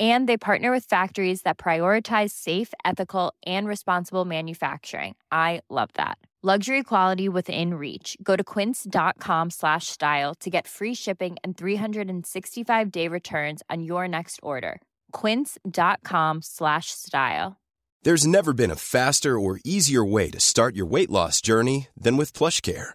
And they partner with factories that prioritize safe, ethical, and responsible manufacturing. I love that. Luxury quality within reach. Go to quince.com slash style to get free shipping and 365 day returns on your next order. Quince.com slash style. There's never been a faster or easier way to start your weight loss journey than with PlushCare.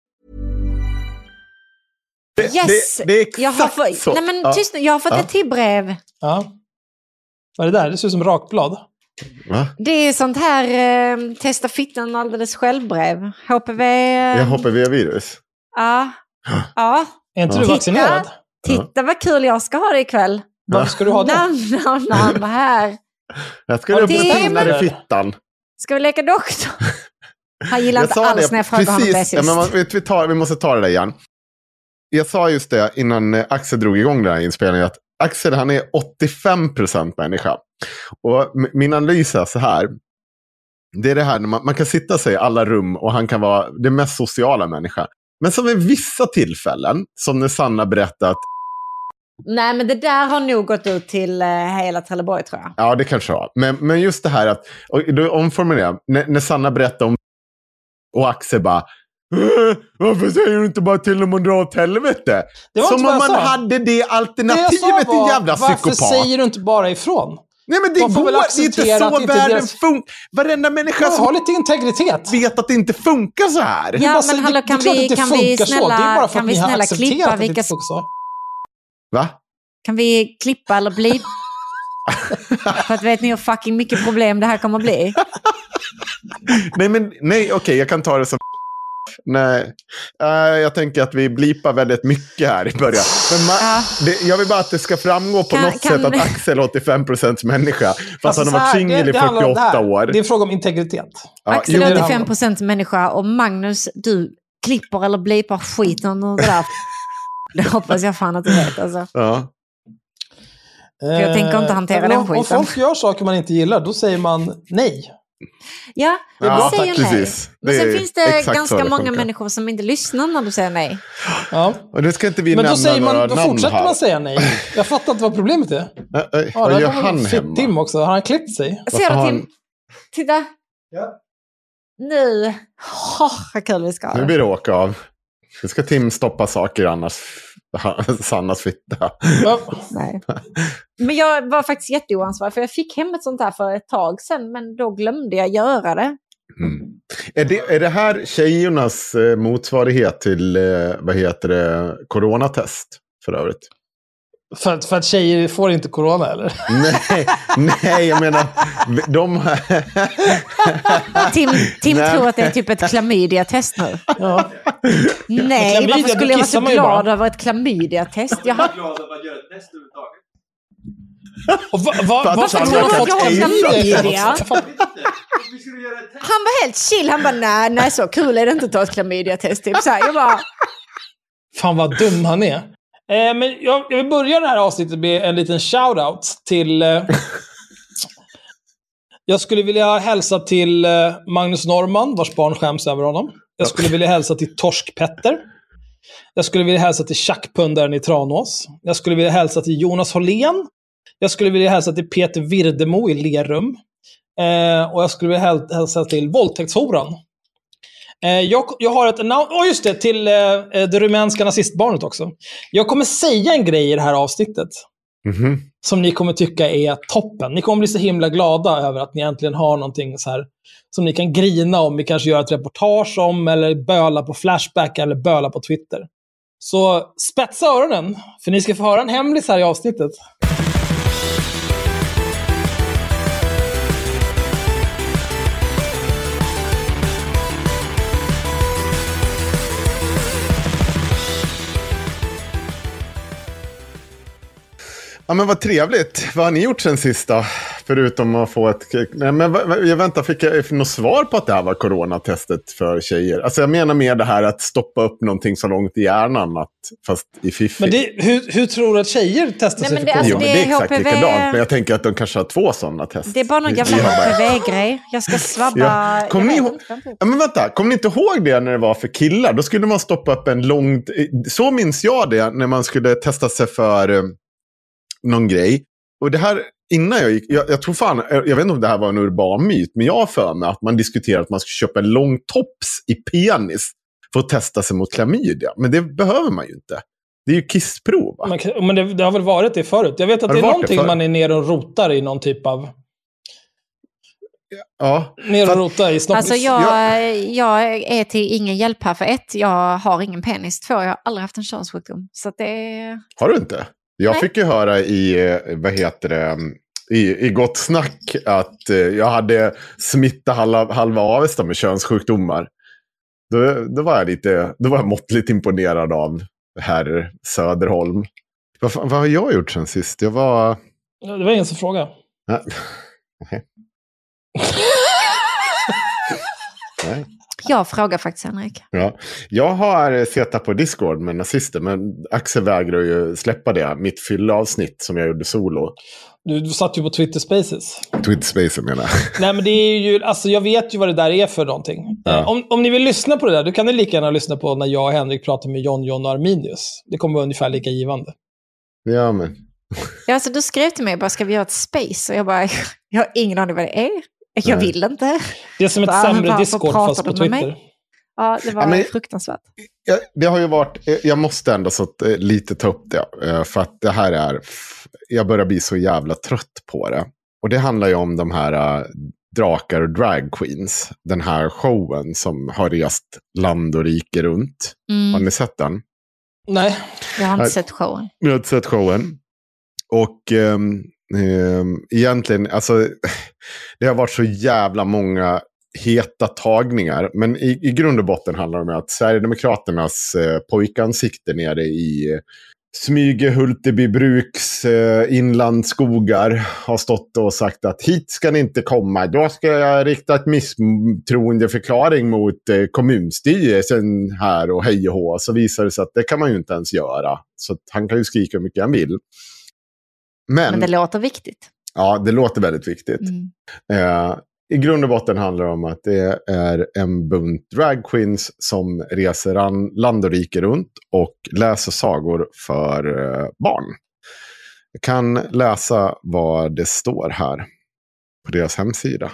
Det, Yes! det, det är exakt Jag har, fått, så. nej men, Ja. tyst jag har fått Ja. ett till brev. Ja. Vad är det där? Det ser ut som rakblad. Va? Det är sånt här eh, testa fittan alldeles själv-brev. HPV... Jag Eh, HPV-virus. ja. ja. Är inte Ja. du Titta. vaccinerad? Titta vad kul jag ska ha det ikväll. Varför ska du ha det? Namn, namn, namn här. Jag ska upp pinnar dig? i fittan. Ska vi leka doktor? Han gillar Jag inte alls det när jag frågar honom det precis. Ja, sist. men vi, tar, vi måste ta det där igen. Jag sa just det innan eh, Axel drog igång den här inspelningen. Att Axel han är 85% människa. Och min analys är så här. Det är det här när man, man kan sitta sig i alla rum och han kan vara den mest sociala människa. Men som vid vissa tillfällen, som när Sanna berättat, Nej, men det där har nog gått ut till eh, hela Trelleborg tror jag. ja det kanske var. Men, men just det här att, och då omformulerar jag, när, när Sanna berättar om och Axel bara "Äh, varför säger du inte bara till dem att dra åt helvete? Det var Som om man sa. hade det Det alternativet, din jävla varför psykopat. säger du inte bara ifrån? Nej men det De går, det är inte så inte världen deras- funkar. Varenda människa Ha som lite integritet. vet att det inte funkar så här. Det är Ja, bara så- men det- hallå, det kan klart vi- det kan vi. Det snälla- kan vi har snälla klippa det vilka-. Va? Kan vi klippa eller bli... För att vet ni hur fucking mycket problem det här kommer att bli? Nej, men nej, okej, jag kan ta det som Nej, Eh, jag tänker att vi blipar väldigt mycket här i början. Men ma- Ja. det, jag vill bara att det ska framgå på Kan- något kan- sätt att Axel är 85% människa. Fast Alltså, han så har varit singel i det handlar om det 48 här. år. Det är en fråga om integritet. Ja, Axel är det handlar 85 om. procent människa och Magnus, du klipper eller blipar skiten ur det där. Det hoppas jag fan att du vet alltså. ja. jag tänker inte hantera Eh, den om, om skiten. folk gör saker man inte gillar, då säger man nej. Ja, Ja, du säger nej. precis. Men sen finns det ganska många funkar. människor som inte lyssnar när du säger nej. Ja. Och nu ska inte vi Men då, säger några man, då namn fortsätter här. man säga nej. Jag fattar inte vad problemet är. Ja, vad gör han hemma? Tim också. Har han klippt sig? Ser du Tim? Titta. Ja. Nu. Oh, vad kul vi ska ha Nu blir det åka av. Nu ska Tim stoppa saker annars. Sannas fitta. Nej. Men jag var faktiskt jätteoansvarig för jag fick hem ett sånt här för ett tag sedan men då glömde jag göra det. Mm. Är, det, är det här tjejernas eh, motsvarighet till, eh, vad heter det, coronatest för övrigt? För, att, för att tjejer får inte corona eller? nej, nej, jag menar, de... Tim, Tim Nej. tror att det är typ ett klamydia-test nu. Ja. Nej, Klamydia, varför skulle jag vara så glad över ett klamydia-test? Jag har... Och va, va, att varför han tror du har fått fått klamydia? Han var helt chill. Han bara, nej, nej, så kul är det inte att ta ett klamydia-test. Typ så här. Jag bara, Fan vad dum han är. Eh, men jag, jag vill börja det här avsnittet med en liten shout-out till... Eh, jag skulle vilja hälsa till eh, Magnus Norman, vars barn skäms över honom. Jag skulle vilja hälsa till Torsk-Petter. Jag skulle vilja hälsa till Tjackpundaren i Tranås. Jag skulle vilja hälsa till Jonas Hållén. Jag skulle vilja hälsa till Peter Virdemo i Lerum. Eh, och jag skulle vilja häl- hälsa till våldtäktshoran. Eh, jag, jag har ett announcement, oh just det, till eh, eh, det rumänska nazistbarnet också. Jag kommer säga en grej i det här avsnittet Mhm. som ni kommer tycka är toppen. Ni kommer bli så himla glada över att ni äntligen har någonting så här som ni kan grina om, vi kanske gör ett reportage om, eller böla på Flashback eller böla på Twitter. Så spetsa öronen, för ni ska få höra en hemlis här i avsnittet. Ja men vad trevligt. Vad har ni gjort sen sista? Förutom att få ett... Nej, men jag väntar, fick jag något svar på att det här var coronatestet för tjejer? Alltså jag menar mer det här att stoppa upp någonting så långt i hjärnan, att, fast i fiffi. Men det, hur, hur tror du att tjejer testar Nej, sig men för det- corona? Jo, men det är exakt HPV. likadant. Men jag tänker att de kanske har två sådana test. Det är bara någon jävla HPV-grej. Jag ska svabba... Ja. Kommer jag ni ihåg- inte. Ja, men vänta, kommer ni inte ihåg det när det var för killar? Då skulle man stoppa upp en lång... Så minns jag det när man skulle testa sig för eh, någon grej. Och det här, innan jag gick, jag, jag tror fan, jag vet inte om det här var en urban myt, men jag har för mig att man diskuterade att man skulle köpa en lång tops i penis för att testa sig mot klamydia. Men det behöver man ju inte. Det är ju kissprov, va? Man Men det, det har väl varit det förut? Jag vet att Har det det är det någonting förut? man är nere och rotar i någon typ av... Ja. Ner och rota i snopp... Alltså jag, jag är till ingen hjälp här. För ett, jag har ingen penis. Två, jag har aldrig haft en könssjukdom. Så att det. Har du inte? Jag Nej. fick ju höra i, eh, vad heter det, i, i Gott Snack att eh, jag hade smittat halva, halva Avesta med könssjukdomar. Då, då, var jag lite, då var jag måttligt imponerad av herr Söderholm. Vad, vad har jag gjort sen sist? Jag var... Det var ingen som frågade. Nej. Jag frågar faktiskt Henrik. Ja. Jag har suttit på Discord med nazister, men Axel vägrar ju släppa det. Mitt fyllavsnitt som jag gjorde solo. Du, du satt ju på Twitter Spaces. Twitter Space menar jag. Nej, men det är ju... Alltså, jag vet ju vad det där är för någonting. Ja. Eh, Om, om ni vill lyssna på det där, då kan ni lika gärna lyssna på när jag och Henrik pratar med John, John och Arminius. Det kommer vara ungefär lika givande. Ja, men... Ja, alltså, du skrev till mig bara, ska vi göra ett space? Och jag bara, jag har ingen aning vad det är. Jag Nej. vill inte. Det är som ett sämre Discord fast på? Twitter. Ja, det var Ja, men- fruktansvärt. Ja, det har ju varit, eh, jag måste ändå så att, eh, lite ta upp det. eh, För att det här är, jag börjar bli så jävla trött på det. Och det handlar ju om de här drakar och drag queens. Den här showen som har rest land och rike runt. Har Mm, ni sett den? Nej. jag har inte sett showen. Jag har inte sett showen. Och ehm, Ehm, egentligen, alltså, det har varit så jävla många heta tagningar. Men i, i grund och botten handlar det om att Sverigedemokraternas eh, pojkansikte nere i Smyge, Hulteby bruks eh, inlandsskogar har stått och sagt att hit ska ni inte komma. Då ska jag rikta ett misstroendeförklaring mot eh, kommunstyrelsen här och hej och hå. Så visar det sig att det kan man ju inte ens göra. Så han kan ju skrika hur mycket han vill. Men, Men det låter viktigt. ja, det låter väldigt viktigt. Mm. Eh, I grund och botten handlar det om att det är en bunt dragqueens som reser an, land och rike runt och läser sagor för eh, barn. Jag kan läsa vad det står här på deras hemsida.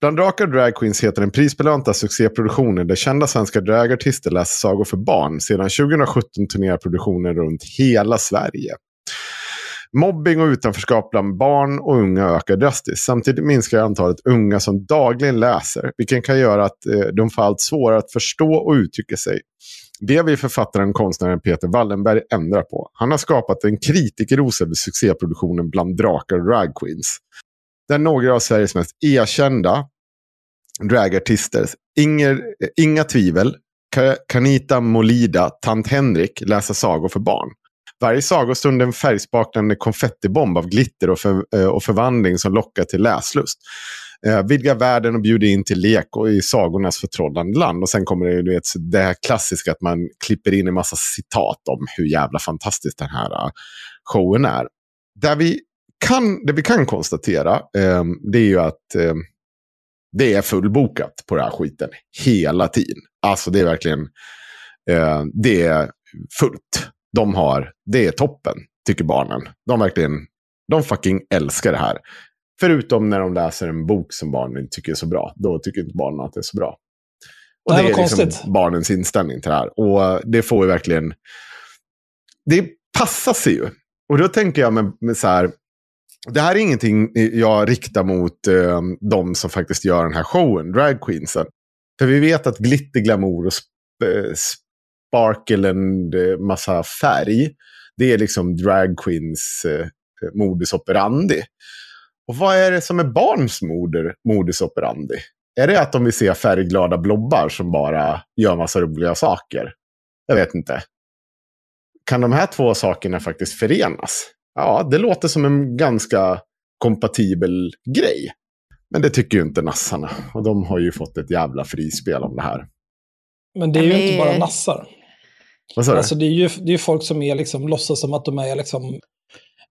Bland drakar och dragqueens heter den prisbelönta succéproduktionen där kända svenska dragartister läser sagor för barn. Sedan 2017 turnerar produktionen runt hela Sverige. Mobbing och utanförskap bland barn och unga ökar drastiskt. Samtidigt minskar antalet unga som dagligen läser, vilket kan göra att eh, de får allt svårare att förstå och uttrycka sig. Det vill författaren och konstnären Peter Wallenberg ändra på. Han har skapat en kritikerros över succéproduktionen bland drakar och dragqueens. Där några av Sveriges mest erkända dragartister, Inger, eh, inga tvivel, Kanita Molida, Tant Henrik läser sagor för barn. Varje sagostund är en färgsprakande konfettibomb av glitter och, för, eh, och förvandling som lockar till läslust. Eh, vidga världen och bjuder in till lek och i sagornas förtrollande land. Och sen kommer det, du vet, det här klassiska att man klipper in en massa citat om hur jävla fantastisk den här eh, showen är. Där vi kan, det vi kan konstatera eh, det är ju att eh, det är fullbokat på den här skiten hela tiden. Alltså det är verkligen, eh, det är fullt. De har, det är toppen, tycker barnen. De verkligen De fucking älskar det här. Förutom när de läser en bok som barnen tycker är så bra. Då tycker inte barnen att det är så bra. Och Det det, är liksom konstigt. barnens inställning till det här. Och det får ju verkligen... Det passar sig ju. Och då tänker jag med, med så här... Det här är ingenting jag riktar mot eh, de som faktiskt gör den här showen, drag queensen. För vi vet att glitter, glamour och sp- eh, sparkle and eh, massa färg, det är liksom drag queens eh, modus operandi. Och vad är det som är barns moder, modus operandi? Är det att de vill se färgglada blobbar som bara gör massa roliga saker? Jag vet inte. Kan de här två sakerna faktiskt förenas? Ja, det låter som en ganska kompatibel grej. Men det tycker ju inte nassarna. Och de har ju fått ett jävla frispel om det här. Men det är ju inte bara nassar. Vad sa du? Alltså det är ju det är folk som är liksom, låtsas som att de är liksom,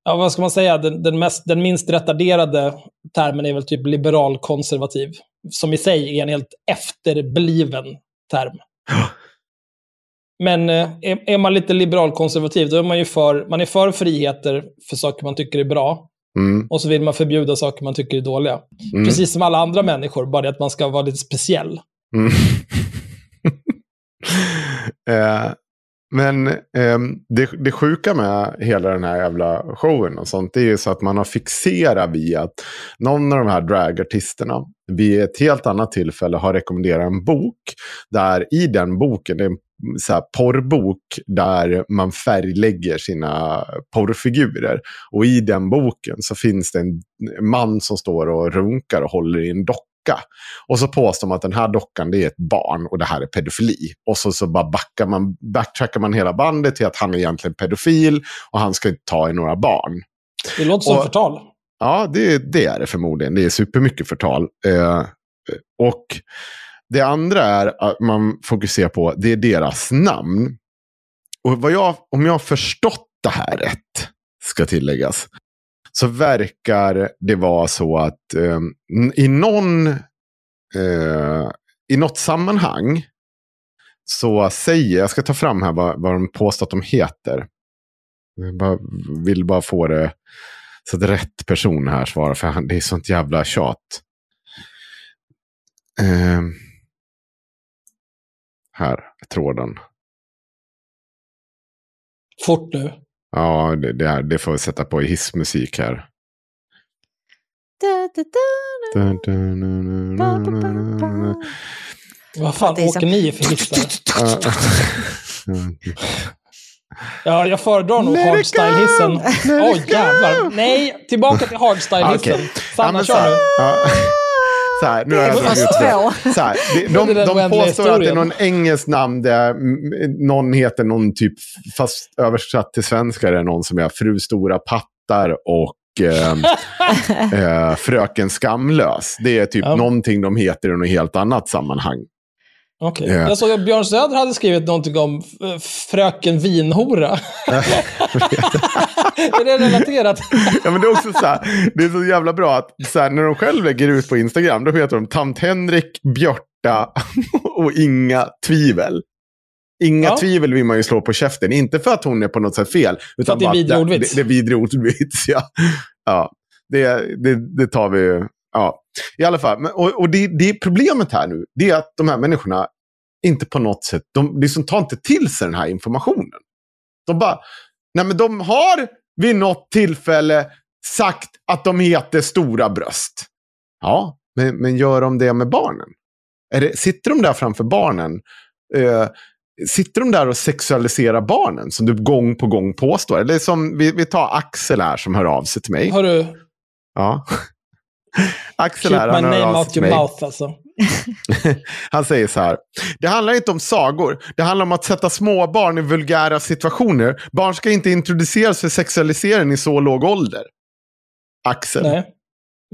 ja vad ska man säga, den, den, mest, den minst retarderade termen är väl typ liberal-konservativ. Som i sig är en helt efterbliven term. Men eh, är, är man lite liberal-konservativ, då är man ju för, man är för friheter för saker man tycker är bra. Mm, Och så vill man förbjuda saker man tycker är dåliga. mm, Precis som alla andra människor, bara det att man ska vara lite speciell. mm. eh, men eh, det, det sjuka med hela den här jävla showen och sånt, det är ju så att man har fixerat vid att någon av de här dragartisterna vid ett helt annat tillfälle har rekommenderat en bok. Där i den boken, det är en så här porrbok där man färglägger sina porrfigurer. Och i den boken så finns det en man som står och runkar och håller i en docka. Och så påstår man att den här dockan det är ett barn och det här är pedofili. Och så, så bara backar man, backtrackar man hela bandet till att han är egentligen pedofil och han ska inte ta i några barn. Det låter som Och- förtal. Ja, det, det är det förmodligen. Det är supermycket förtal. Eh, och det andra är att man fokuserar på, det är deras namn. Och jag, om jag har förstått det här rätt, ska tilläggas, så verkar det vara så att eh, i någon eh, i något sammanhang så säger, jag ska ta fram här vad, vad de påstår att de heter. Jag bara, vill bara få det så att rätt person här svarar, för det är sånt jävla tjat. Eh, här är tråden. Fort nu. Ja, det, det, det får vi sätta på i hissmusik här. Vad fan är så- åker ni för hissar? Ja. Ja, jag föredrar nog hardstyle-hissen. it go! jävlar. Nej, tillbaka till hardstyle-hissen. Okej. Sanna, men kör nu. ja. Så här, nu har jag dragit ut det. Så här, de, de oändliga påstår att det är någon engelskt namn där någon heter någon typ, fast översatt till svenska är det någon som är Fru Stora Pattar och eh, eh, Fröken Skamlös. Det är typ Ja. någonting de heter i något helt annat sammanhang. Okej. Ja. Jag såg att Björn Söder hade skrivit någonting om eh, fröken vinhora. är det relaterat? Ja, men det är också så här, det är så jävla bra att så här, när de själv lägger ut på Instagram, då heter de Tant Henrik, Björta och Inga Tvivel. Inga Ja. tvivel vill man ju slå på käften. Inte för att hon är på något sätt fel. Utan att det är vidrig ordvits. Det, det är vidrig ordvits, ja. ja det, det, det tar vi. Ja. I alla fall. Och och det, det är problemet här nu. Det är att de här människorna inte på något sätt, de liksom tar inte till sig den här informationen. De bara, nej men de har vid något tillfälle sagt att de heter stora bröst. Ja, men, men gör de det med barnen? Det, sitter de där framför barnen? Eh, sitter de där och sexualiserar barnen som du gång på gång påstår? Eller som, vi, vi tar Axel här som hör av sig till mig. Har du Ja. Axel keep här, my han hör name av sig out your mig. mouth alltså? Han säger så här. Det handlar inte om sagor. Det handlar om att sätta småbarn i vulgära situationer. Barn ska inte introduceras för sexualisering i så låg ålder. Axel Nej.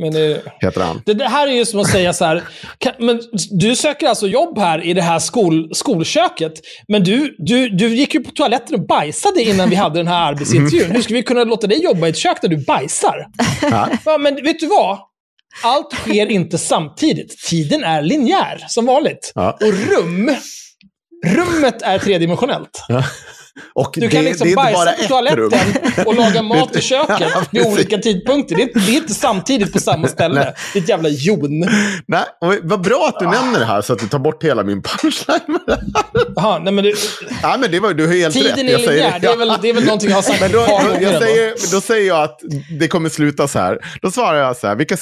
Men det, heter han. det, det här är ju som att säga så här, kan, men du söker alltså jobb här i det här skol, skolköket, men du, du, du gick ju på toaletten och bajsade innan vi hade den här arbetsintervjun. Hur ska vi kunna låta dig jobba i ett kök där du bajsar? Ja. Ja, men vet du vad? Allt sker inte samtidigt. Tiden är linjär, som vanligt. Ja. Och rum, rummet är tredimensionellt. Och Du det, kan liksom det inte bara bajsa på toaletten och laga mat i köket Ja, vid olika tidpunkter. Det är, det är inte samtidigt på samma ställe. Det ett jävla jon. Nej, vad bra att du nämner det här så att du tar bort hela min punchline. det. Jaha, nej men det, Nej, men det var, du har helt rätt. tiden är linjär. Det är, väl, det är väl någonting jag har sagt Men då, då, jag säger, då säger jag att det kommer sluta så här. Då svarar jag så här. Vilka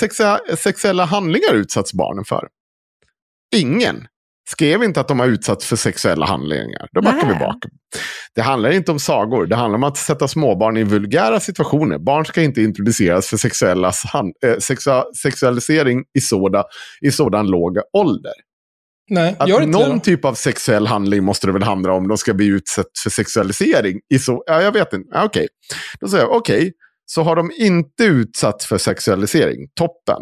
sexuella handlingar utsatts barnen för? Ingen. Skrev inte att de har utsatts för sexuella handlingar. Då backar vi Nej. bak. Det handlar inte om sagor. Det handlar om att sätta småbarn i vulgära situationer. Barn ska inte introduceras för sexuella, hand- eh, sexua, sexualisering i, sådan, i sådan låg ålder. Nej, Att gör inte någon det typ av sexuell handling måste det väl handla om. De ska bli utsatt för sexualisering. I så, ja, jag vet inte. Ja, Okej. Då säger jag, okej. Så har de inte utsatts för sexualisering. Toppen.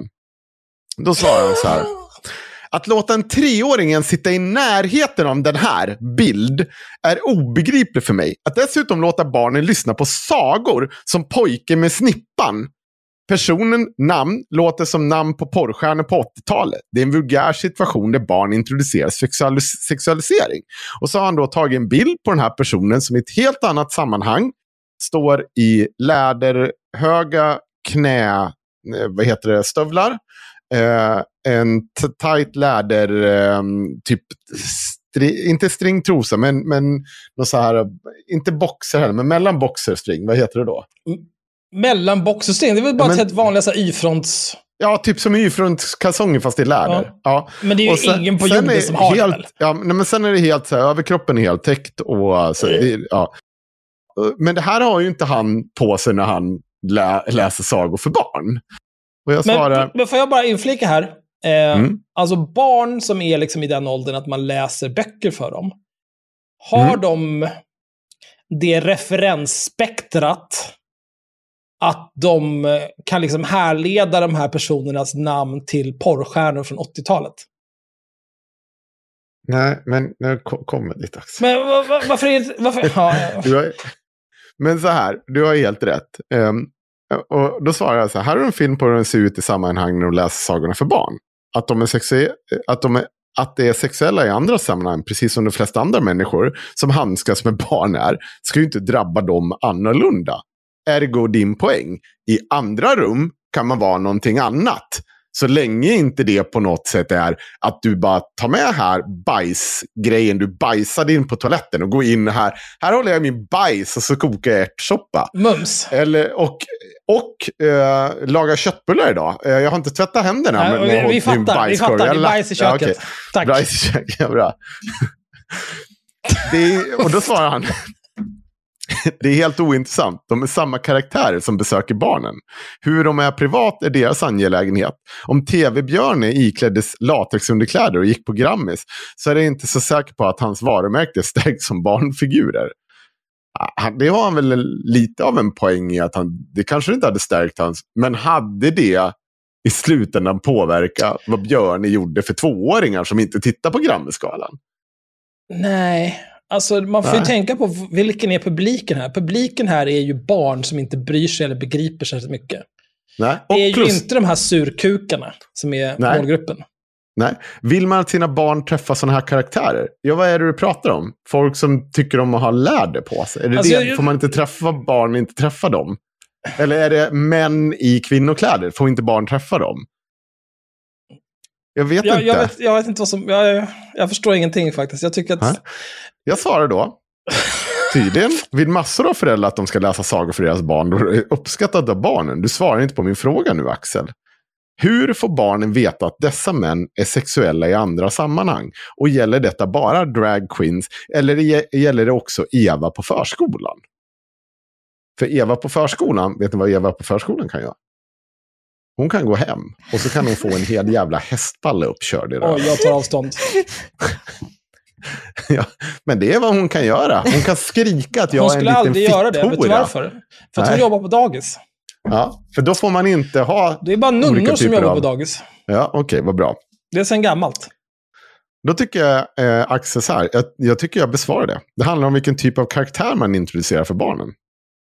Då svarar han så här. Att låta en treåring sitta i närheten av den här bild är obegripligt för mig. Att dessutom låta barnen lyssna på sagor som pojken med snippan. Personen, namn, låter som namn på porrstjärnor på 80-talet. Det är en vulgär situation där barn introduceras sexualis- sexualisering. Och så har han då tagit en bild på den här personen som i ett helt annat sammanhang står i läderhöga knä, eh, vad heter det, stövlar. Eh, en tight läder, eh, typ, stri- inte stringtrosa, men, men något så här, inte boxer heller, men mellan boxer string, vad heter det då? Mellan box och string. Det är väl bara Ja, men- ett helt vanliga Y-fronts... Ja, typ som Y-front-kalsonger fast i läder. Ja. Men det är ju sen- ingen på jorden som har helt, det ja, nej, men Sen är det helt så här, överkroppen är helt täckt. Och, så, det, ja. Men det här har ju inte han på sig när han lä, läser sagor för barn. Och jag svarar, Men, får jag bara inflika här? Eh, Mm. Alltså barn som är liksom i den åldern att man läser böcker för dem. Har Mm. de det referensspektrat att de eh, kan liksom härleda de här personernas namn till porrstjärnor från 80-talet? nej, men nu ko- kommer ditt Axel. Men va- va- varför är det... Varför, ja, har, men så här, du har helt rätt. Ehm, och då svarar jag så här, här är en film på hur den ser ut i sammanhang när de läser sagorna för barn. Att, de är sexu- att, de är, att det är sexuella i andra sammanhang, precis som de flesta andra människor som handskas med barn är, ska ju inte drabba dem annorlunda. Ergo din poäng. I andra rum kan man vara någonting annat. Så länge inte det på något sätt är att du bara tar med här bajsgrejen, du bajsade in på toaletten och går in här. Här håller jag min bajs och så kokar jag ärtsoppa. Mums. Eller, och och eh, lagar köttbullar idag. Eh, jag har inte tvättat händerna. Nej, men- vi, med- vi fattar, vi fattar. Det Jag är bajs i Ja, köket. okej. Tack. Bajs i köket, ja, bra. det och då svarar han. Det är helt ointressant. De är samma karaktärer som besöker barnen. Hur de är privat är deras angelägenhet. Om TV-Björne ikläddes latexunderkläder och gick på Grammis så är det inte så säker på att hans varumärke är stärkt som barnfigurer. Ah, det har han väl lite av en poäng i att han, det kanske inte hade stärkt hans, men hade det i slutändan påverka vad Björne gjorde för tvååringar som inte tittar på Grammisgalan? Nej, alltså man får ju Nej. tänka på vilken är publiken här. Publiken här är ju barn som inte bryr sig eller begriper särskilt mycket. Nej. Det är Och plus, ju inte de här surkukarna som är Nej. målgruppen. nej. Vill man att sina barn träffar sådana här karaktärer? Ja, vad är det du pratar om? Folk som tycker om att ha läder på sig? Är det Alltså, det? jag- Får man inte träffa barn, inte träffa dem? Eller är det män i kvinnokläder? Får inte barn träffa dem? Jag vet Jag, inte. jag, vet, jag vet inte vad som... Jag, jag, jag förstår ingenting faktiskt. Jag tycker att... Jag svarar då, tydligen, vid massor av föräldrar att de ska läsa sagor för deras barn. Då är det uppskattat av barnen. Du svarar inte på min fråga nu, Axel. Hur får barnen veta att dessa män är sexuella i andra sammanhang? Och gäller detta bara drag queens eller gäller det också Eva på förskolan? För Eva på förskolan, vet ni vad Eva på förskolan kan göra? Hon kan gå hem och så kan hon få en hel jävla hästpalle uppkörd i röven. Oj, jag tar avstånd. Ja, men det är vad hon kan göra. Hon kan skrika att jag Hon är en skulle liten aldrig göra det. Vet du varför? För att hon Nej. jobbar på dagis. Ja, för då får man inte ha... Det är bara nunnor som jobbar av- på dagis. Ja, okej, vad bra. Det är sen gammalt. Då tycker jag, eh, Axel, så här, jag, jag tycker jag besvarar det. Det handlar om vilken typ av karaktär man introducerar för barnen.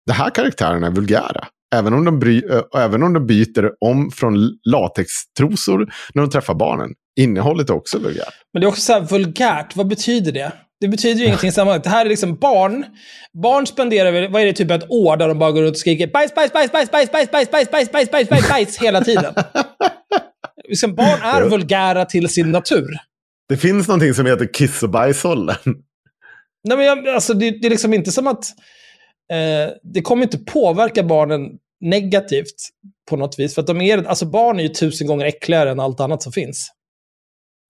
De här karaktärerna är vulgära. Även om, de bry, eh, även om de byter om från latextrosor när de träffar barnen. Innehållet också vulgärt. Men det är också så här vulgärt. Vad betyder det? Det betyder ju ingenting i sammanhanget. Det här är liksom barn. Barn spenderar väl, vad är det, typ ett år där de bara går runt och skriker bajs, bajs, bajs, bajs, bajs, bajs, bajs, bajs, bajs, bajs, bajs, bajs, bajs hela tiden. Liksom, barn är vulgära till sin natur. Det finns någonting som heter kiss och bajsåldern. Nej, men jag, alltså, det, det är liksom inte som att... Eh, det kommer inte påverka barnen negativt på något vis. För att de är, alltså barn är ju tusen gånger äckligare än allt annat som finns.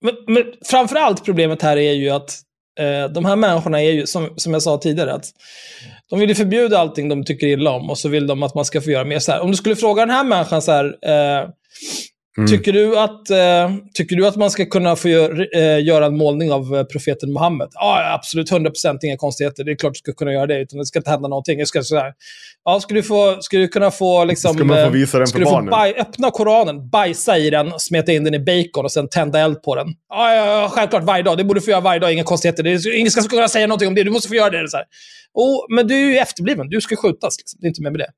Men, men framförallt problemet här är ju att eh, de här människorna är ju, som, som jag sa tidigare, att de vill ju förbjuda allting de tycker illa om och så vill de att man ska få göra mer så här. Om du skulle fråga den här människan så här, eh, Mm. Tycker, du att, eh, tycker du att man ska kunna få gör, eh, göra en målning av eh, profeten Muhammed? Ja, absolut. 100% inga konstigheter. Det är klart du ska kunna göra det, utan det ska inte hända någonting. Jag ska, sådär. Ja, skulle du, få, skulle du kunna få... Liksom, Ska man få eh, visa den skulle för få barnen? baj, öppna Koranen, bajsa i den, smeta in den i bacon och sen tända eld på den? Ja, ja, ja självklart varje dag. Det borde du få göra varje dag. Inga konstigheter. Det är, ingen ska kunna säga någonting om det. Du måste få göra det. Så här. Oh, men du är ju efterbliven. Du ska skjutas. Liksom. Det är inte mer med det.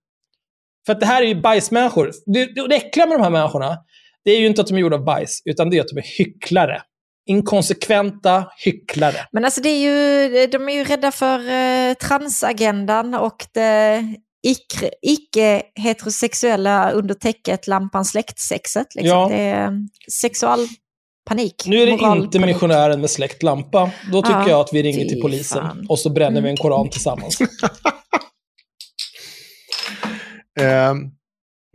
För att det här är ju bajsmänniskor. Det, det, det äckliga med de här människorna, det är ju inte att de är gjorda av bajs, utan det är att de är hycklare. Inkonsekventa hycklare. Men alltså det är ju, de är ju rädda för eh, transagendan och det icke-heterosexuella under täcket lampan släktsexet. Liksom. Ja. Det är sexualpanik. Nu är det inte missionären med släckt lampa. Då tycker Ja, jag att vi ringer till polisen fan. och så bränner vi en Mm. koran tillsammans. Eh,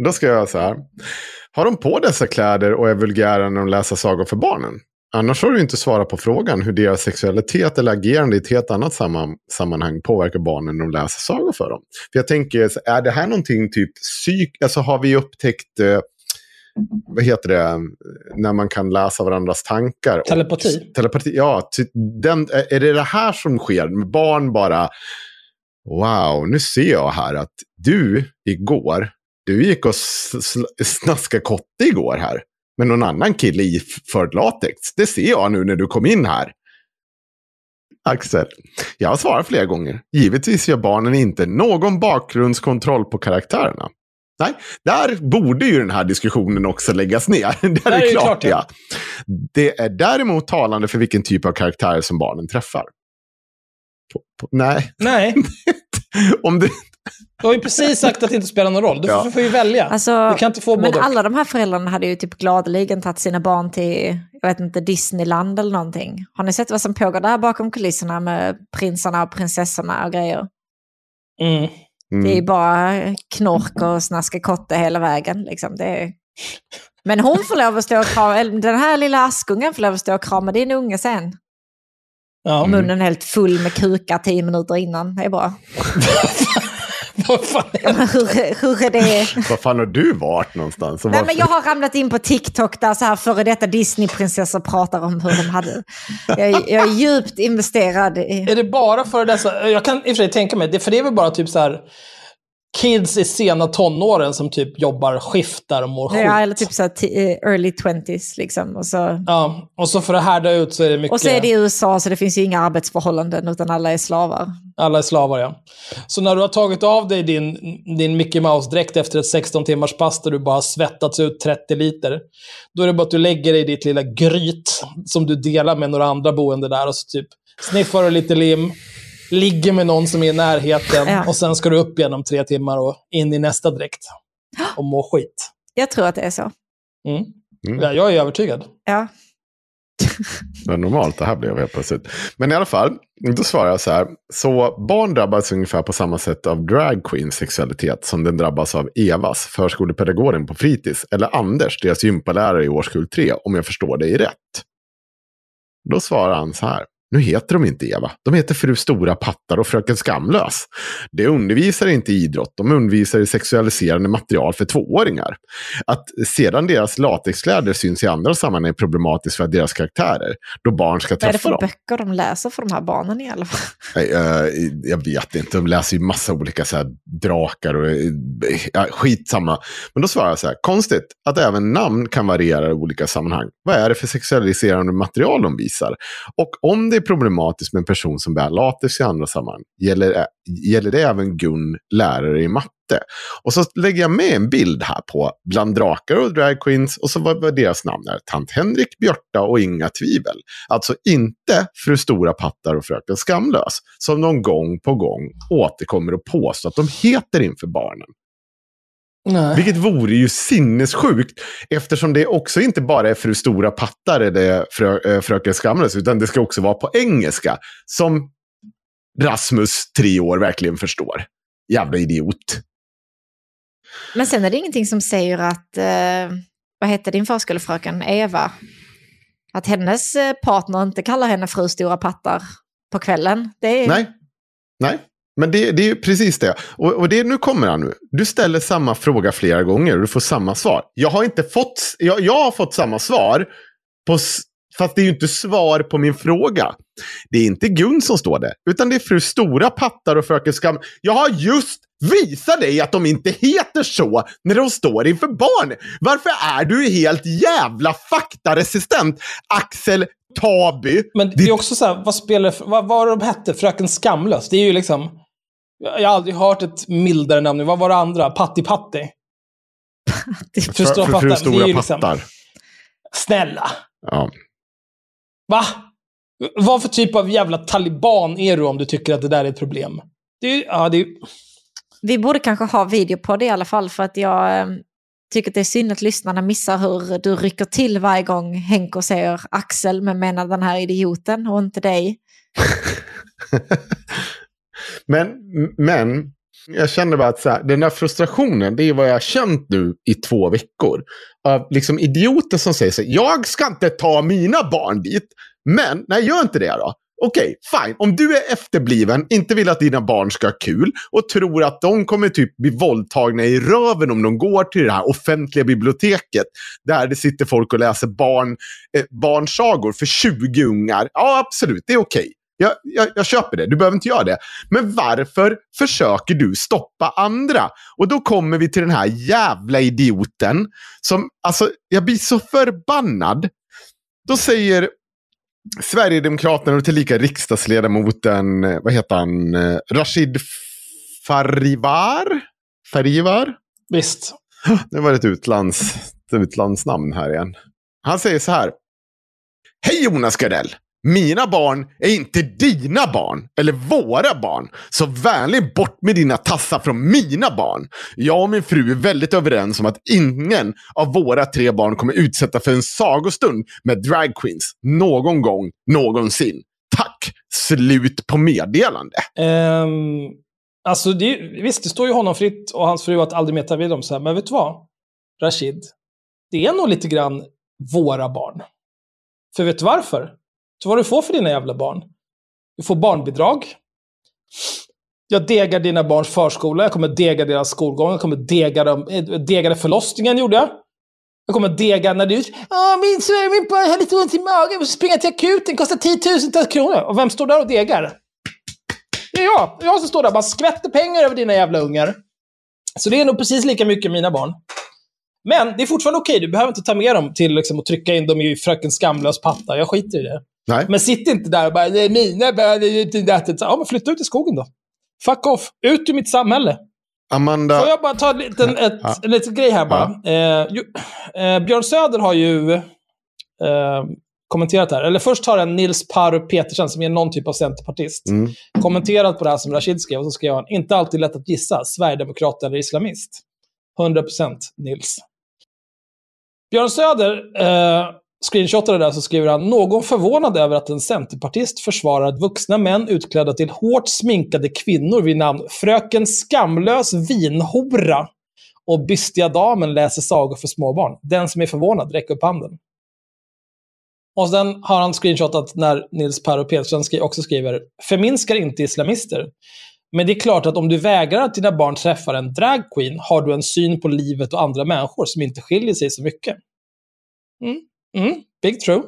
då ska jag göra så här. Har de på dessa kläder och är vulgära när de läser sagor för barnen? Annars har du inte svarat på frågan hur deras sexualitet eller agerande i ett helt annat samman sammanhang påverkar barnen när de läser sagor för dem. För jag tänker, är det här någonting typ psyk... Alltså har vi upptäckt... Eh, vad heter det? När man kan läsa varandras tankar. och- Telepati. Telepati, ja. Den, är det det här som sker? Med barn bara... Wow, nu ser jag här att du igår, du gick och snaskade kotte igår här. Med någon annan kille i för latex. Det ser jag nu när du kom in här. Axel, jag har svarat flera gånger. Givetvis gör barnen inte någon bakgrundskontroll på karaktärerna. Nej, där borde ju den här diskussionen också läggas ner. Där är är det klart, ja. ja. Det är däremot talande för vilken typ av karaktärer som barnen träffar. På, på, nej, Nej, om det... du har ju precis sagt att det inte spelar någon roll. Du Ja. får, får ju välja. Alltså, du kan inte få men både alla de här föräldrarna hade ju typ gladeligen tagit sina barn till, jag vet inte, Disneyland eller någonting. Har ni sett vad som pågår där bakom kulisserna med prinsarna och prinsessorna och grejer? Mm. Det är Mm. bara knork och snaska kotte hela vägen. Liksom. Det är... Men hon får lov att stå och krama, eller den här lilla askungen får lov att stå och krama din unge sen. Ja. Munnen helt full med kukar tio minuter innan. Det är bra. Vad fan hur, hur är det? Var fan har du varit någonstans? Nej, men jag har ramlat in på TikTok där så här före detta Disneyprinsessor pratar om hur de hade. Jag, jag är djupt investerad i... Är det bara för dessa... Jag kan i och för sig tänka mig, det, för det är väl bara typ så här kids i sena tonåren som typ jobbar skift där och mår skit. Ja, eller typ så eh, early 20s liksom. Och så, Ja, och så för att härda ut så är det mycket... och så är det i USA så det finns ju inga arbetsförhållanden utan alla är slavar. Alla är slavar, ja. Så när du har tagit av dig din, din Mickey Mouse-dräkt efter ett 16 timmars pass där du bara har svettats ut 30 liter, då är det bara att du lägger dig i ditt lilla gryt som du delar med några andra boende där och så typ sniffar du lite lim, ligger med någon som är i närheten Ja. och sen ska du upp igen om tre timmar och in i nästa dräkt och må skit. Jag tror att det är så. Mm. Mm. Ja, jag är övertygad. Ja. Vad normalt det här blev helt plötsligt. Men i alla fall, då svarar jag så här. Så barn drabbas ungefär på samma sätt av drag queens sexualitet som den drabbas av Evas, förskolepedagogen på fritids, eller Anders, deras gympalärare i årskurs 3, om jag förstår dig rätt. Då svarar han så här. Nu heter de inte Eva. De heter Fru Stora Pattar och Fröken Skamlös. De undervisar inte i idrott. De undervisar i sexualiserande material för tvååringar. Att sedan deras latexkläder syns i andra sammanhang är problematiskt för deras karaktärer. Då barn ska Vad är det träffa för dem. böcker de läser för de här barnen i alla fall? Nej, eh, jag vet inte, de läser ju massa olika så här, drakar och ja, skitsamma. Men då svarar jag så här, konstigt att även namn kan variera i olika sammanhang. Vad är det för sexualiserande material de visar? Och om det är problematiskt med en person som bär latex i andra sammanhang, gäller, gäller det även Gun, lärare i matte? Och så lägger jag med en bild här på bland drakar och dragqueens och så var, deras namn är. Tant Henrik, Björta och Inga Tvivel. Alltså inte Fru Stora Pattar och Fröken Skamlös. Som någon gång på gång återkommer och påstår att de heter inför barnen. Nej. Vilket vore ju sinnessjukt eftersom det också inte bara är Fru Stora Pattar eller frö, äh, Fröken Skamlös utan det ska också vara på engelska. Som Rasmus, tre år, verkligen förstår. Jävla idiot. Men sen är det ingenting som säger att, eh, vad hette din förskolefröken, Eva? Att hennes eh, partner inte kallar henne fru stora pattar på kvällen. Det är... Nej, nej. Men det, det är precis det. Och, och det, nu kommer han nu. Du ställer samma fråga flera gånger och du får samma svar. Jag har inte fått, jag, jag har fått samma svar. På, fast det är ju inte svar på min fråga. Det är inte Gun som står det, utan det är fru Stora Pattar och fröken Skam. Jag har just visat dig att de inte heter så när de står inför barn. Varför är du helt jävla faktaresistent, Axel Taby? Men det är också så här, vad spelar vad var de hette? Fröken Skamlös? Det är ju liksom... Jag har aldrig hört ett mildare namn. Vad var det andra? Patti Patti? För, för, för fru Stora liksom- Pattar. Snälla. Ja. Va? Vad för typ av jävla taliban är du om du tycker att det där är ett problem? Det är, ja, det är... Vi borde kanske ha video på det i alla fall för att jag eh, tycker att det är synd att lyssnarna missar hur du rycker till varje gång Henko säger Axel men menar den här idioten och inte dig. men, men jag känner bara att så här, den där frustrationen, det är vad jag har känt nu i två veckor. Av liksom idioter som säger så här, jag ska inte ta mina barn dit. Men, nej, gör inte det då. Okej, fine. Om du är efterbliven, inte vill att dina barn ska ha kul och tror att de kommer typ bli våldtagna i röven om de går till det här offentliga biblioteket där det sitter folk och läser barn, eh, barnsagor för 20 ungar. Ja, absolut, det är okej. Jag, jag, jag, köper det, du behöver inte göra det. Men varför försöker du stoppa andra? Och då kommer vi till den här jävla idioten som, alltså, jag blir så förbannad. Då säger Sverigedemokraterna och tillika riksdagsledamoten, eh, vad heter han, eh, Rashid Farivar? Farivar? Visst. Det var ett utlands, ett utlandsnamn här igen. Han säger så här. Hej Jonas Gardell! Mina barn är inte dina barn, eller våra barn. Så vänlig bort med dina tassar från mina barn. Jag och min fru är väldigt överens om att ingen av våra tre barn kommer utsätta för en sagostund med dragqueens någon gång någonsin. Tack! Slut på meddelande. Um, alltså, det, visst, det står ju honom fritt och hans fru att aldrig mer ta vid dem så här. Men vet du vad? Rashid, det är nog lite grann våra barn. För vet du varför? Så vad du får för dina jävla barn? Du får barnbidrag. Jag degar dina barns förskola, jag kommer dega deras skolgång, jag kommer dega dem, eh, degade förlossningen gjorde jag. Jag kommer dega när du... Åh, min, min barn har lite ont i magen, jag måste springa till akuten, kostar tiotusentals kronor. Och vem står där och degar? Det är jag. Jag som står där och bara skvätter pengar över dina jävla ungar. Så det är nog precis lika mycket mina barn. Men det är fortfarande okej, du behöver inte ta med dem till liksom, att trycka in dem i Fröken Skamlös patta. Jag skiter i det. Nej. Men sitt inte där och bara, det är mina barn, det är inte Ja, men flytta ut i skogen då. Fuck off. Ut ur mitt samhälle. Amanda... Får jag bara ta en liten, ett, Ja. en liten grej här bara? Eh, ju, eh, Björn Söder har ju eh, kommenterat det här. Eller först har en Nils Paru Petersen, som är någon typ av centerpartist, Mm. kommenterat på det här som Rashid skrev. Och så skrev han, inte alltid lätt att gissa, sverigedemokrat eller islamist. 100% Nils. Björn Söder screenshotar det där så skriver han någon förvånad över att en centerpartist försvarar att vuxna män utklädda till hårt sminkade kvinnor vid namn Fröken Skamlös Vinhora och Bystiga Damen läser sagor för småbarn. Den som är förvånad, räck upp handen. Och sen har han screenshotat när Nils Paro Petersen också skriver “Förminskar inte islamister. Men det är klart att om du vägrar att dina barn träffar en dragqueen har du en syn på livet och andra människor som inte skiljer sig så mycket. Mm, mm, big true.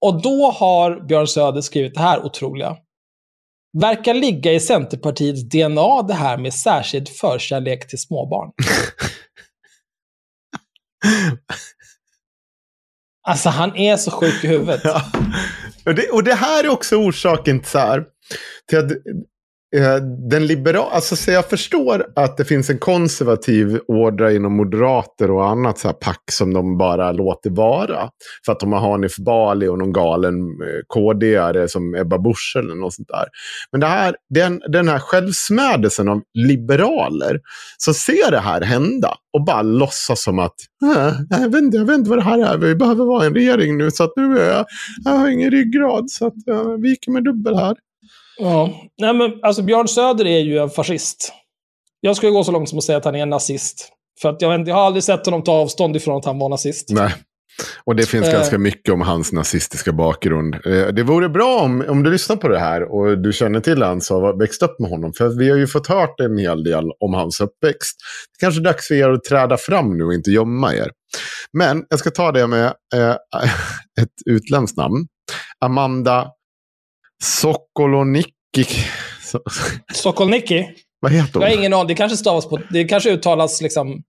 Och då har Björn Söder skrivit det här otroliga. Verkar ligga i Centerpartiets DNA det här med särskild förkärlek till småbarn. Alltså han är så sjuk i huvudet. Ja. Och, det, och det här är också orsaken till, så här, till att Eh, den liberala, alltså så jag förstår att det finns en konservativ ådra inom moderater och annat så här pack som de bara låter vara. För att de har Hanif Bali och någon galen eh, KD-are som Ebba Busch eller något sånt där. Men det här, den, den här självsmädelsen av liberaler som ser det här hända och bara låtsas som att "Äh, jag, vet inte, jag vet inte vad det här är, vi behöver vara en regering nu så att nu är jag, jag har ingen ryggrad så att jag viker mig dubbel här. Ja. Nej, men alltså Björn Söder är ju en fascist. Jag skulle gå så långt som att säga att han är en nazist. För att jag, jag har aldrig sett honom ta avstånd ifrån att han var nazist. Nej. Och det finns Eh. ganska mycket om hans nazistiska bakgrund. Eh, Det vore bra om, om du lyssnar på det här och du känner till hans och har växt upp med honom. För vi har ju fått hört en hel del om hans uppväxt. Det kanske är dags för er att träda fram nu och inte gömma er. Men jag ska ta det med eh, ett utländskt namn. Amanda Sokolonicki. So Sokolnicki. vad heter Jag har hon? ingen aning. Det kanske stavas på... Det kanske uttalas liksom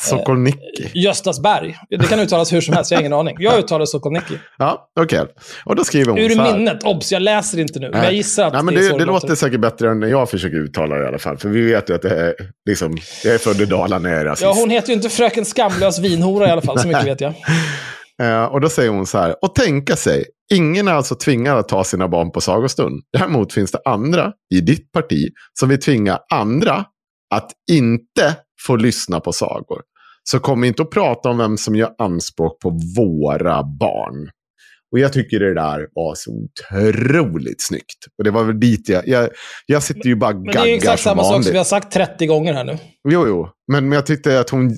Sokolnicki. Göstasberg. Det kan uttalas hur som helst. Jag har ingen aning. Jag uttalar Sokolnicki. Ja, okej. Och då skriver hon Ur så här. minnet. Obs, jag läser inte nu. Men Nej. jag gissar att Nej, men det det, det låter. låter säkert bättre än när jag försöker uttala det i alla fall. För vi vet ju att det är, liksom, jag är född i Dalarna, jag är rasist. Ja, hon heter ju inte Fröken Skamlös vinhora i alla fall. Så mycket vet jag. Eh, och då säger hon så här, och tänka sig, ingen är alltså tvingad att ta sina barn på sagostund. Däremot finns det andra i ditt parti som vill tvinga andra att inte få lyssna på sagor. Så kom inte att prata om vem som gör anspråk på våra barn. Och jag tycker det där var så otroligt snyggt. Och det var väl dit jag... Jag, jag sitter ju bara och Men det är ju gaggar exakt som samma sak vanligt. som vi har sagt 30 gånger här nu. Jo, jo. Men, men jag tyckte att hon...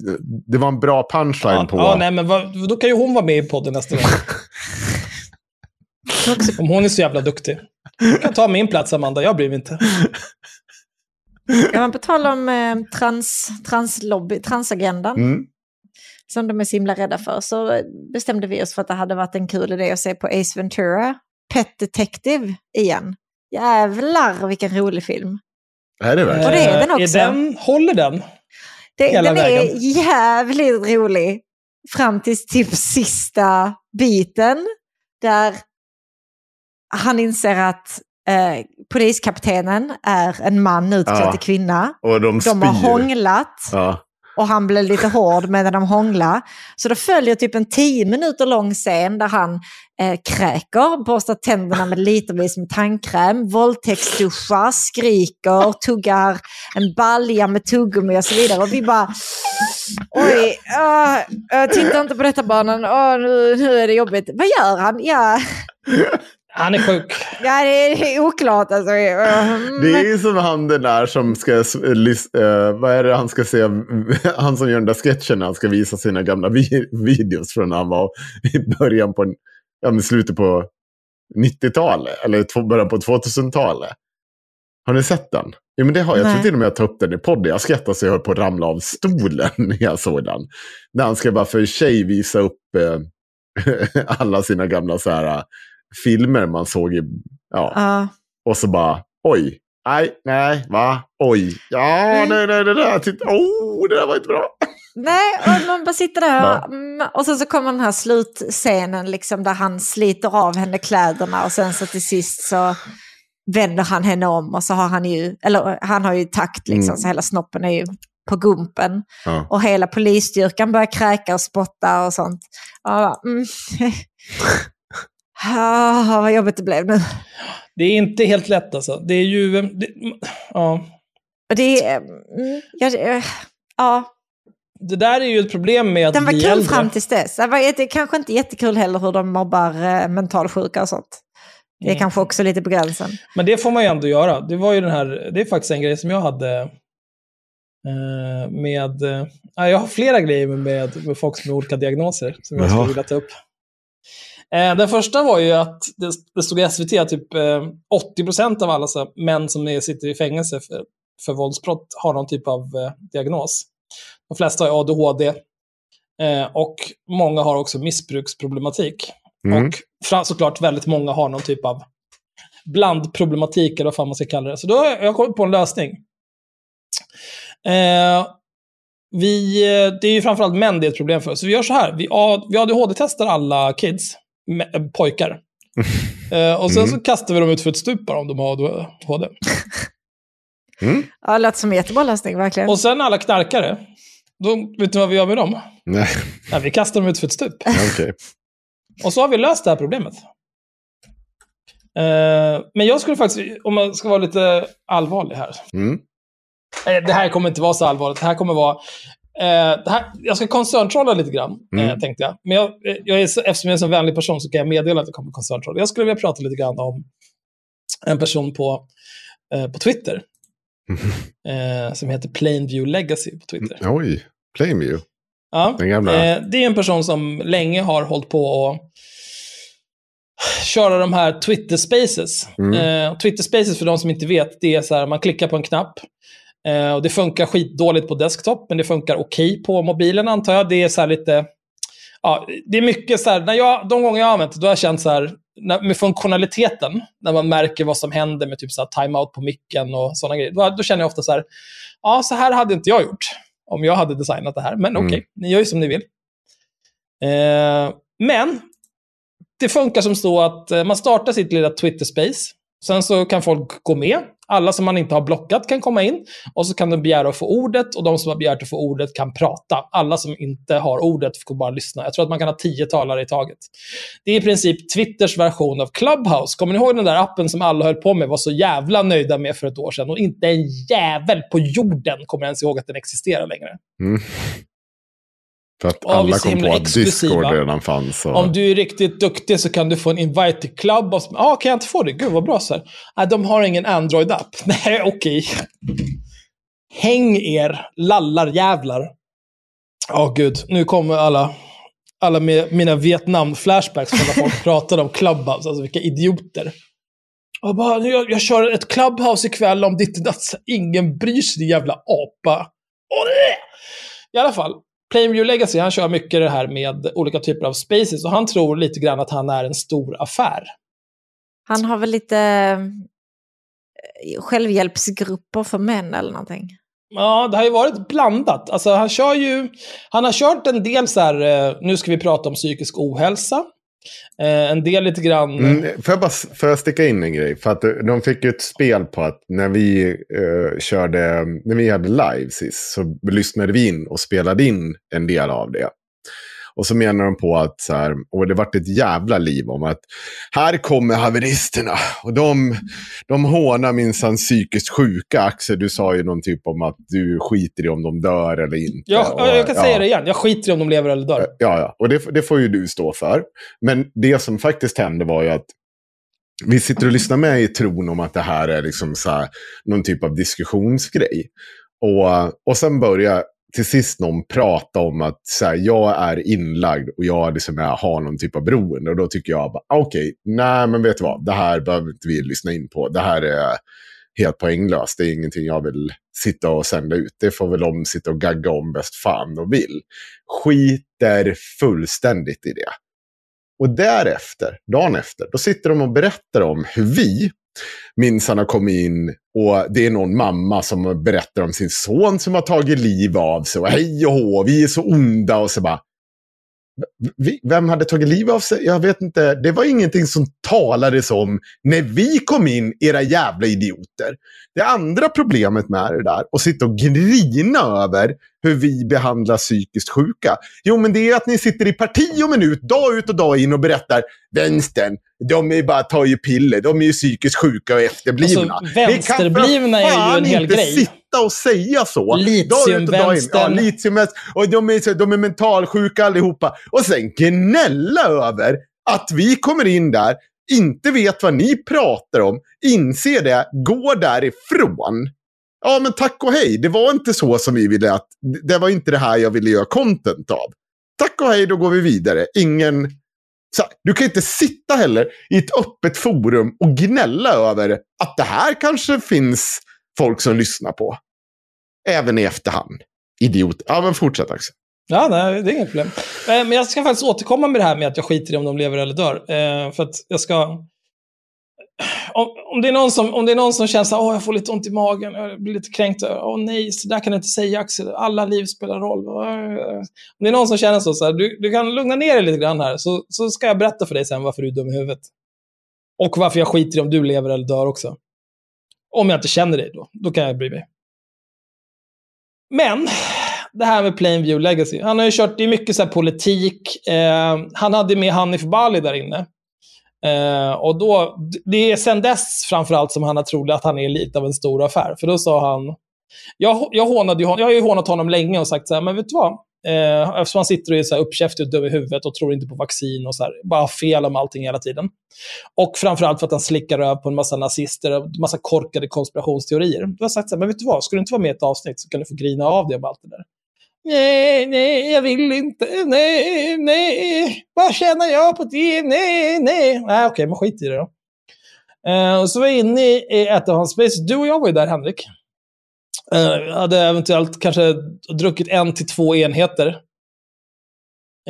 Det var en bra punchline Ja, på... ja, nej, men vad, då kan ju hon vara med i podden nästa gång. Om hon är så jävla duktig. Du kan ta min plats, Amanda. Jag bryr mig inte. Ja, men på tal om eh, trans, translobby, transagendan, Mm. Som de är så himla rädda för, så bestämde vi oss för att det hade varit en kul idé att se på Ace Ventura, Pet Detective igen. Jävlar vilken rolig film. Är det verkligen? Och det är den Eh, också. den, håller den? Det, den är vägen. jävligt rolig. Fram till typ sista biten. Där han inser att eh, poliskaptenen är en man utklädd Ja. till kvinna. Och de. De har hånglat Ja och han blev lite hård medan de hånglade. Så då följer typ en tio minuter lång scen där han eh, kräker, borstar tänderna med litervis med tandkräm, våldtäktsduschar, skriker, tuggar en balja med tuggummi och så vidare. Och vi bara, oj, ah, uh, titta inte på detta barnen, uh, nu, nu är det jobbigt. Vad gör han? Ja, han är sjuk. ja det är oklart alltså. Mm. Det är ju som han den där som ska, eh, vad är det han ska se, han som gör den där sketchen när han ska visa sina gamla vi- videos från när han var i början på, ja men slutet på 90-talet, eller början på 2000-talet. Har ni sett den? Ja, men det har jag. Tror till och med jag tar upp den i podden. Jag skrattade så jag höll på att ramla av stolen när jag såg den. När han ska bara för sig visa upp eh, alla sina gamla så här, filmer man såg i, ja, Ja. och så bara, oj, nej, nej, va, oj, ja, Mm. nej, nej, det där, titta, oh, det där var inte bra. Nej, och man bara sitter där Ja. mm, och sen så kommer den här slutscenen liksom, där han sliter av henne kläderna och sen så till sist så vänder han henne om och så har han ju, eller han har ju takt liksom, Mm. så hela snoppen är ju på gumpen. Ja. Och hela polisstyrkan börjar kräka och spotta och sånt. Och bara, mm. ah, vad jobbigt det blev nu. Det är inte helt lätt alltså. Det är ju... Det, ja. Det är, mm, ja, det, eh, ja, det där är ju ett problem med att den var bli kul äldre. fram tills dess. Det var kanske inte jättekul heller hur de mobbar eh, mentalsjuka och sånt. Det är Mm. kanske också lite på gränsen. Men det får man ju ändå göra. Det var ju den här, det är faktiskt en grej som jag hade eh, med, eh, ja, jag har flera grejer med, med, med folk med olika diagnoser som jag Jaha. skulle vilja ta upp. Eh, den första var ju att det, det stod i SVT att typ eh, 80% av alla så, män som är, sitter i fängelse för, för våldsbrott har någon typ av eh, diagnos. De flesta har ADHD eh, och många har också missbruksproblematik. Mm. Och såklart väldigt många har någon typ av blandproblematik, eller vad fan man ska kalla det. Så då har jag kommit på en lösning. Eh, vi, eh, det är ju framförallt män det är ett problem för. Så vi gör så här. Vi, ADHD-testar alla kids, eh, pojkar. Eh, och sen så kastar vi dem ut för ett stup bara om de har ADHD. Mm. Ja, det låter som en jättebra lösning, verkligen. Och sen alla knarkare. Då, vet du vad vi gör med dem? Nej, Ja, vi kastar dem ut för ett stup. okej. Och så har vi löst det här problemet. Eh, men jag skulle faktiskt, om man ska vara lite allvarlig här. Mm. Eh, det här kommer inte vara så allvarligt. Det här kommer vara... Eh, här, jag ska koncerntrolla lite grann, Mm. eh, tänkte jag. Men jag, eh, jag är, eftersom jag är en så vänlig person så kan jag meddela att jag kommer koncerntrolla. Jag skulle vilja prata lite grann om en person på, eh, på Twitter. Eh, som heter Plainview Legacy på Twitter. Oj, Playmeview. Ja. Eh, det är en person som länge har hållit på och köra de här Twitter Spaces. Mm. Eh, Twitter Spaces, för de som inte vet, det är så här, man klickar på en knapp. Eh, och det funkar skitdåligt på desktop, men det funkar okej på mobilen antar jag. Det är så här lite... Ja, det är mycket så här, när jag, de gånger jag har använt det, då har jag känt så här, när, med funktionaliteten, när man märker vad som händer med typ så här timeout på micken och sådana grejer. Då, då känner jag ofta så här, ja, så här hade inte jag gjort om jag hade designat det här. Men okej, Mm. ni gör ju som ni vill. Eh, men det funkar som så att eh, man startar sitt lilla Twitter-space. Sen så kan folk gå med. Alla som man inte har blockat kan komma in. Och så kan de begära att få ordet. Och de som har begärt att få ordet kan prata. Alla som inte har ordet får bara lyssna. Jag tror att man kan ha tio talare i taget. Det är i princip Twitters version av Clubhouse. Kommer ni ihåg den där appen som alla höll på med var så jävla nöjda med för ett år sedan? Och inte en jävel på jorden kommer ens ihåg att den existerar längre. Mm. För att Ja, alla kom på att exklusiva. Discord redan fanns. Och... Om du är riktigt duktig så kan du få en invite till Club. Ja, ah, kan jag inte få det? Gud, vad bra. Så här. Nej, de har ingen Android-app. Nej, okej. Häng er, lallarjävlar. Ja, gud. Nu kommer alla, alla med mina Vietnam-flashbacks när folk pratade om Clubhouse. Alltså, vilka idioter. Och bara, jag, jag kör ett Clubhouse ikväll om ditt och datt. Ingen bryr sig, din jävla apa. Nej! I alla fall, Plainview Legacy, han kör mycket det här med olika typer av spaces och han tror lite grann att han är en stor affär. Han har väl lite eh, självhjälpsgrupper för män eller någonting. Ja, det har ju varit blandat. Alltså, han kör ju... Han har kört en del så här, eh, nu ska vi prata om psykisk ohälsa. Eh, en del lite grann... Mm, får, jag bara, får jag sticka in en grej? För att eh, de fick ju ett spel på att när vi eh, körde, när vi hade live sist så lyssnade vi in och spelade in en del av det. Och så menar de på att så här, och det vart ett jävla liv om att här kommer haveristerna. Och de, de hånar minsann psykiskt sjuka. Axel, du sa ju någon typ om att du skiter i om de dör eller inte. jag, och, jag kan säga ja. det igen, jag skiter i om de lever eller dör. Ja, ja. Och det, det får ju du stå för. Men det som faktiskt hände var ju att vi sitter och lyssnar med i tron om att det här är liksom så här, någon typ av diskussionsgrej. Och, och sen börjar till sist någon prata om att så här, jag är inlagd och jag liksom är, har någon typ av beroende. Och då tycker jag, bara, okej, okej, nej men vet du vad, det här behöver inte vi lyssna in på. Det här är helt poänglöst. Det är ingenting jag vill sitta och sända ut. Det får väl de sitta och gagga om bäst fan de vill. Skiter fullständigt i det. Och därefter, dagen efter, då sitter de och berättar om hur vi minsann har kommit in och det är någon mamma som berättar om sin son som har tagit liv av sig och hej och hå, vi är så onda och så bara. Vem hade tagit liv av sig? Jag vet inte. Det var ingenting som talades om när vi kom in, era jävla idioter. Det andra problemet med det där, att sitta och grina över hur vi behandlar psykiskt sjuka. Jo, men det är att ni sitter i parti och minut, dag ut och dag in och berättar vänstern, de är bara tar ju piller, de är ju psykiskt sjuka och efterblivna. Alltså, Vi kan vänsterblivna är ju en hel inte grej. sitta och säga så. Dag ut och dag in. Litiumvänstern. Ja, litiumvänstern. Och de är, så- de är mentalsjuka allihopa. Och sen gnälla över att vi kommer in där, inte vet vad ni pratar om, inser det, går därifrån. Ja, men tack och hej. Det var inte så som vi ville att... Det var inte det här jag ville göra content av. Tack och hej, då går vi vidare. Ingen... Så, du kan inte sitta heller i ett öppet forum och gnälla över att det här kanske finns folk som lyssnar på. Även i efterhand. Idiot. Ja, men fortsätt Axel. Ja, nej, det är inget problem. Eh, men jag ska faktiskt återkomma med det här med att jag skiter i om de lever eller dör. Eh, för att jag ska... Om, om, det är någon som, om det är någon som känner att åh, jag får lite ont i magen, jag blir lite kränkt. Åh nej, så där kan du inte säga Axel. Alla liv spelar roll. Eh, om det är någon som känner så, så här, du, du kan lugna ner dig lite grann här, så, så ska jag berätta för dig sen varför du är dum i huvudet. Och varför jag skiter i om du lever eller dör också. Om jag inte känner dig då, då kan jag bry mig. Men, det här med Plainview Legacy. Han har ju kört, det är mycket så politik. Eh, han hade med Hanif Bali där inne. Eh, och då, det är sen dess framförallt som han har trott att han är lite av en stor affär. För då sa han, jag, jag, hånade, jag har ju hånat honom länge och sagt så här, men vet du vad? Eh, eftersom han sitter och är så här uppkäftig och dum i huvudet och tror inte på vaccin och så här, bara fel om allting hela tiden. Och framförallt för att han slickar över på en massa nazister och massa korkade konspirationsteorier. Då har jag sagt så här, men vet du vad? Ska du inte vara med i ett avsnitt så kan du få grina av dig om allt det där. Nej, nej, jag vill inte. Nej, nej. Vad tjänar jag på det? Nej, nej. Nej, okej, men skit i det då. Uh, så var jag inne i ett av hans space. Du och jag var ju där, Henrik. Uh, hade eventuellt kanske druckit en till två enheter.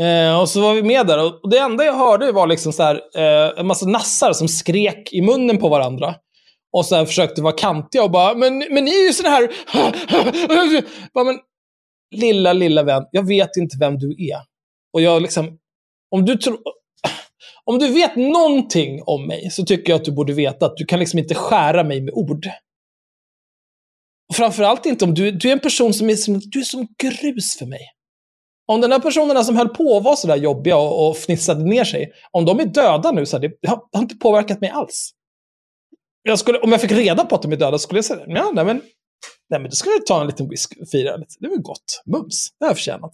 Uh, och så var vi med där och det enda jag hörde var liksom så här, uh, en massa nassar som skrek i munnen på varandra. Och så försökte vara kantiga och bara, men, men ni är ju sådana här... bara, men, lilla, lilla vän, jag vet inte vem du är. Och jag liksom, om du tror... Om du vet någonting om mig så tycker jag att du borde veta att du kan liksom inte skära mig med ord. Och framförallt inte om du, du är en person som är som, du är som grus för mig. Om den här personerna som höll på att vara sådär jobbiga och, och fnissade ner sig, om de är döda nu så här, det har, har inte påverkat mig alls. Jag skulle, om jag fick reda på att de är döda skulle jag säga, ja, nej men, nej, men då ska jag ta en liten whisky och fira lite. Det var gott. Mums. Det har jag förtjänat.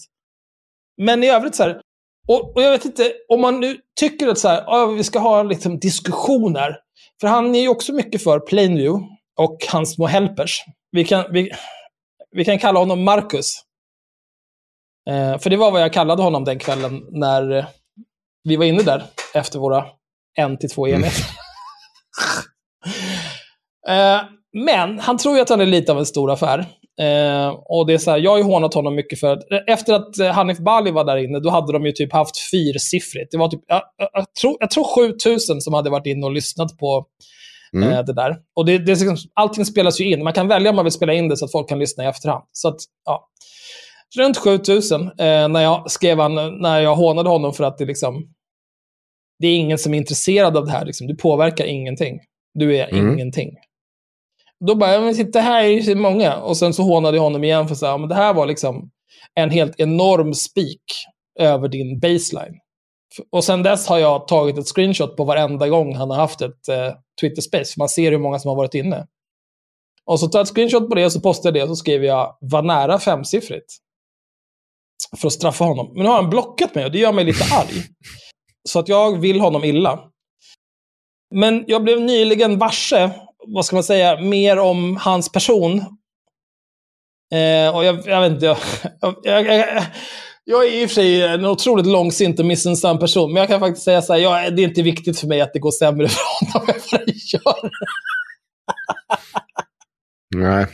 Men i övrigt så här, och, och, jag vet inte, om man nu tycker att så här, ja, vi ska ha liksom diskussioner. För han är ju också mycket för Plainview och hans små helpers. Vi kan, vi, vi kan kalla honom Marcus. Eh, för det var vad jag kallade honom den kvällen när vi var inne där efter våra en till två mm. enheter. Mm. eh, men han tror ju att han är lite av en stor affär. Eh, och det är så här, jag har ju hånat honom mycket för att efter att eh, Hanif Bali var där inne, då hade de ju typ haft fyrsiffrigt. Det var typ, jag, jag, jag tror, jag tror 7000 som hade varit inne och lyssnat på Mm. Eh, det där. Och det, det, liksom, allting spelas ju in. Man kan välja om man vill spela in det så att folk kan lyssna i efterhand. Så att, ja. Runt 7000 eh, när jag skrev han, när jag hånade honom för att det liksom... Det är ingen som är intresserad av det här. Liksom. Du påverkar ingenting. Du är mm. ingenting. Då bara, ja men titta här är så många. Och sen så hånade jag honom igen för att säga, men det här var liksom en helt enorm spik över din baseline. Och sen dess har jag tagit ett screenshot på varenda gång han har haft ett eh, Twitter Space. För man ser hur många som har varit inne. Och så tar jag ett screenshot på det och så postar jag det och så skriver jag var nära femsiffrigt. För att straffa honom. Men nu har han blockat mig och det gör mig lite arg. Så att jag vill honom illa. Men jag blev nyligen varse, vad ska man säga, mer om hans person. Eh, och jag, jag vet inte, jag, jag, jag, jag är i och för sig en otroligt långsint och missunnsam person, men jag kan faktiskt säga så här, jag, det är inte viktigt för mig att det går sämre för honom än vad det gör. Nej.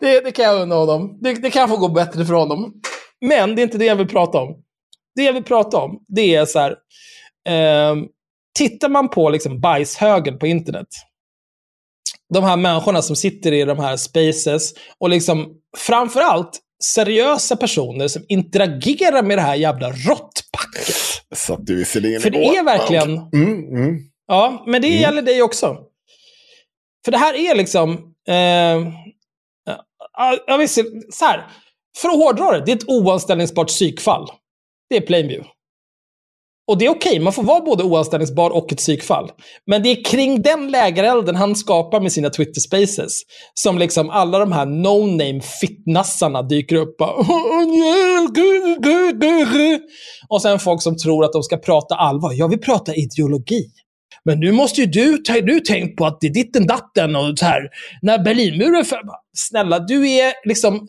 Det, det kan jag unna honom. Det, det kan få gå bättre för honom. Men det är inte det jag vill prata om. Det jag vill prata om, det är så här, eh, tittar man på liksom bajshögen på internet, de här människorna som sitter i de här spaces och liksom framförallt seriösa personer som interagerar med det här jävla råttpacket. Satt du visserligen För det är verkligen... Mm, mm. Ja, men det mm. gäller dig också. För det här är liksom... Eh, jag vill se, så här. För att hårdra det, det är ett oanställningsbart psykfall. Det är Plainview. Och det är okej, okay, man får vara både oanställningsbar och ett psykfall. Men det är kring den lägerelden han skapar med sina Twitter spaces som liksom alla de här no-name fitnassarna dyker upp. Och sen folk som tror att de ska prata allvar. Jag vill prata ideologi. Men nu måste ju du, du tänkt på att det är ditten datten och så här. När Berlinmuren föll. Snälla, du är liksom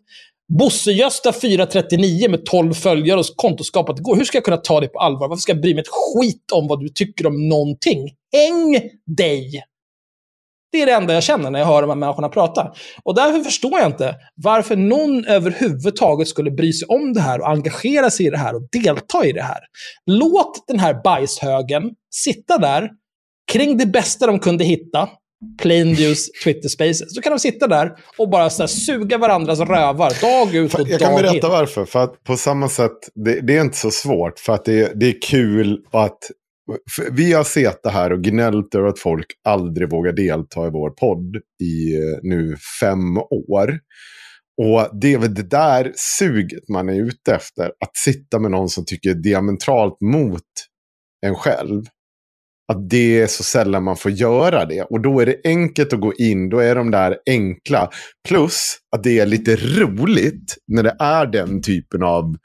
Bosse-Gösta 439 med 12 följare och kontoskapat går. Hur ska jag kunna ta det på allvar? Varför ska jag bry mig ett skit om vad du tycker om någonting? Häng dig! Det är det enda jag känner när jag hör de här människorna prata. Och därför förstår jag inte varför någon överhuvudtaget skulle bry sig om det här och engagera sig i det här och delta i det här. Låt den här bajshögen sitta där kring det bästa de kunde hitta Plainviews Twitter Spaces. Så kan de sitta där och bara så suga varandras rövar dag ut och dag in. Jag kan berätta in. varför. För att på samma sätt, det, det, är inte så svårt. För att det, det är kul att vi har sett det här och gnällt över att folk aldrig vågar delta i vår podd i eh, nu fem år. Och det är väl det där suget man är ute efter. Att sitta med någon som tycker diametralt mot en själv. Att det är så sällan man får göra det. Och då är det enkelt att gå in. Då är de där enkla. Plus att det är lite roligt när det är den typen av...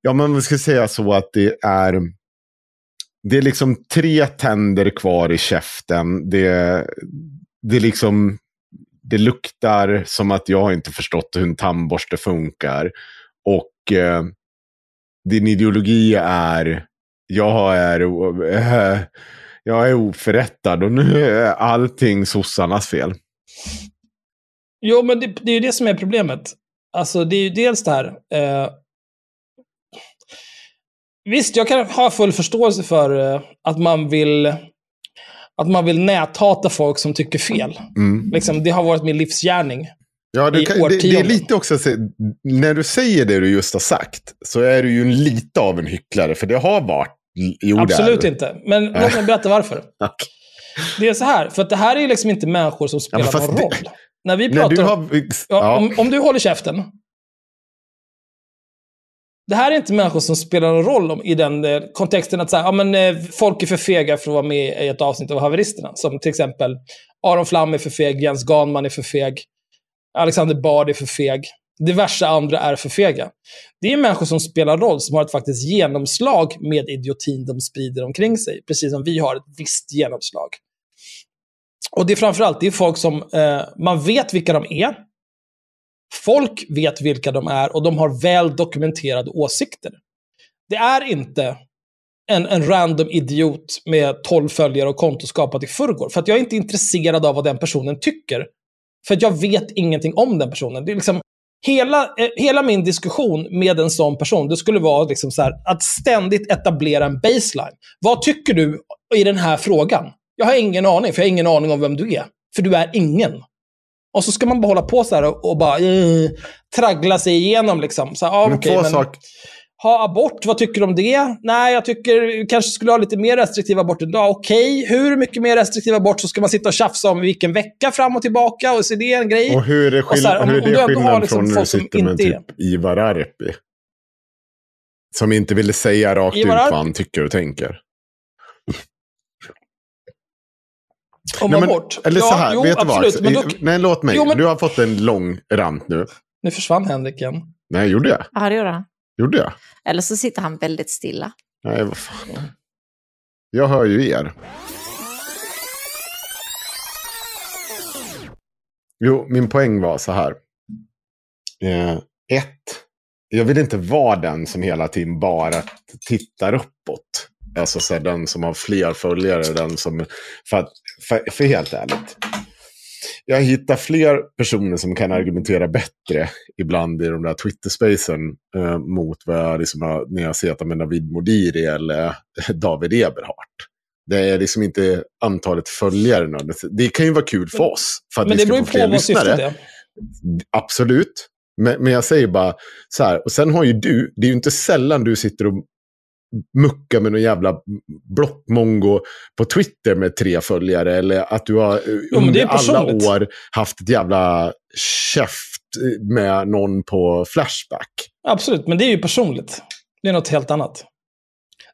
Ja, men vi ska säga så att det är... Det är liksom tre tänder kvar i käften. Det, det är liksom det luktar som att jag inte förstått hur en tandborste funkar. Och eh, din ideologi är, jag är, eh, jag är oförrättad och nu är allting sossarnas fel. Jo, men det, det är ju det som är problemet. Alltså, det är ju dels det här. Eh, visst, jag kan ha full förståelse för eh, att man vill att man vill näthata folk som tycker fel. Mm. Liksom, det har varit min livsgärning. Ja, I kan, det, det är lite också, så- när du säger det du just har sagt, så är du ju lite av en hycklare, för det har varit, jo det Absolut inte. Men låt mig berätta varför. Okej. Det är så här, för att det här är liksom inte människor som spelar fast någon det- roll. När vi pratar du om... har, Ja, ja, om, om du håller käften. Det här är inte människor som spelar någon roll om, i den eh, kontexten att säga, ja, men, eh, folk är för fega för att vara med i ett avsnitt av Haveristerna. Som till exempel Aron Flam är för feg, Jens Ganman är för feg, Alexander Bard är för feg. Diverse andra är för fega. Det är människor som spelar roll, som har ett faktiskt genomslag med idiotin de sprider omkring sig. Precis som vi har ett visst genomslag. Och det är framförallt det är folk som eh, man vet vilka de är. Folk vet vilka de är och de har väl dokumenterade åsikter. Det är inte en, en random idiot med 12 följare och konto skapat i förrgår. För att jag är inte intresserad av vad den personen tycker. För att jag vet ingenting om den personen. Det är liksom, hela, eh, hela min diskussion med en sån person, det skulle vara liksom så här, att ständigt etablera en baseline. Vad tycker du i den här frågan? Jag har ingen aning, för jag har ingen aning om vem du är. För du är ingen. Och så ska man bara hålla på så här och, och bara eh, traggla sig igenom. Liksom. Så, här, ah, men okej, två men saker. Ha abort, vad tycker du om det? Nej, jag tycker vi kanske skulle ha lite mer restriktiv abort idag. Okej, hur mycket mer restriktiv abort så ska man sitta och tjafsa om vilken vecka fram och tillbaka? Och så är det en grej. Och hur är, Och så här, skill- om- hur är det har skillnad liksom från när du sitter med typ Ivar Arpi? Som inte ville säga rakt Ivar ut vad han tycker och tänker. om Nej, men- abort. Eller så Ja, här, jo, vet du vad? absolut. Men då, Nej, låt mig. Jo, men- Du har fått en lång rant nu. nu försvann Henrik igen. Nej, gjorde jag? Ja, det gjorde han. Gjorde jag? Eller så sitter han väldigt stilla. Nej, vad fan. Jag hör ju er. Jo, min poäng var så här. Eh, ett, jag vill inte vara den som hela tiden bara tittar uppåt. Alltså så här, den som har fler följare, den som... För, för, för helt ärligt. Jag hittar fler personer som kan argumentera bättre ibland i de där Twitter-spacen eh, mot vad jag liksom har, när jag ser att med Navid Modiri eller David Eberhardt. Det är liksom inte antalet följare. Det kan ju vara kul för oss. För att Men vi det ska beror få ju fler på vad syftet lyssnare. är. Absolut. Men, men jag säger bara så här. Och sen har ju du, det är ju inte sällan du sitter och muckar med någon jävla blockmongo på Twitter med tre följare. Eller att du har eh, är under alla år haft ett jävla käft med någon på Flashback. Absolut, men det är ju personligt. Det är något helt annat.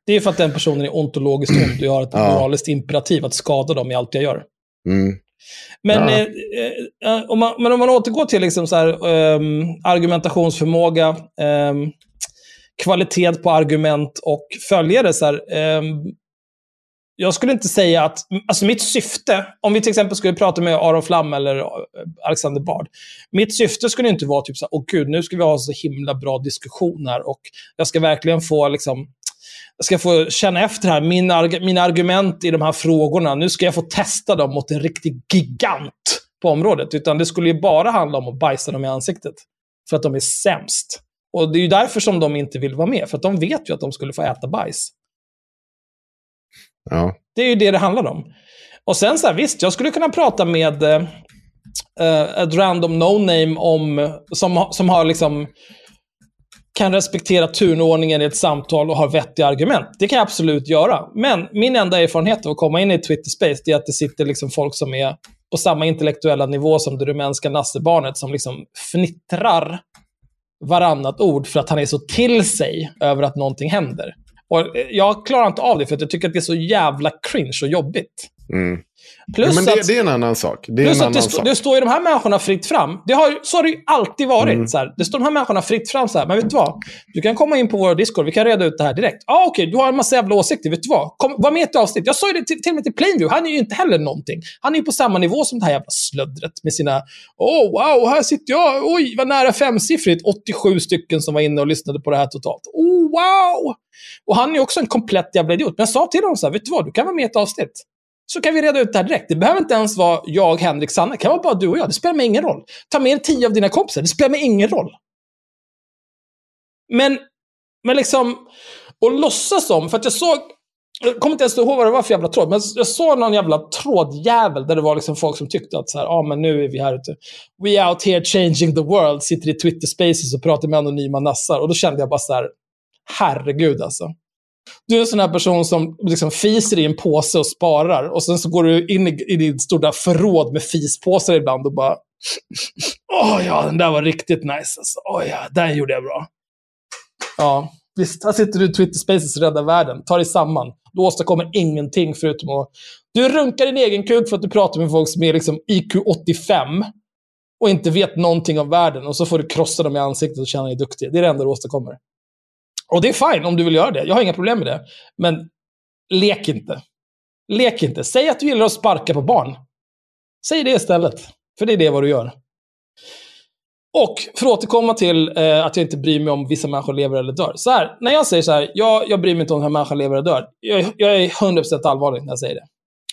Det är för att den personen är ontologiskt ond och jag har ett Ja. moraliskt imperativ att skada dem i allt jag gör. Mm. Men, Ja. eh, eh, om, man, men om man återgår till liksom så här, ehm, argumentationsförmåga, ehm, kvalitet på argument och följare. Så här, eh, jag skulle inte säga att, alltså mitt syfte, om vi till exempel skulle prata med Aron Flam eller eh, Alexander Bard. Mitt syfte skulle inte vara typ så här, åh gud, nu ska vi ha så himla bra diskussioner och jag ska verkligen få liksom, jag ska få känna efter här, min arg- mina argument i de här frågorna, nu ska jag få testa dem mot en riktig gigant på området. Utan det skulle ju bara handla om att bajsa dem i ansiktet. För att de är sämst. Och det är ju därför som de inte vill vara med, för de vet ju att de skulle få äta bajs. Ja. Det är ju det det handlar om. Och sen så här, visst, jag skulle kunna prata med eh, eh, ett random no-name om, som, som har liksom kan respektera turnordningen i ett samtal och har vettiga argument. Det kan jag absolut göra. Men min enda erfarenhet av att komma in i Twitter Space är att det sitter liksom folk som är på samma intellektuella nivå som det rumänska nassebarnet som liksom fnittrar varannat ord för att han är så till sig över att någonting händer. Och eh, jag klarar inte av det för att jag tycker att det är så jävla cringe och jobbigt. Mm. Plus Ja, men det, att, det är en annan sak. Det plus att det, sak. det står ju de här människorna fritt fram. Det har, så har det ju alltid varit. Mm. Så här. Det står de här människorna fritt fram så här. Men vet du vad? Du kan komma in på vår Discord. Vi kan reda ut det här direkt. Ah, okej. du har en massa jävla åsikter. Vet du vad? Kom, var med i ett avsnitt. Jag sa ju det till, till och med till Plainview. Han är ju inte heller någonting. Han är ju på samma nivå som det här jävla slöddret med sina oh, wow, här sitter jag. Oj, vad nära femsiffrigt. 87 stycken som var inne och lyssnade på det här totalt. Oh, wow! Och han är också en komplett jävla idiot. Men jag sa till honom så här, vet du vad? Du kan vara med i ett avsnitt. Så kan vi reda ut det här direkt. Det behöver inte ens vara jag, Henrik, Sanna. Det kan vara bara du och jag. Det spelar mig ingen roll. Ta med tio av dina kompisar. Det spelar mig ingen roll. Men, men liksom, och låtsas som, för att jag såg, jag kommer inte ens ihåg vad det var för jävla tråd, men jag såg någon jävla trådjävel där det var liksom folk som tyckte att så här, ah, men nu är vi här ute. We out here changing the world, sitter i Twitter spaces och pratar med anonyma nassar. Och då kände jag bara så här, herregud alltså. Du är en sån här person som liksom fiser i en påse och sparar. Och sen så går du in i, i ditt stora förråd med fispåsar ibland och bara... Åh ja, den där var riktigt nice alltså. Åh ja, den gjorde jag bra. Ja, visst. Här sitter du i Twitter Spaces och räddar världen. Ta dig samman. Du åstadkommer ingenting förutom att... Du runkar din egen kuk för att du pratar med folk som är liksom IQ 85 och inte vet någonting om världen. Och så får du krossa dem i ansiktet och känna dig duktig. Det är det enda du åstadkommer. Och det är fine om du vill göra det. Jag har inga problem med det. Men lek inte. Lek inte. Säg att du gillar att sparka på barn. Säg det istället. För det är det vad du gör. Och för att återkomma till eh, att jag inte bryr mig om vissa människor lever eller dör. Så här, när jag säger så här, jag, jag bryr mig inte om den här människan lever eller dör. Jag, jag är 100% allvarlig när jag säger det.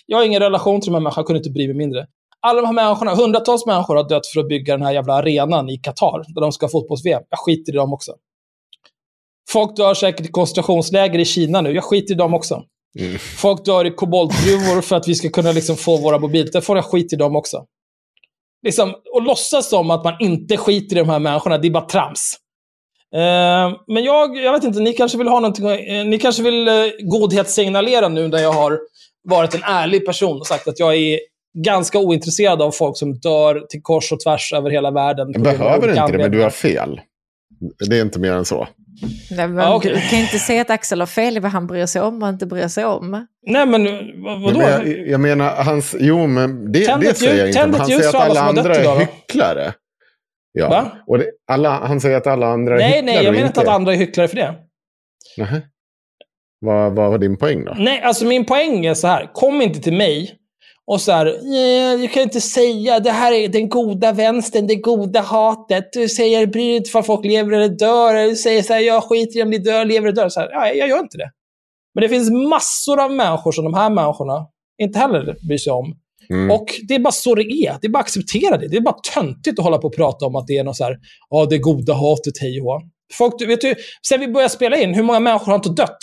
Jag har ingen relation till de här människorna, jag kunde inte bry mig mindre. Alla de här människorna, hundratals människor har dött för att bygga den här jävla arenan i Qatar, där de ska ha fotbolls-VM. Jag skiter i dem också. Folk dör säkert i koncentrationsläger i Kina nu. Jag skiter i dem också. Mm. Folk dör i koboltgruvor för att vi ska kunna liksom få våra mobiltelefoner. Jag skiter i dem också. Liksom, och låtsas som att man inte skiter i de här människorna, det är bara trams. Eh, men jag, jag vet inte, ni kanske vill ha någonting, eh, ni kanske vill eh, godhetssignalera nu när jag har varit en ärlig person och sagt att jag är ganska ointresserad av folk som dör till kors och tvärs över hela världen. Jag behöver inte det, men du har fel. Det är inte mer än så. Nej, men Ja, okej. Du kan inte säga att Axel har fel i vad han bryr sig om och inte bryr sig om. Nej, men vad, vadå? Nej, men jag, jag menar, hans, jo men det, Tänd det säger ljus- jag inte. han ljus säger för att alla alla andra idag är då. hycklare. Ja. Va? Och det, alla, han säger att alla andra är Nej, hycklare nej, jag och menar inte att andra är hycklare för det. Nähä. Vad, vad var din poäng då? Nej, alltså min poäng är så här. Kom inte till mig och så här, "Nej, du kan inte säga det här är den goda vänstern, det goda hatet. Du säger, bryr dig inte för folk lever eller dör. Du säger så här, jag skiter i om de dör, lever eller dör. Så här, ja, jag gör inte det. Men det finns massor av människor som de här människorna inte heller bryr sig om. Mm. Och det är bara så det är. Det är bara att acceptera det. Det är bara töntigt att hålla på och prata om att det är något så här, ja, det goda hatet, hej och. Folk, vet du, sen vi började spela in, hur många människor har inte dött?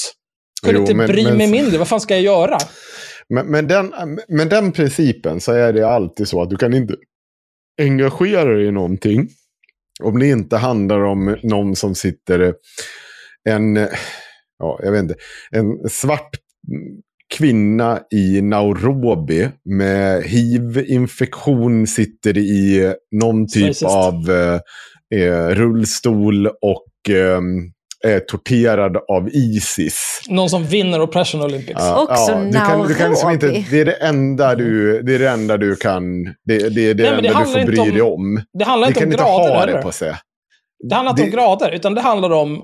Kunde Jo, inte men- bry men- mig mindre. Vad fan ska jag göra? Men, men, den, men den principen så är det alltid så att du kan inte engagera dig i någonting om det inte handlar om någon som sitter en, ja, jag vet inte, en svart kvinna i Nairobi med hiv-infektion sitter i någon typ av eh, rullstol och eh, är torterad av Isis. Någon som vinner Oppression Olympics. Också du kan, du kan liksom inte, det är det enda du, det är det enda du kan, det, det är det Nej, men det enda du får inte bry om- dig om. Det handlar inte kan om inte grader ha heller. det på sig. Det handlar inte om grader, utan det handlar om...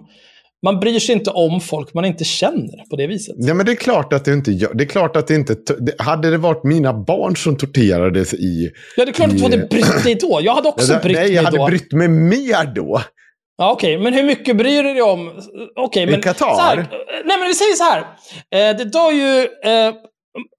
Man bryr sig inte om folk man inte känner på det viset. Ja, men det är klart att det inte gör. Det är klart att det inte... Det, hade det varit mina barn som torterades i... Ja, det är klart att du hade brytt dig då. Jag hade också Ja, brytt nej, mig jag hade då. brytt mig mer då. Ja, Okej, men hur mycket bryr du dig om... Okej, men... Qatar? här, nej, men vi säger så här. Eh, det dör ju eh,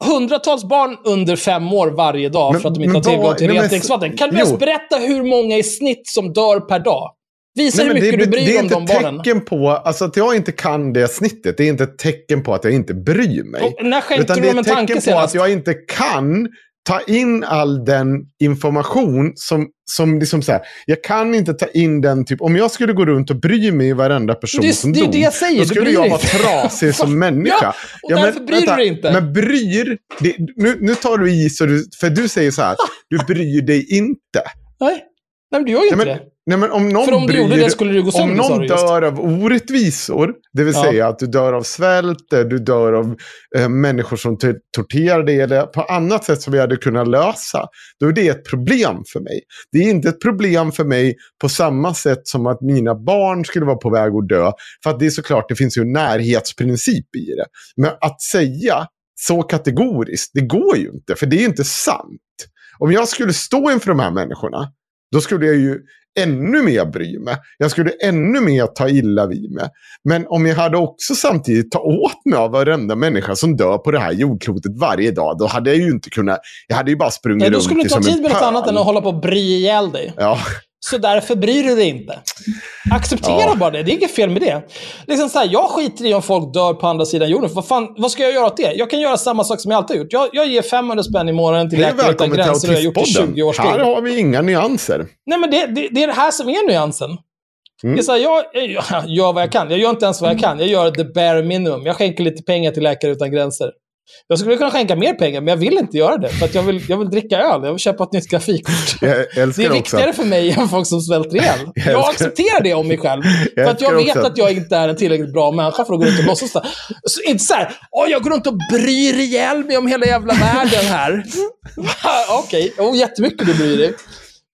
hundratals barn under fem år varje dag Men- för att de inte har tillgång till nej, rent dricksvatten. Kan du ens berätta hur många i snitt som dör per dag? Visa hur men mycket det, du bryr det dig är om inte de ett barnen. tecken på... Alltså att jag inte kan det snittet, det är inte ett tecken på att jag inte bryr mig. Och när skänkte du det är dem en ett tanke tecken på senast? att jag inte kan ta in all den information som, som liksom så här, jag kan inte ta in den typ, om jag skulle gå runt och bry mig i varenda person Det- som det dog, det jag säger, då skulle jag vara trasig som människa. Ja, och därför bryr du dig inte. Men bryr, det, nu, nu tar du i så du, för du säger så här, du bryr dig inte. Nej. Nej, men du gör ju Nej, inte men, det. Nej, men om någon För om bryr, det skulle du gå Om sönder, sa någon dör av orättvisor, det vill Ja. säga att du dör av svält, eh, du dör av eh, människor som torterar dig eller på annat sätt som vi hade kunnat lösa, då är det ett problem för mig. Det är inte ett problem för mig på samma sätt som att mina barn skulle vara på väg att dö. För att det är såklart, det finns ju en närhetsprincip i det. Men att säga så kategoriskt, det går ju inte, för det är inte sant. Om jag skulle stå inför de här människorna, då skulle jag ju ännu mer bry mig. Jag skulle ännu mer ta illa vid mig. Men om jag hade också samtidigt ta åt mig av varenda människa som dör på det här jordklotet varje dag, då hade jag ju inte kunnat... Jag hade ju bara sprungit Nej, då runt skulle du inte ha som en tid med något annat än att hålla på och bry ihjäl dig. Ja, Så därför bryr du dig inte. Acceptera Ja. bara det. Det är inget fel med det. Liksom så här, jag skiter i om folk dör på andra sidan jorden. Vad, fan, vad ska jag göra åt det? Jag kan göra samma sak som jag alltid har gjort. Jag, jag ger 500 spänn i månaden till Läkare Utan Gränser och jag har gjort i 20 års tid. Här har vi inga nyanser. Nej, men det, det, det är det här som är nyansen. Mm. Det är så här, jag, jag gör vad jag kan. Jag gör inte ens vad jag kan. Jag gör the bare minimum. Jag skänker lite pengar till Läkare Utan Gränser. Jag skulle kunna skänka mer pengar, men jag vill inte göra det. För jag vill, jag vill dricka öl. Jag vill köpa ett nytt grafikkort. Jag Det är också viktigare för mig än folk som svälter ihjäl. Jag Jag accepterar det om mig själv. För att jag vet också- att jag inte är en tillräckligt bra människa för att gå runt och låtsas det. Så Inte så här, åh jag går runt och bryr ihjäl mig om hela jävla världen här. Okej, okay. oh, jättemycket du bryr dig.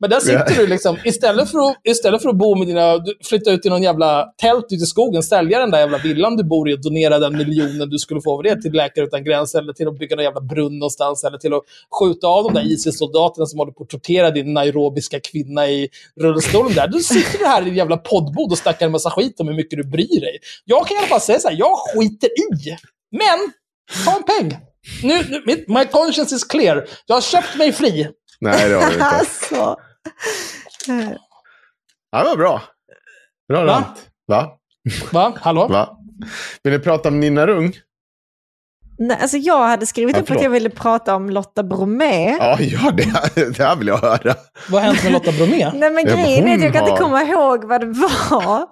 Men där sitter Ja. du liksom, istället för, att, istället för att bo med dina, du- flytta ut i någon jävla tält ute i skogen, sälja den där jävla villan du bor i och donera den miljonen du skulle få av det till Läkare Utan Gränser, eller till att bygga någon jävla brunn någonstans, eller till att skjuta av de där ISIS-soldaterna som håller på att tortera din nairobiska kvinna i rullstolen där. Du sitter du här i din jävla poddbod och snackar en massa skit om hur mycket du bryr dig. Jag kan i alla fall säga så här, jag skiter i. Men, ta en peng. Nu, nu, my conscience is clear. Jag har köpt mig fri. Nej, det har vi inte. alltså. Eh, Ja, det var bra. Bra Va? rant. Va? Va? Hallå? Va? Vill ni prata om Nina Rung? Nej, alltså jag hade skrivit Ja, upp att jag ville prata om Lotta Bromé. Ja, ja det, det här vill jag höra. Vad har hänt med Lotta Bromé? Nej men grejen är att jag kan har- inte komma ihåg vad det var.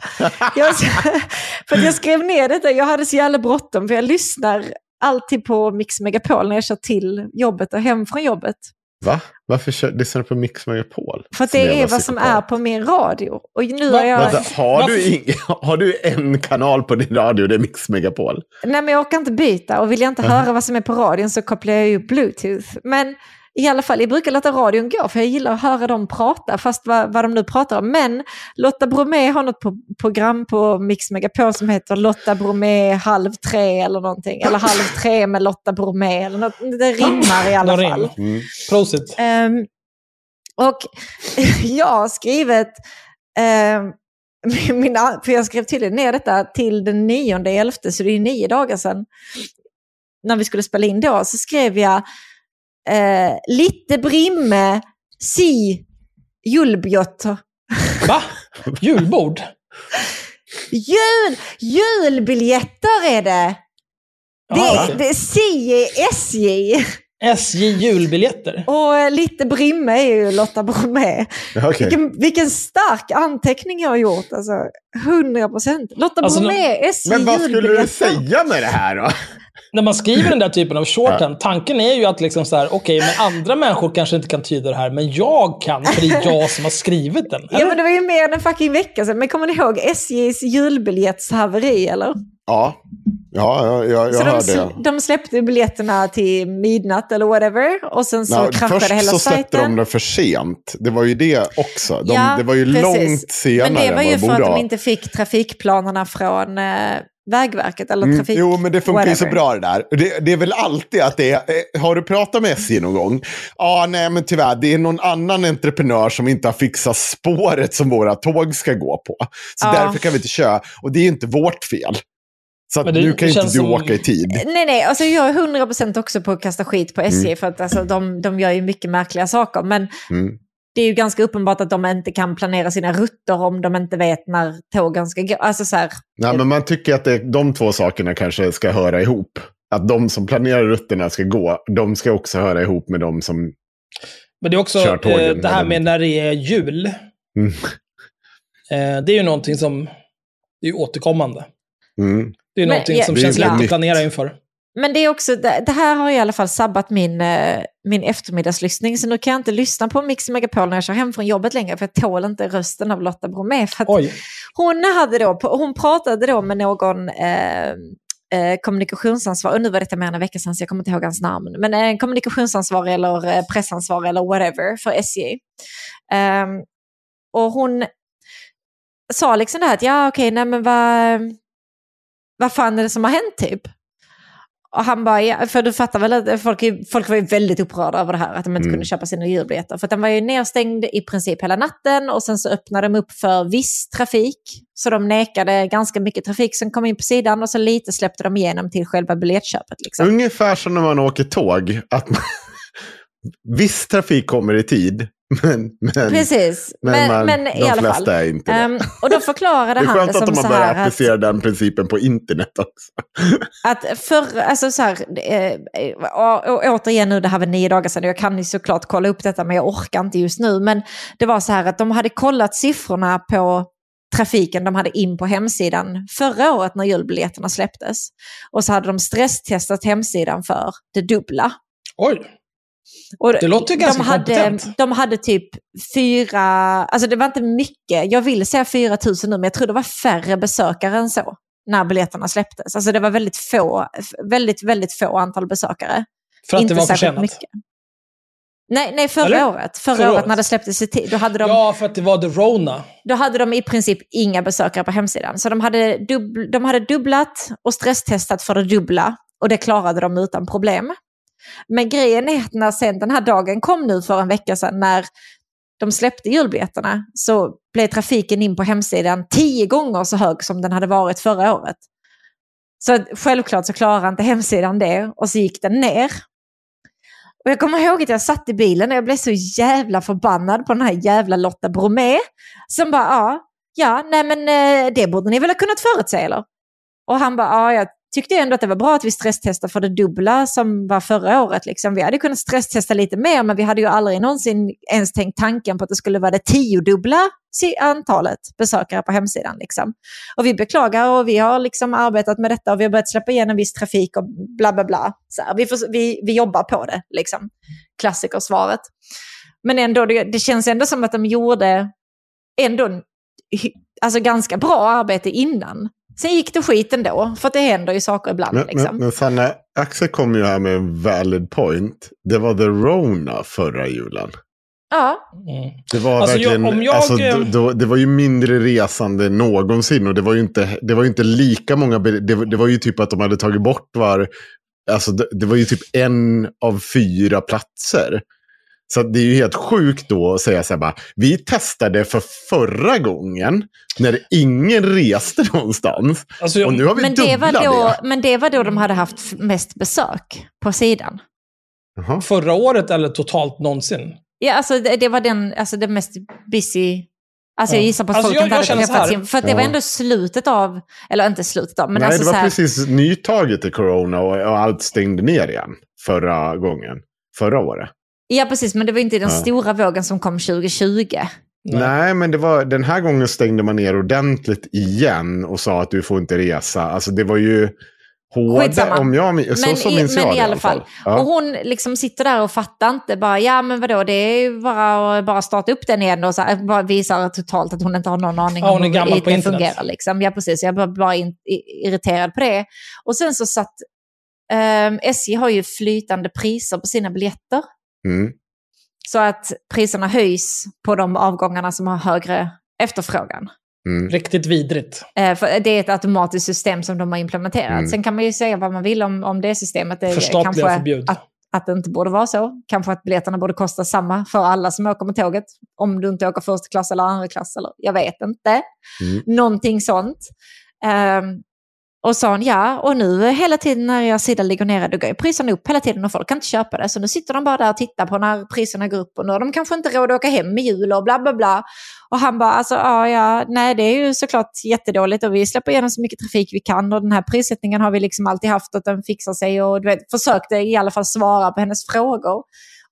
Jag, för att jag skrev ner detta, jag hade så jävla bråttom för jag lyssnar alltid på Mix Megapol när jag kör till jobbet och hem från jobbet. Va? Varför kör, lyssnar du på Mix Megapol? För att Som det är vad som psykopat. är på min radio. Och nu Va? har jag... Vänta, har, Varför- du ing, har du en kanal på din radio, det är Mix Megapol? Nej men jag orkar inte byta och vill jag inte höra vad som är på radion så kopplar jag ju bluetooth. Men i alla fall, jag brukar låta radion gå för jag gillar att höra dem prata, fast vad, vad de nu pratar om. Men Lotta Bromé har något på, program på Mix Megapol som heter Lotta Bromé halv tre eller någonting. Eller halv tre med Lotta Bromé eller något. Det rimmar i alla fall. Mm. Prosit. Ehm, och jag har skrivit, ehm, mina, för jag skrev tydligen ner detta till den 9 elfte, så det är nio dagar sedan. När vi skulle spela in då, så skrev jag eh, lite brimme, si, julbjotter. Va? Julbord? Jul, julbiljetter är det! Det, är- det är si är SJ. SJ julbiljetter. Och eh, lite brimme är ju Lotta Bromé. Okej. Vilken, vilken stark anteckning jag har gjort. Alltså, 100 procent. Lotta Alltså, Bromé, SJ Men vad skulle du julbiljetter. säga med det här då? När man skriver den där typen av shorthand, tanken är ju att liksom så här, okej, men andra människor kanske inte kan tyda det här, men jag kan, för det är jag som har skrivit den. Ja, men det var ju mer än en fucking vecka sedan. Men kommer ni ihåg SJs julbiljettshaveri, eller? Ja, ja jag, jag, jag så de, hörde det. de släppte biljetterna till midnatt eller whatever. Och sen så Nej, kraschade först hela så släppte sajten. de det för sent. Det var ju det också. De, Ja, det var ju precis. långt senare Men det var än ju vad det för att de inte fick trafikplanerna från eh, Vägverket eller Mm, trafik... jo, men det funkar ju så bra det där. Det, det är väl alltid att det är, eh, har du pratat med SJ någon gång? Ja, nej men tyvärr, det är någon annan entreprenör som inte har fixat spåret som våra tåg ska gå på. Så Ja. därför kan vi inte köra. Och det är inte vårt fel. Så det- nu kan det inte du som- åka i tid. Nej, nej, alltså jag är 100% också på att kasta skit på SJ Mm. för att alltså, de, de gör ju mycket märkliga saker. Men Mm. Det är ju ganska uppenbart att de inte kan planera sina rutter om de inte vet när tågen ska gå. Alltså så här, Nej, men man tycker att det, de två sakerna kanske ska höra ihop. Att de som planerar rutterna ska gå, de ska också höra ihop med de som Men det är också Kör tågen eh, det här med när det är jul. Mm. Eh, det är ju någonting som det är återkommande. Mm. Det är Men, någonting ja, som känns lätt att planera inför. Men det är också, det, här har i alla fall sabbat min, eh, min eftermiddagslyssning, så nu kan jag inte lyssna på Mix Megapol när jag kör hem från jobbet längre, för jag tål inte rösten av Lotta Bromé. För hon, hade då, hon pratade då med någon eh, eh, kommunikationsansvarig, och nu var detta mer än en vecka sedan så jag kommer inte ihåg hans namn, men en kommunikationsansvarig eller eh, pressansvarig eller whatever för SJ. Ehm, och hon sa liksom det här att ja okej, nej men vad, vad fan är det som har hänt typ? Och han bara, ja, för du fattar väl att folk, folk var ju väldigt upprörda över det här, att de inte Mm. kunde köpa sina julbiljetter. För den var ju nedstängd i princip hela natten och sen så öppnade de upp för viss trafik. Så de nekade ganska mycket trafik som kom in på sidan och så lite släppte de igenom till själva biljettköpet. Liksom. Ungefär som när man åker tåg. Att man, viss trafik kommer i tid, men, men, Precis, men, men, man, men, de i alla flesta fall. är inte det. Ehm, och då förklarade det är han det skönt att som de så har börjat här applicera den principen på internet också. Att för, alltså så här, eh, och, och återigen nu, det här var nio dagar sedan, jag kan ju såklart kolla upp detta men jag orkar inte just nu. Men det var så här att de hade kollat siffrorna på trafiken de hade in på hemsidan förra året när julbiljetterna släpptes. Och så hade de stresstestat hemsidan för det dubbla. Oj. Och Det låter ju ganska de hade, kompetent. de hade typ fyra, alltså det var inte mycket, jag vill säga 4 000 nu, men jag tror det var färre besökare än så när biljetterna släpptes. Alltså det var väldigt få, väldigt, väldigt få antal besökare. För att inte det var försenat. mycket. Nej, nej förra Eller? året. Förra, Förra året året. när det släpptes i tid. Då hade, de, Ja, för att det var the Rona. då hade de i princip inga besökare på hemsidan. Så de hade, dubbl, de hade dubblat och stresstestat för det dubbla. Och det klarade de utan problem. Men grejen är att när sen den här dagen kom nu för en vecka sedan, när de släppte julbiljetterna, så blev trafiken in på hemsidan tio gånger så hög som den hade varit förra året. Så självklart så klarade inte hemsidan det och så gick den ner. Och jag kommer ihåg att jag satt i bilen och jag blev så jävla förbannad på den här jävla Lotta Bromé. Som bara, ja, ja, nej men eh, det borde ni väl ha kunnat förutse eller? Och han bara, ja, jag tyckte ändå att det var bra att vi stresstestade för det dubbla som var förra året. Liksom. Vi hade kunnat stresstesta lite mer, men vi hade ju aldrig någonsin ens tänkt tanken på att det skulle vara det tiodubbla antalet besökare på hemsidan. Liksom. Och vi beklagar och vi har liksom arbetat med detta och vi har börjat släppa igenom viss trafik och bla bla bla. Så här, vi, får, vi, vi jobbar på det, liksom. Klassikersvaret. Men ändå, det, det känns ändå som att de gjorde ändå alltså ganska bra arbete innan. Sen gick det skit ändå, för att det händer ju saker ibland. Men, liksom. men, men Sanne, Axel kom ju här med en valid point. Det var the Rona förra julen. ja, Mm. Det var Alltså, jag- verkligen, om jag, alltså, eh, då, då, det var ju mindre resande än någonsin och det var ju inte, det var inte lika många, bil- det, var- det var ju typ att de hade tagit bort var, alltså det, det var ju typ en av fyra platser. Så det är ju helt sjukt då att säga så här bara, vi testade för förra gången när ingen reste någonstans Alltså, jag, och nu har vi men, det var då, det. men det var då de hade haft mest besök på sidan. Jaha. Förra året eller totalt någonsin? Ja, alltså det, det var den, alltså det mest busy... Alltså jag Ja. gissar på att Alltså, folk jag- inte jag hade känner så träffats här. in. För att det var Ja. ändå slutet av, eller inte slutet av, men Nej, alltså det så var här, precis nytaget i corona och, och allt stängde ner igen förra gången. Förra året. Ja, precis, men det var inte den Ja. stora vågen som kom 2020. Nej. men det var, den här gången stängde man ner ordentligt igen och sa att du får inte resa. Alltså det var ju hårda, om jag så, Men så i- minns men jag i det alla fall. Ja. Och hon liksom sitter där och fattar inte bara, ja men vadå, det är ju bara att bara starta upp den igen och så här, bara visar totalt att hon inte har någon aning Ja, om hur IT internet. fungerar. Liksom. Ja, precis. Jag var bara in, i, irriterad på det. Och sen så satt, ehm, SJ har ju flytande priser på sina biljetter. Mm. Så att priserna höjs på de avgångarna som har högre efterfrågan. Mm. Riktigt vidrigt. Eh, för det är ett automatiskt system som de har implementerat. Mm. Sen kan man ju säga vad man vill om, om det systemet. Det Förstatliga förbjud. att, att det inte borde vara så. Kanske att biljetterna borde kosta samma för alla som åker med tåget. Om du inte åker första klass eller andra klass. Eller, jag vet inte. Mm. Någonting sånt. Ehm, och sa hon ja, och nu hela tiden när jag sida ligger nere, då går ju priserna upp hela tiden och folk kan inte köpa det. Så nu sitter de bara där och tittar på när priserna går upp och nu har de kanske inte råd att åka hem i jul och bla bla bla. Och han bara, alltså ja, ja, nej det är ju såklart jättedåligt och vi släpper igenom så mycket trafik vi kan och den här prissättningen har vi liksom alltid haft och den fixar sig och du vet, försökte i alla fall svara på hennes frågor.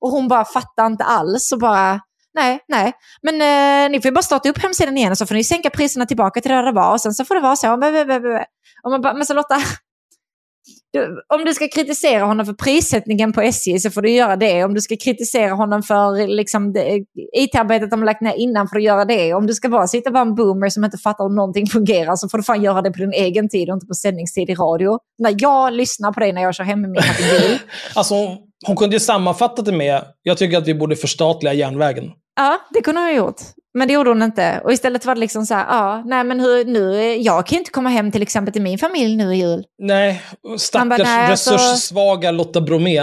Och hon bara fattar inte alls och bara, nej, nej. Men eh, ni får ju bara starta upp hemsidan igen och så får ni sänka priserna tillbaka till där det var och sen så får det vara så. Och man bara, men så Lotta, du, om du ska kritisera honom för prissättningen på SJ så får du göra det. Om du ska kritisera honom för liksom, IT-arbetet de har lagt ner innan får du göra det. Om du ska bara sitta och vara en boomer som inte fattar om någonting fungerar så får du fan göra det på din egen tid och inte på sändningstid i radio. När jag lyssnar på dig när jag kör hem med min bil. alltså, hon kunde ju sammanfatta det med, jag tycker att vi borde förstatliga järnvägen. Ja, det kunde hon ha gjort. Men det gjorde hon inte. Och istället var det liksom så här, ja, nej men hur, nu, jag kan ju inte komma hem till exempel till min familj nu i jul. Nej, stackars bara, nej, alltså- resurssvaga så... Lotta Bromé.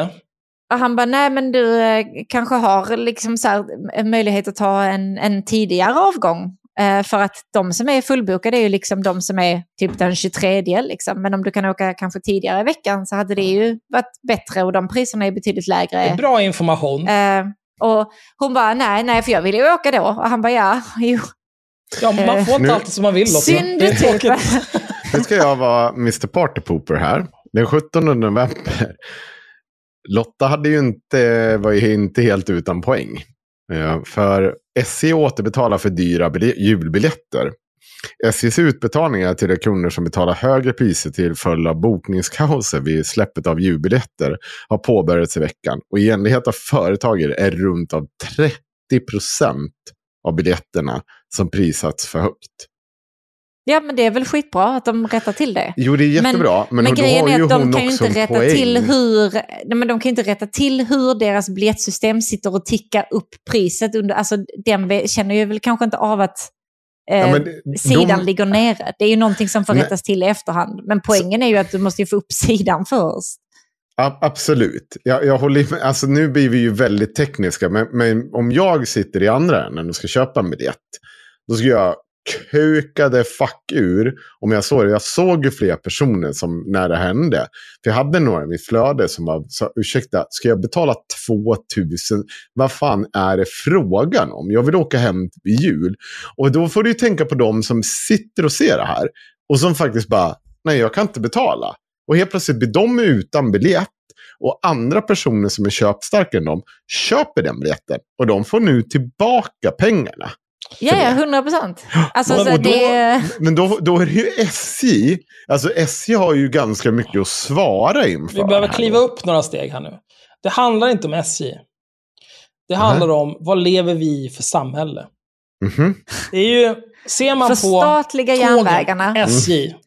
Och han bara, nej men du eh, kanske har liksom så här, en möjlighet att ta en, en tidigare avgång. Eh, för att de som är fullbokade är ju liksom de som är typ den 23. Liksom. Men om du kan åka kanske tidigare i veckan så hade det ju varit bättre och de priserna är betydligt lägre. Bra information. Eh, och hon bara, nej, nej, för jag vill ju åka då. Och han bara, ja, jo. Ja, man får inte nu, alltid som man vill. Lotta. Synd typ. nu ska jag vara Mr Partypooper här. Den 17 november. Lotta hade ju inte, var ju inte helt utan poäng. För SJ återbetalar för dyra julbiljetter. SJs utbetalningar till de kunder som betalar högre priser till följd av bokningskaoset vid släppet av julbiljetter har påbörjats i veckan. Och i enlighet av företaget är runt av 30 procent av biljetterna som prissatts för högt. Ja, men det är väl skitbra att de rättar till det. Jo, det är jättebra. Men, men, men grejen är att de kan ju inte rätta poäng. till hur, nej, men de kan inte rätta till hur deras biljettsystem sitter och tickar upp priset. Under, alltså, den känner ju väl kanske inte av att eh, ja, sidan de... ligger nere. Det är ju någonting som får rättas till i efterhand. Men poängen är ju att du måste få upp sidan först. absolut. Jag, jag håller med. Alltså, nu blir vi ju väldigt tekniska. Men, men om jag sitter i andra änden och ska köpa en biljett. Då ska jag kukade fuck ur om jag såg det. Jag såg ju fler personer som när det hände. För jag hade några i mitt flöde som var sa ursäkta, ska jag betala 2000? Vad fan är det frågan om? Jag vill åka hem vid jul. Och då får du ju tänka på de som sitter och ser det här. Och som faktiskt bara, nej jag kan inte betala. Och helt plötsligt blir de utan biljett. Och andra personer som är köpstarkare än dem köper den biljetten. Och de får nu tillbaka pengarna. Ja, ja, hundra procent. Alltså, men, då, det... men då, då är det ju SJ. Alltså SJ har ju ganska mycket att svara inför. Vi behöver kliva upp några steg här nu. Det handlar inte om SJ. Det handlar mm. om vad lever vi i för samhälle. Mm -hmm. Det är ju, ser man Förstatliga på järnvägarna. SJ. Mm.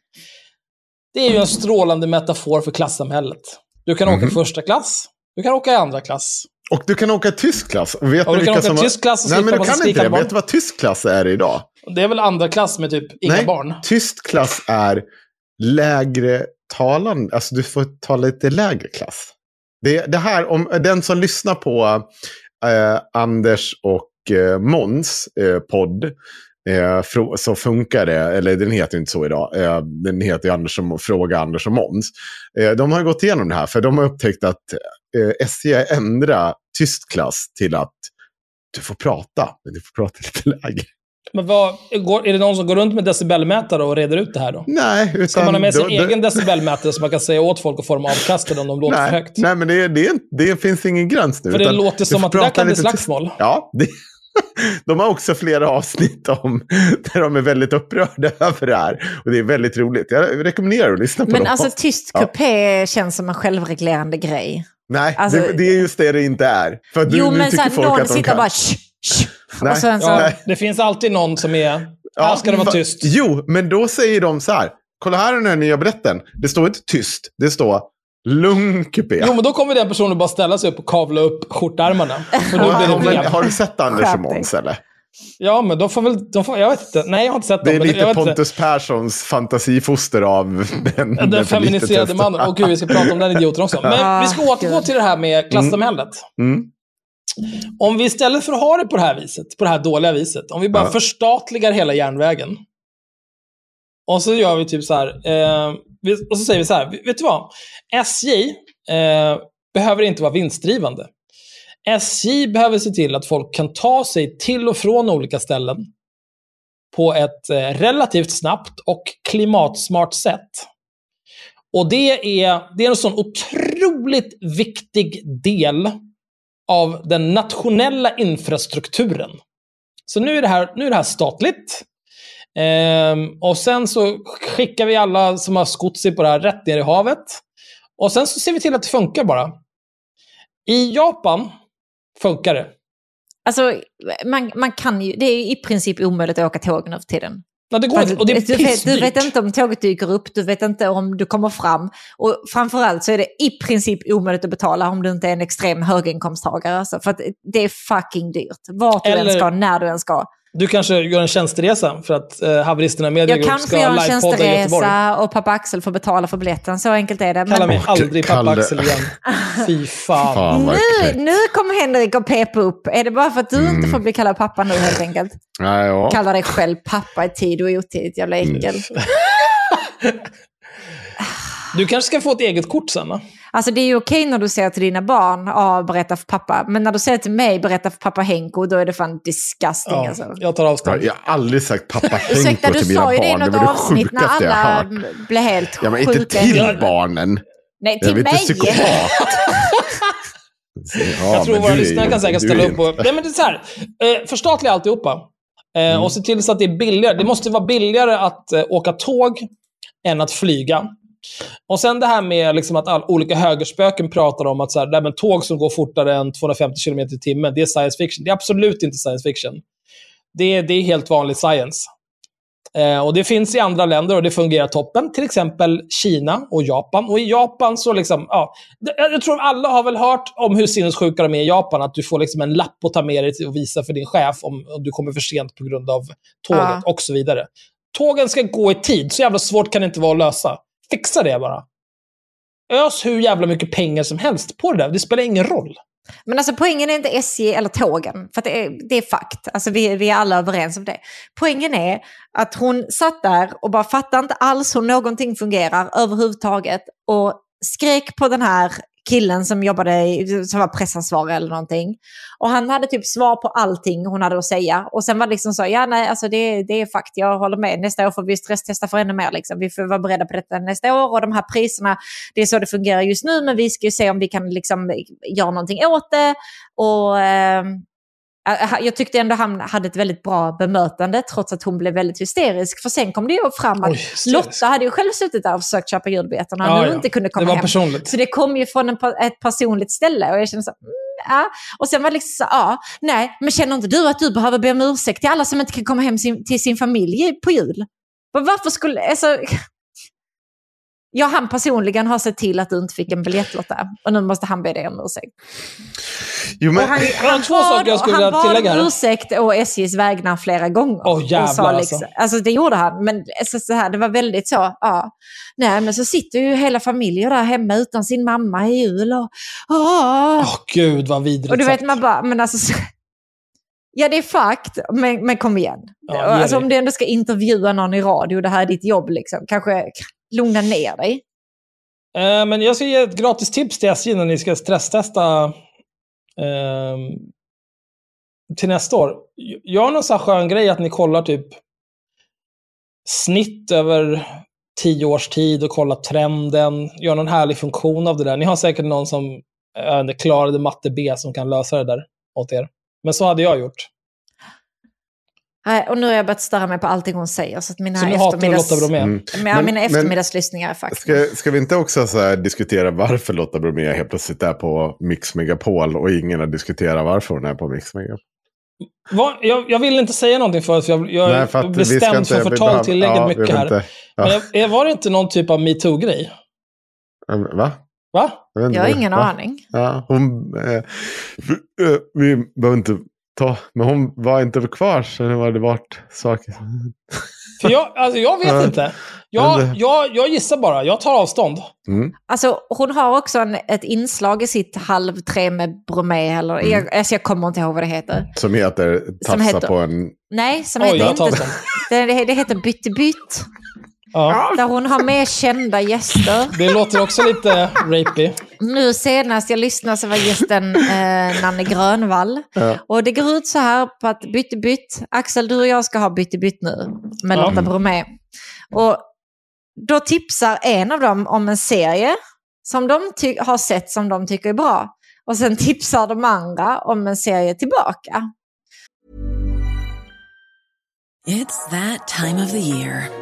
Det är ju en strålande metafor för klassamhället. Du kan åka -hmm. första klass, du kan åka i andra klass. Och du kan åka tysk klass. Vet ja, du kan åka som tysk klass och Nej, men du kan inte det. Vet du vad tysk klass är idag? Det är väl andra klass med typ inga Nej, barn? tysk klass är lägre talan. Alltså du får tala lite lägre klass. Det, det här, om den som lyssnar på eh, Anders och eh, Måns eh, podd. Eh, så funkar det, eller den heter inte så idag. Eh, den heter Anders och, Fråga Anders och Måns. Eh, de har gått igenom det här för de har upptäckt att eh, SJ ändrar tyst klass till att du får prata, men du får prata lite lägre. Men vad, är det någon som går runt med decibelmätare och reder ut det här då? Nej. Utan Ska man ha med sin då, egen decibelmätare så man kan säga åt folk att få dem avkastade om de låter nej, för högt? Nej, men det, det, det finns ingen gräns nu. För det låter som att det där kan bli slagsmål. Ja, det, de har också flera avsnitt om där de är väldigt upprörda över det här. Och det är väldigt roligt. Jag rekommenderar att lyssna på Men dem. alltså tyst kupé ja. känns som en självreglerande grej. Nej, alltså, det, det, är just det det inte är. För jo, nu, men tycker så folk någon att de sitter kan. bara shh, shh. Nej. Och sen så... Ja, det finns alltid någon som är... Ja, här ska det vara tyst. Jo, men då säger de så här. Kolla här är den här nya biljetten. Det står inte tyst. Det står lugn kupé. Jo, men då kommer den personen bara ställa sig upp och kavla upp skjortärmarna. För nu blir det har du sett Anders och Måns eller? Ja, men de får väl... De får, jag vet inte. Nej, jag har inte sett dem. Det är lite Pontus Perssons fantasifoster av den... Den, den feminiserade mannen. Åh gud, vi ska prata om den idioten också. Men vi ska återgå till det här med klassamhället. Mm. Mm. Om vi istället för att ha det på det här viset, på det här dåliga viset, om vi bara ja. förstatligar hela järnvägen. Och så gör vi typ så här, eh, och så säger vi så här, vet du vad? SJ eh, behöver inte vara vinstdrivande. SJ behöver se till att folk kan ta sig till och från olika ställen på ett eh, relativt snabbt och klimatsmart sätt. Och det är, det är en sån otroligt viktig del av den nationella infrastrukturen. Så nu är det här, nu är det här statligt. Ehm, och sen så skickar vi alla som har skott sig på det här rätt ner i havet. Och sen så ser vi till att det funkar bara. I Japan funkar det. Alltså, man, man kan ju, det är i princip omöjligt att åka tåg nu för tiden. Ja, det går inte. Och det är du, vet, du vet inte om tåget dyker upp, du vet inte om du kommer fram. Och framförallt så är det i princip omöjligt att betala om du inte är en extrem höginkomsttagare. Alltså, för det är fucking dyrt. Vart du än Eller- ska, när du än ska. Du kanske gör en tjänsteresa för att eh, haveristerna Media Jag Group kanske ska gör en livepodda i Göteborg. tjänsteresa och pappa Axel får betala för biljetten. Så enkelt är det. Kalla Men mig aldrig pappa Kalle. Axel igen. Fy fan. Fan nu, nu kommer Henrik att pepa upp. Är det bara för att du Mm. inte får bli kallad pappa nu helt enkelt? Nej, ja. Kalla dig själv pappa i tid och otid, jävla äckel. Du kanske ska få ett eget kort sen va? Alltså det är ju okej när du säger till dina barn, ja berätta för pappa. Men när du säger till mig, berätta för pappa Henko, då är det fan disgusting Ja, alltså. jag tar avstånd. Jag har aldrig sagt pappa Ursäkta, Henko du till mina sa ju det i barn. Något det avsnitt när jag alla blev helt Ja, men inte sjuka till barnen. Nej, Jag till är inte mig! psykopat. Ja, jag tror våra du är lyssnare kan säkert du ställa upp på... Nej, men det är så här. Eh, förstatliga alltihopa. Eh, Mm. Och se till så att det är billigare. Det måste vara billigare att eh, åka tåg än att flyga. Och sen det här med liksom att all, olika högerspöken pratar om att så här, nej, men tåg som går fortare än 250 km i timmen, det är science fiction. Det är absolut inte science fiction. Det är, det är helt vanlig science. Eh, och Det finns i andra länder och det fungerar toppen. Till exempel Kina och Japan. Och i Japan så liksom, ja, jag tror alla har väl hört om hur sinnessjuka de är i Japan. Att du får liksom en lapp att ta med dig och visa för din chef om, om du kommer för sent på grund av tåget Ja. och så vidare. Tågen ska gå i tid. Så jävla svårt kan det inte vara att lösa. Fixa det bara. Ös hur jävla mycket pengar som helst på det där. Det spelar ingen roll. Men alltså poängen är inte SJ eller tågen, för att det är, det är fakt. Alltså vi, vi är alla överens om det. Poängen är att hon satt där och bara fattade inte alls hur någonting fungerar överhuvudtaget och skrek på den här killen som jobbade, som var pressansvarig eller någonting. Och han hade typ svar på allting hon hade att säga. Och sen var det liksom så, ja nej, alltså det, det är fakt, jag håller med. Nästa år får vi stresstesta för ännu mer. Liksom. Vi får vara beredda på detta nästa år och de här priserna, det är så det fungerar just nu, men vi ska ju se om vi kan liksom göra någonting åt det. Och eh, jag tyckte ändå han hade ett väldigt bra bemötande, trots att hon blev väldigt hysterisk. För sen kom det ju fram att Oj. Lotta hade ju själv suttit där och försökt köpa julbiljetterna Ja, och nu ja. inte kunde Det komma var hem. personligt. Så det kom ju från en, ett personligt ställe och jag kände så mm, ja. Och sen var det liksom så, ja, nej, men känner inte du att du behöver be om ursäkt till alla som inte kan komma hem sin, till sin familj på jul? Varför skulle, alltså... Ja, han personligen har sett till att du inte fick en biljett Lotta. Och nu måste han be dig om ursäkt. Jo, men, Och han, han två saker jag skulle han bad om ursäkt å SJs vägnar flera gånger. Åh, jävlar, och sa liksom, alltså. alltså. Det gjorde han, men alltså, så här, det var väldigt så, ja. Nej, men så sitter ju hela familjen där hemma utan sin mamma i jul. Och, åh. Åh gud vad vidrigt och du vet sagt. man bara, men alltså... så- Ja, det är fakt, men, men kom igen. Ja, alltså, om du ändå ska intervjua någon i radio, det här är ditt jobb, liksom. kanske lugna ner dig. Eh, men jag ska ge ett gratis tips till SJ när ni ska stresstesta eh, till nästa år. Gör någon sån här skön grej att ni kollar typ snitt över tio års tid och kollar trenden. Gör någon härlig funktion av det där. Ni har säkert någon som eh, jag klarade matte B som kan lösa det där åt er. Men så hade jag gjort. Nej, Och nu har jag börjat störa mig på allting hon säger. Så att mina, Så nu hatar du eftermiddags... Lotta Bromé. Mm. Men, Men- mina eftermiddagslyssningar är fakt. Ska, ska vi inte också så här diskutera varför Lotta Bromé helt plötsligt är på Mix Megapol och ingen har diskuterat varför hon är på Mix Megapol? Va? Jag, jag vill inte säga någonting för att jag, jag Nej, för är bestämd inte- för förtal tillägget ja, mycket här. inte- ja. Men jag, var det inte någon typ av metoo-grej? Va? Va? inte Jag har ingen Va? aning. Ja, hon... Eh, vi, eh, vi behöver inte ta... Men hon var inte kvar så det hade varit saker. För jag, alltså jag vet inte. Jag, jag, jag gissar bara. Jag tar avstånd. Mm. Alltså, hon har också en, ett inslag i sitt halv tre med Bromé, eller Mm. jag, alltså, jag kommer inte ihåg vad det heter. Som heter Tafsa heter- på en... Nej, som Oj, heter inte... Det, det, heter Bytte bytt. Ja. Där hon har med kända gäster. Det låter också lite rapey. Nu senast jag lyssnade så var gästen eh, Nanne Grönvall. Ja. Och det går ut så här på att bytte bytt. Axel, du och jag ska ha bytte bytt nu med Ja. Lotta Bromé. Och då tipsar en av dem om en serie som de ty- har sett som de tycker är bra. Och sen tipsar de andra om en serie tillbaka. It's that time of the year.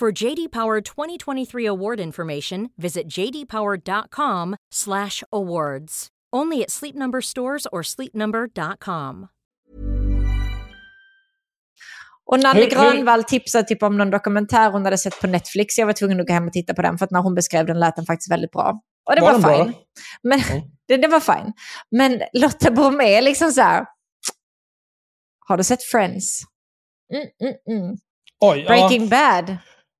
For JD Power 2023 award information, visit jdpower.com/awards. Only at Sleep Number stores or sleepnumber.com. Och Nanne Hur- hur- Grönvall tipsade typ om någon dokumentär hon hade sett på Netflix. Jag var tvungen att gå hem och titta på den för att när hon beskrev den lät den faktiskt väldigt bra. Och det Var var, den bra fine. Men, Ja. det, det var fine. Men Lotta Bromé är liksom så här... Har du sett Friends? Mm, mm, mm. Oj, ja. Breaking Bad?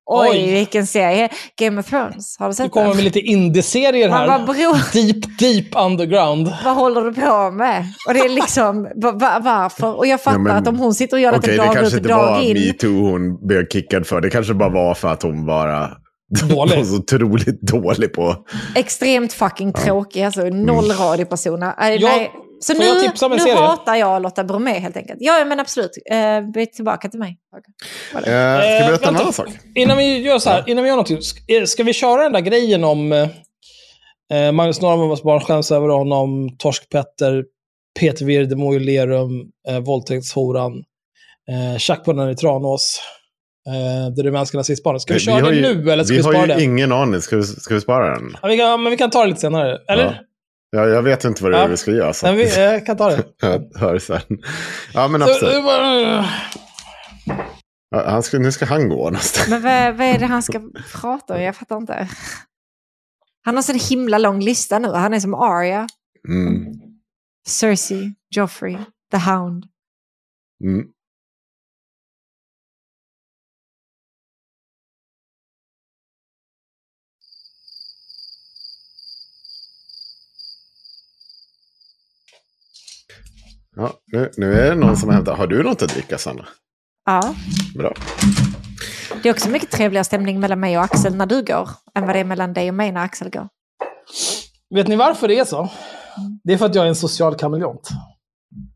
Oj, Oj. vilken serie. Game of Thrones, har du Du sett kommer den? med lite indie-serier Man bara, här. bror, Deep, deep underground. vad håller du på med? Och det är liksom, va, va, varför? Och jag fattar Ja, men- att om hon sitter och gör Okej, detta det dag kanske ut och inte var dag in. metoo hon blev kickad för. Det kanske bara var för att hon bara Dålig. var så otroligt dålig på... Extremt fucking tråkig, alltså noll radiopersoner. Äh. Jag- nej. Så får nu, jag tipsa om en nu serie? hatar jag Lotta Bromé helt enkelt. Ja, men absolut. Uh, byt tillbaka till mig. Eh, ska jag Eh, berätta en vänta. annan sak? Innan vi gör så här, innan vi gör någonting. Ska, eh, ska vi köra den där grejen om eh, Magnus Norrmans barn skäms över honom, Torsk-Petter, Peter Virdemo i Lerum, eh, våldtäktshoran, eh, Tjackbunnen i Tranås, eh, det rumänska nazistbarnet. Ska vi köra har det ju, nu eller ska vi, vi spara har ju ingen aning. Ska vi, ska vi spara den? Ja, vi kan, men vi kan ta det lite senare. Eller? Ja. Ja, jag vet inte vad det är Ja. vi ska göra. Så Men vi eh, kan ta det. jag hör sen. Ja, men absolut. Ja, Han ska, nu ska han gå någonstans. Men vad, vad är det han ska prata om? Jag fattar inte. Han har så en himla lång lista nu. Han är som Arya, Mm. Cersei, Joffrey, The Hound. Mm. Ja, nu, nu är det någon som hämtar. Har du något att dricka, Sanna? Ja. Bra. Det är också mycket trevligare stämning mellan mig och Axel när du går än vad det är mellan dig och mig när Axel går. Vet ni varför det är så? Det är för att jag är en social kameleont.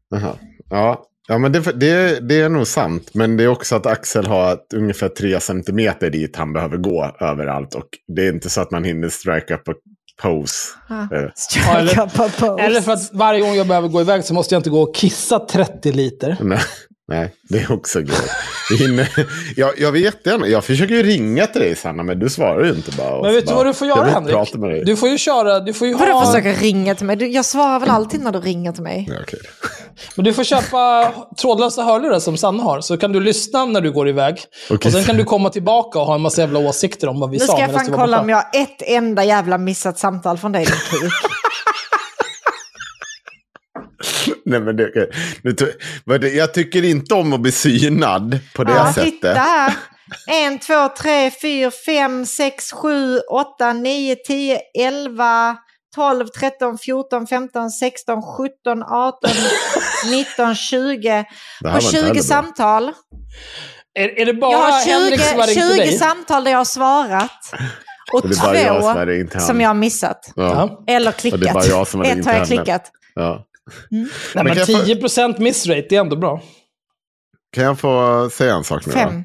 Jaha. Ja, ja men det, det, det är nog sant. Men det är också att Axel har ett, ungefär tre centimeter dit han behöver gå överallt. Och det är inte så att man hinner strike up a pose. Ja. Eh, eller- pose. Eller för att varje gång jag behöver gå iväg så måste jag inte gå och kissa 30 liter. Nej, nej, det är också grej. Jag, jag vet det. Jag försöker ju ringa till dig, Sanna, men du svarar ju inte bara. Men vet du vad du får jag göra, Henrik? prata med dig. Du får ju köra, du får ju Vadå ha... försöker ringa till mig? Du, jag svarar väl alltid när du ringer till mig? Ja, okej. Men du får köpa trådlösa hörlurar som Sanna har, så kan du lyssna när du går iväg. Okej. Och sen kan du komma tillbaka och ha en massa jävla åsikter om vad vi Nu sa. ska jag fan kolla om jag har ett enda jävla missat samtal från dig, din kuk. Nej, men det, det- jag tycker inte om att bli synad på det ja, sättet. titta här. En, två, tre, fyra, fem, sex, sju, åtta, nio, tio, elva, tolv, tretton, fjorton, femton, sexton, sjutton, arton, nitton, tjugo. Det här På var inte heller 20 bra. samtal. Är, är det bara Jag har Henrik som har 20, ringt till 20 dig? samtal där jag har svarat. Och Och det är bara jag som har två som han. jag har missat. Ja. Eller Och det är klickat. bara jag som har Ett har jag klickat. Ja. Nej, Men men kan jag få- 10% missrate, det är ändå bra. Kan jag få säga en sak nu? då? Fem,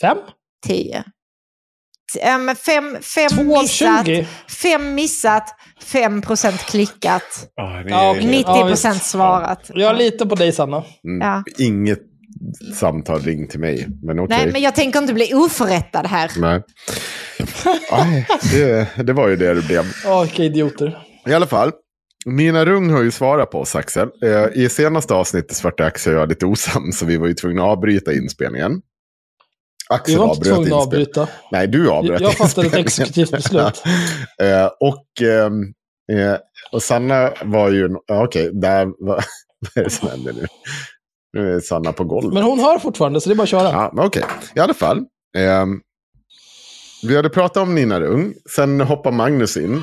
Fem? tio. Ja, men fem, fem missat, 20? fem missat, fem procent klickat, Ja, det Ja, är okej. helt- 90 Ja, procent visst. svarat. Jag litar på dig, Sanna. Mm. Ja. Inget samtal ring till mig. Men okej. Nej, men jag tänker inte bli oförrättad här. Nej. Aj, det, det var ju det det blev. Åh, vilka idioter. I alla fall. Nina Rung har ju svarat på oss Axel. Eh, I senaste avsnittet så vart Axel och jag lite osams så vi var ju tvungna att avbryta inspelningen. Axel Vi var inte tvungna att avbryta. Nej, du avbröt Jag fattade ett exekutivt beslut. Eh, och, ehm, eh, och Sanna var ju... Okej, där var, vad är det som händer nu? Nu är Sanna på golvet. Men hon hör fortfarande, så det är bara att köra. Ja, okej. I alla fall. ehm, vi hade pratat om Nina Rung. Sen hoppar Magnus in.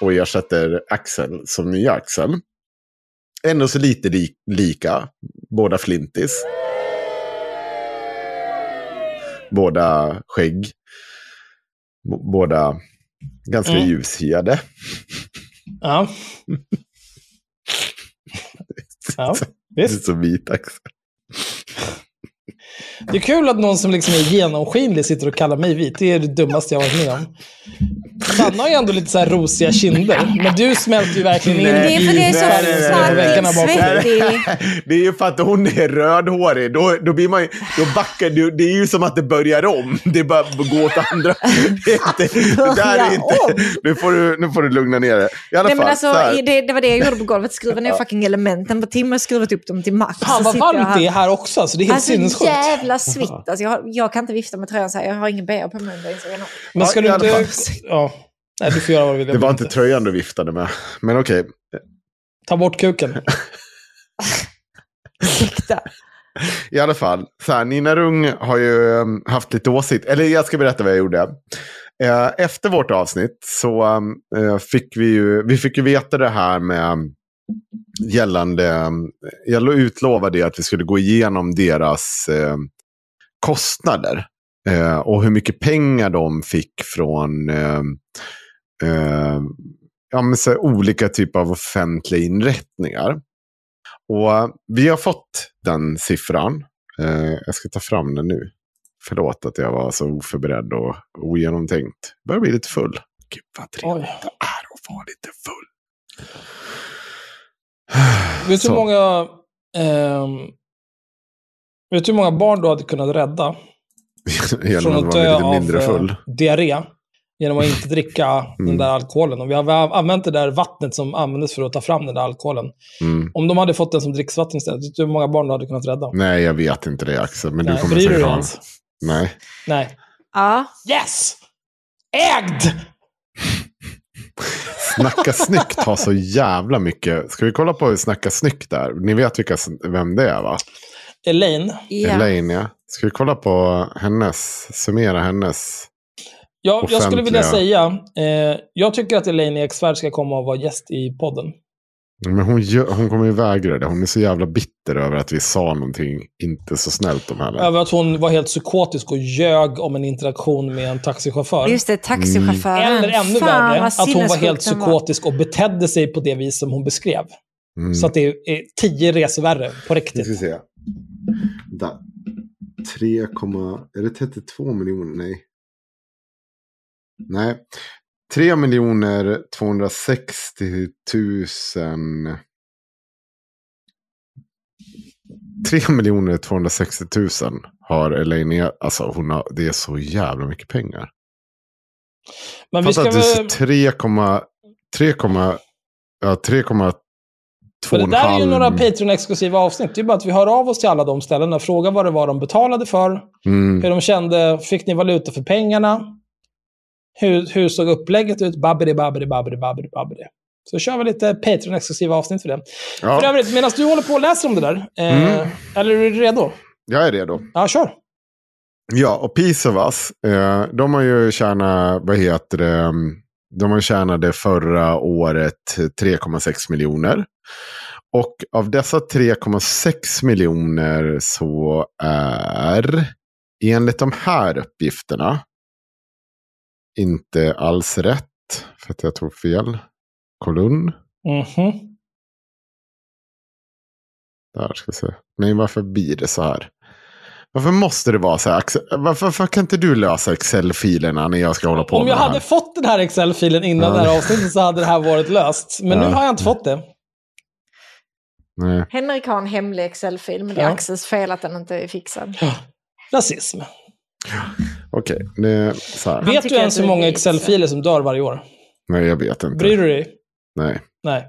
Och ersätter Axel som nya Axel. Ändå så lite li lika. Båda flintis. Båda skägg. Båda ganska Mm. ljushyade. Ja. ja, Det är visst. så vit Axel. Det är kul att någon som liksom är genomskinlig sitter och kallar mig vit. Det är det dummaste jag har varit med om. Sanna har ju ändå lite så här rosiga kinder, men du smälter ju verkligen in Det är för det är i så nej, nej, nej, dig. svettig. Det är ju för att hon är rödhårig. Då, då blir man ju, då backar du. Det är ju som att det börjar om. Det är bara att gå åt andra. Det, är inte, det där är inte, nu, får du, nu får du lugna ner dig. I alla Nej, men fall, alltså, så här. i det, det var det jag gjorde på golvet, skruva ner fucking elementen på timme, skruvat upp dem till max. Fan vad jag varmt här. det är här också, alltså det är helt Alltså sinnessjukt. Jävla svitt. Alltså, jag, jag kan inte vifta med tröjan så här, jag har ingen bh på nog. Men ska Ja, du inte... Ja. Nej, du får göra vad du vill. Det var inte tröjan du viftade med. Men okej. Ta bort kuken. Ursäkta. I alla fall. Så här, Nina Rung har ju um, haft lite åsikt. Eller jag ska berätta vad jag gjorde. Eh, efter vårt avsnitt så um, eh, fick vi ju, vi fick ju veta det här med um, gällande, jag lo- utlovade att vi skulle gå igenom deras eh, kostnader. Eh, och hur mycket pengar de fick från eh, eh, ja, men så olika typer av offentliga inrättningar. Och vi har fått den siffran. Eh, jag ska ta fram den nu. Förlåt att jag var så oförberedd och ogenomtänkt. Börjar bli lite full. Gud vad trevligt det är att vara lite full. Vet du Så. hur många... ehm, vet du hur många barn du hade kunnat rädda Genom från att att dö av eh, diarré? Genom att inte dricka den Mm. där alkoholen. Och vi har använt det där vattnet som användes för att ta fram den där alkoholen. Mm. Om de hade fått den som dricksvatten istället, vet du hur många barn du hade kunnat rädda? Nej, jag vet inte det Axel. Men du Nej, kommer bryr du säkert ha? Nej. Nej. Ja, Yes! Ägd! Snacka snyggt har så jävla mycket. Ska vi kolla på hur Snacka snyggt är? Ni vet vilka, vem det är va? Elaine. ja. Elaine ja. Ska vi kolla på hennes, summera hennes. Jag, jag skulle vilja säga, eh, jag tycker att Elaine Eksvärd ska komma och vara gäst i podden. Men hon, gör, hon kommer ju vägra det. Hon är så jävla bitter över att vi sa någonting inte så snällt om henne. Över att hon var helt psykotisk och ljög om en interaktion med en taxichaufför. Just det, taxichauffören. Eller ännu Fan, värre, att hon var helt den var. psykotisk och betedde sig på det vis som hon beskrev. Mm. Så att det är tio resor värre, på riktigt. ska vi se. Där. 3, är det 32 miljoner? Nej. Nej. 3 miljoner 260 000. 3 miljoner 260 000 har Elaine. Alltså hon har, det är så jävla mycket pengar. Men vi ska att det är 3, 3, ja, 3,2 För det där är ju några Patreon-exklusiva avsnitt. Det är bara att vi hör av oss till alla de ställena, frågar vad det var de betalade för, Mm. hur de kände, fick ni valuta för pengarna? Hur, hur såg upplägget ut? Babbidi, babbidi, babbidi, babbidi, babbidi. Så kör vi lite Patreon-exklusiva avsnitt för det. För Ja, övrigt, medan du håller på och läser om det där, eh, Mm. eller är du redo? jag är redo. Ja, kör. Ja, och Us, eh, de har ju tjänat, vad heter det, mm, de har tjänade förra året 3,6 miljoner. Och av dessa 3,6 miljoner så är, enligt de här uppgifterna, inte alls rätt, för att jag tog fel kolumn. Mhm. Där ska vi se. Nej, varför blir det så här? Varför måste det vara så här? Varför, varför kan inte du lösa Excel-filerna när jag ska hålla på Om med jag det här? hade fått den här Excel-filen innan Ja. det här avsnittet så hade det här varit löst. Men Ja. nu har jag inte fått det. Nej. Henrik har en hemlig Excel-fil, men det är Ja. Axels fel att den inte är fixad. Rasism. Okej, det är så här. Vet du ens hur många. Excel-filer som dör varje år? Nej, jag vet inte. Bryr du dig? Nej. Nej.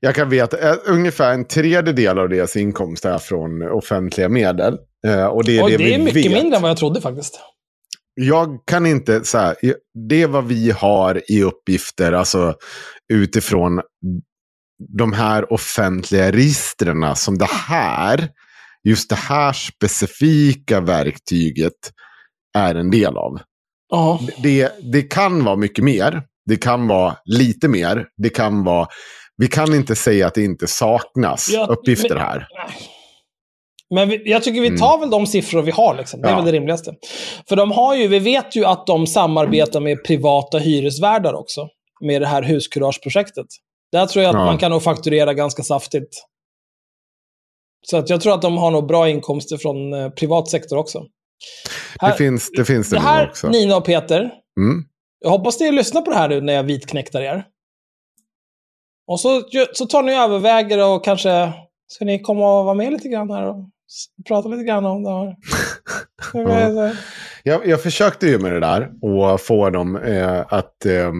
Jag kan veta att ungefär en tredjedel av deras inkomst är från offentliga medel. Eh, och det är Och det, det, vi är mycket vet. mindre än vad jag trodde faktiskt. Jag kan inte, så här, det är vad vi har i uppgifter, alltså utifrån de här offentliga registren som det här, just det här specifika verktyget är en del av. Ja. Det, det kan vara mycket mer, det kan vara lite mer, det kan vara, vi kan inte säga att det inte saknas Ja, uppgifter men- här. Men vi, jag tycker vi Mm. tar väl de siffror vi har. Liksom. Det är Ja. väl det rimligaste. För de har ju, vi vet ju att de samarbetar med privata hyresvärdar också. Med det här huskurageprojektet. Där tror jag att Ja. man kan nog fakturera ganska saftigt. Så att jag tror att de har nog bra inkomster från eh, privat sektor också. Det Här- finns det, finns det, det här, också. Nina och Peter, Mm. jag hoppas ni lyssnar på det här nu när jag vitknäktar er. Och så, så tar ni överväger och kanske ska ni komma och vara med lite grann här och prata lite grann om det här. Ja. Jag, jag försökte ju med det där och få dem eh, att eh,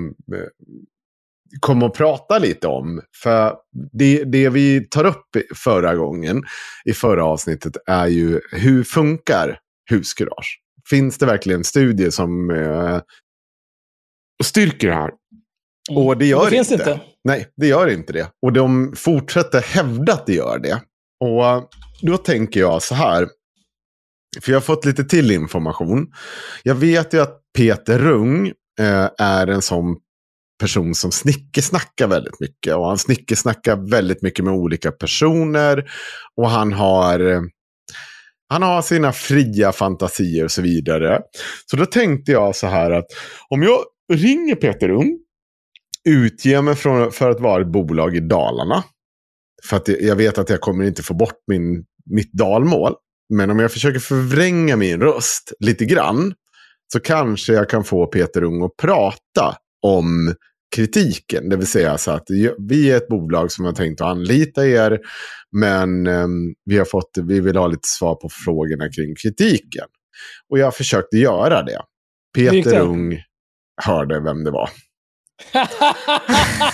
komma och prata lite om. För det, det vi tar upp förra gången, i förra avsnittet, är ju hur funkar huskurage? Finns det verkligen studier som eh, styrker det här? Och det gör Mm. det finns inte. inte. Nej, det gör inte det. Och de fortsätter hävda att det gör det. Och då tänker jag så här. För jag har fått lite till information. Jag vet ju att Peter Rung eh, är en sån person som snickesnackar väldigt mycket. Och han snickesnackar väldigt mycket med olika personer. Och han har, eh, han har sina fria fantasier och så vidare. Så då tänkte jag så här att om jag ringer Peter Ung, utger mig från, för att vara ett bolag i Dalarna. För att jag- jag vet att jag kommer inte få bort min, mitt dalmål. Men om jag försöker förvränga min röst lite grann. Så kanske jag kan få Peter Ung att prata om kritiken. Det vill säga så att vi är ett bolag som har tänkt att anlita er. Men ehm, vi, har fått, vi vill ha lite svar på frågorna kring kritiken. Och jag försökte göra det. Peter? Ung hörde vem det var.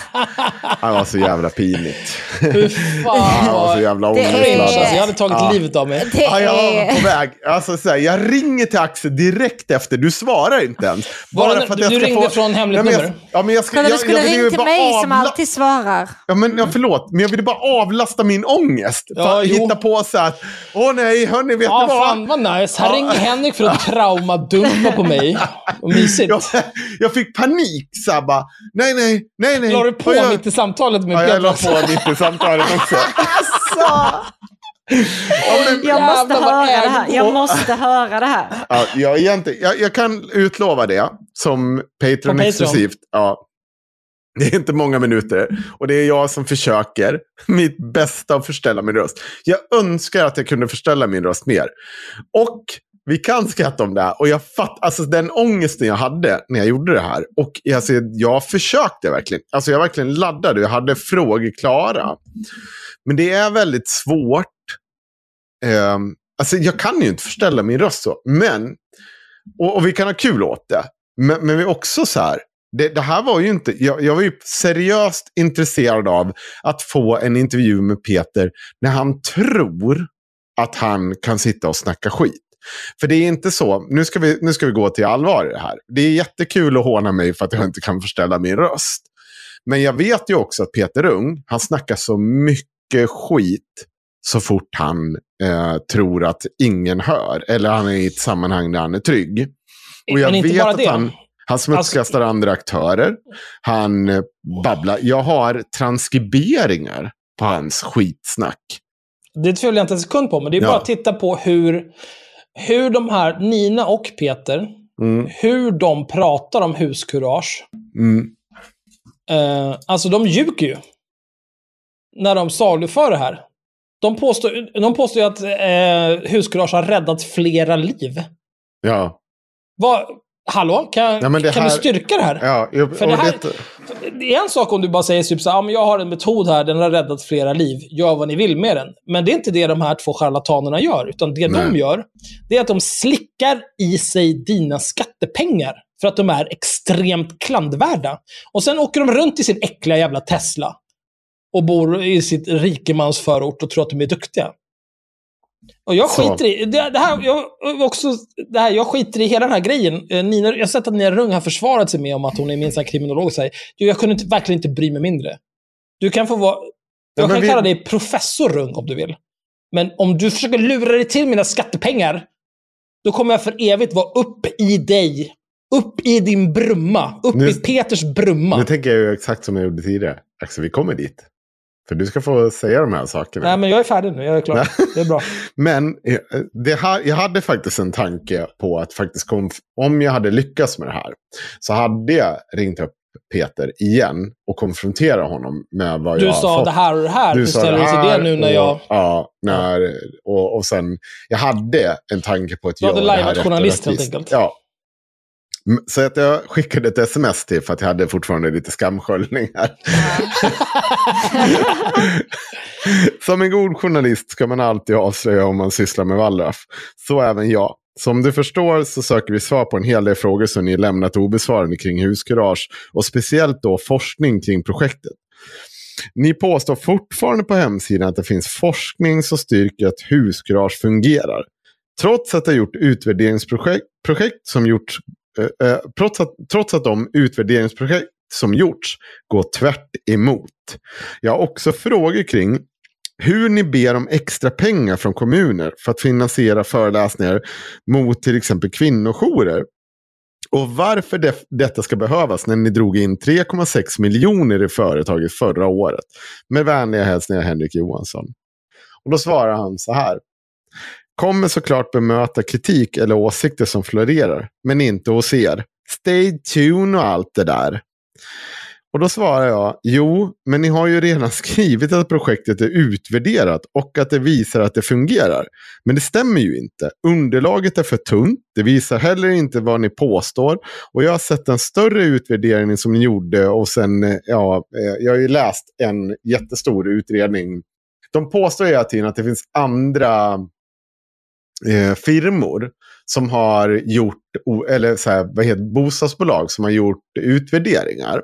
Han var så jävla pinigt. Fy Han var så jävla Det är- Cringe, alltså. ångestladdad. Jag hade tagit Ja. livet av mig. Det Ja, jag var är... på väg. Alltså, så här, jag ringer till Axel direkt efter. Du svarar inte ens. Var det- du ringde från hemligt ja, men jag, nummer? Ja, men jag, ska, jag, du skulle jag ju ringt till bara mig som avla- alltid svarar. Ja, men, ja, förlåt, men jag ville bara avlasta min ångest. För Ja, att hitta på så här, åh nej, hörni, vet Ja, ni vad? fan vad nice. Här Ja. ringer Henrik för att traumadumpa på mig. Och mysigt. Jag, jag fick panik, så här, bara, nej, nej, nej, nej. På jag, mitt i samtalet med Ja, jag la på mitt i samtalet också. Alltså, jag måste höra det här. Jag måste höra det här. Ja, jag, egentligen, jag, jag kan utlova det som Patreon Patreon. exklusivt. Ja. Det är inte många minuter. Och det är jag som försöker mitt bästa att förställa min röst. Jag önskar att jag kunde förställa min röst mer. Och vi kan skratta om det här. Och jag fatt, alltså den ångesten jag hade när jag gjorde det här. Och alltså, jag försökte verkligen. Alltså jag verkligen laddade. Jag hade frågor klara. Men det är väldigt svårt. Ehm, alltså jag kan ju inte förställa min röst så. Men, och, och vi kan ha kul åt det. Men, men vi är också så här. Det, det här var ju inte, jag, jag var ju seriöst intresserad av att få en intervju med Peter när han tror att han kan sitta och snacka skit. För det är inte så, nu ska, vi, nu ska vi gå till allvar i det här. Det är jättekul att håna mig för att jag inte kan förställa min röst. Men jag vet ju också att Peter Ung, han snackar så mycket skit så fort han eh, tror att ingen hör. Eller han är i ett sammanhang där han är trygg. Och jag vet att det. han, han smutskastar andra aktörer. Han eh, babblar. Jag har transkriberingar på hans skitsnack. Det tvivlar jag inte en sekund på, men det är Ja. bara att titta på hur, hur de här, Nina och Peter, Mm, hur de pratar om huskurage. mm, Eh, alltså, de ljuger ju. När de saluför det här. De påstår, de påstår ju att eh, huskurage har räddat flera liv. ja, Vad, hallå? Kan, Ja, kan här- du styrka det här? ja. Jag, För det här- det- Det är en sak om du bara säger typ så här, ah, jag har en metod här, den har räddat flera liv. Gör vad ni vill med den. Men det är inte det de här två charlatanerna gör. Utan det de Nej. gör, det är att de slickar i sig dina skattepengar för att de är extremt klandvärda. Och sen åker de runt i sin äckliga jävla Tesla och bor i sitt rikemansförort och tror att de är duktiga. Och jag Så. skiter i, det, det här, jag, också, det här, jag skiter i hela den här grejen. Eh, Nina, jag har sett att Nina Rung har försvarat sig med om att hon är minst en kriminolog. och säger, "Jo, Jag kunde inte, verkligen inte bry mig mindre. Du kan få vara, jag kan vi- kalla dig professor Rung om du vill. Men om du försöker lura dig till mina skattepengar, då kommer jag för evigt vara upp i dig. Upp i din brumma. Upp Nu- i Peters brumma. Nu tänker jag ju exakt som jag gjorde tidigare. Axel, vi kommer dit. För du ska få säga de här sakerna. Nej, men jag är färdig nu. Jag är klar. Det är bra. Men eh, det här, jag hade faktiskt en tanke på att faktiskt konf- om jag hade lyckats med det här så hade jag ringt upp Peter igen och konfronterat honom med vad Du jag sa fått. det här och det här. Du sa ställer det du till här det nu när och, jag... Ja, när, och, och sen, jag hade en tanke på att Du hade göra det här lajvat journalist, helt enkelt. Ja. Så att jag skickade ett sms till för att jag hade fortfarande lite skamsköljning här. Som en god journalist ska man alltid avslöja om man sysslar med Wallraff. Så även jag. Som du förstår så söker vi svar på en hel del frågor som ni lämnat obesvarade kring huskurage och speciellt då forskning kring projektet. Ni påstår fortfarande på hemsidan att det finns forskning som styrker att huskurage fungerar. Trots att det gjort utvärderingsprojekt projekt som gjorts, Eh, eh, trots, att, trots att de utvärderingsprojekt som gjorts går tvärt emot. Jag har också frågor kring hur ni ber om extra pengar från kommuner för att finansiera föreläsningar mot till exempel kvinnojourer. Och varför det, detta ska behövas när ni drog in 3,6 miljoner i företaget förra året. Med vänliga hälsningar Henrik Johansson. Och då svarar han så här. Kommer såklart bemöta kritik eller åsikter som florerar, men inte hos er. Stay tuned och allt det där. Och då svarar jag, jo, men ni har ju redan skrivit att projektet är utvärderat och att det visar att det fungerar. Men det stämmer ju inte. Underlaget är för tunt, det visar heller inte vad ni påstår. Och jag har sett en större utvärdering som ni gjorde och sen, eh, ja, eh, jag har ju läst en jättestor utredning. De påstår hela tiden att det finns andra eh, firmor som har gjort, eller så här, vad heter bostadsbolag som har gjort utvärderingar.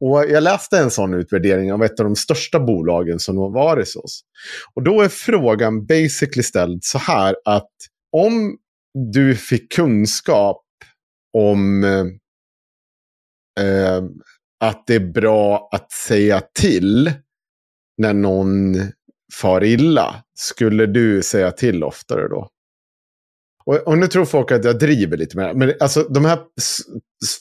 Och jag läste en sån utvärdering av ett av de största bolagen som har varit hos oss. Och då är frågan basically ställd så här att om du fick kunskap om eh, eh att det är bra att säga till när någon far illa, skulle du säga till oftare då? Och, och nu tror folk att jag driver lite med det. Men alltså de här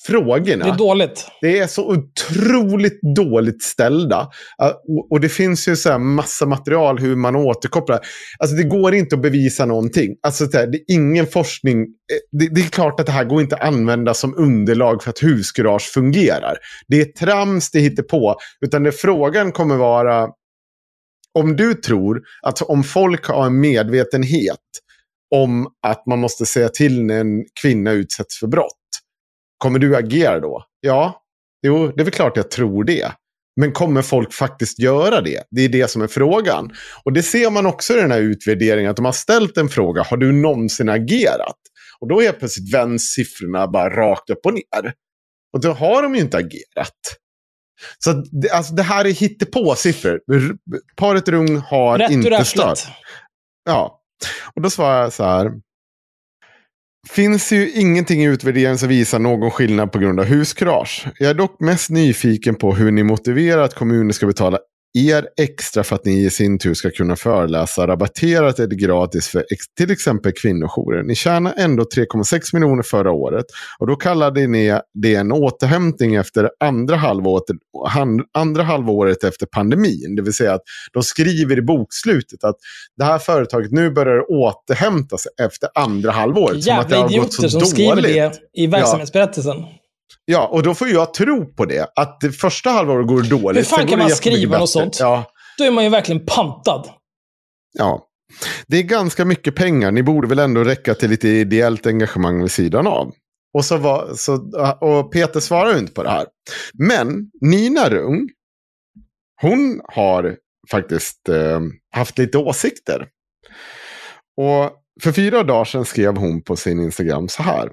frågorna. Det är dåligt. Det är så otroligt dåligt ställda. Och, och det finns ju så här massa material hur man återkopplar. Alltså det går inte att bevisa någonting. Alltså så här, det är ingen forskning. Eh, Det, det är klart att det här går inte att använda som underlag för att huskurage fungerar. Det är trams, det hittar på. Utan det frågan kommer vara om du tror att om folk har en medvetenhet om att man måste säga till när en kvinna utsätts för brott. Kommer du agera då? Ja, jo, det är väl klart jag tror det. Men kommer folk faktiskt göra det? Det är det som är frågan. Och det ser man också i den här utvärderingen, att de har ställt en fråga, har du någonsin agerat? Och då är plötsligt vänds siffrorna bara rakt upp och ner. Och då har de ju inte agerat. Så alltså, det här är hittepå-siffror. Paret Rung har Rätt inte stört. Ja, och då svarar jag så här. Finns ju ingenting i utvärderingen som visar någon skillnad på grund av huskurage. Jag är dock mest nyfiken på hur ni motiverar att kommuner ska betala er extra för att ni i sin tur ska kunna föreläsa rabatterat eller gratis för till exempel kvinnojourer. Ni tjänar ändå 3,6 miljoner förra året och då kallade ni det en återhämtning efter andra halvåret, andra halvåret efter pandemin. Det vill säga att de skriver i bokslutet att det här företaget nu börjar återhämta sig efter andra halvåret. som att det Jävla har gått så idioter som skriver dåligt. det i verksamhetsberättelsen. Ja, och då får jag tro på det. Att det första halvåret går dåligt. Hur fan kan man skriva något sånt? Ja, Då är man ju verkligen pantad. ja. Det är ganska mycket pengar. Ni borde väl ändå räcka till lite ideellt engagemang vid sidan av. Och, så var, så, och Peter svarar ju inte på det här. Men Nina Rung, hon har faktiskt eh, haft lite åsikter. Och för fyra dagar sedan skrev hon på sin Instagram så här.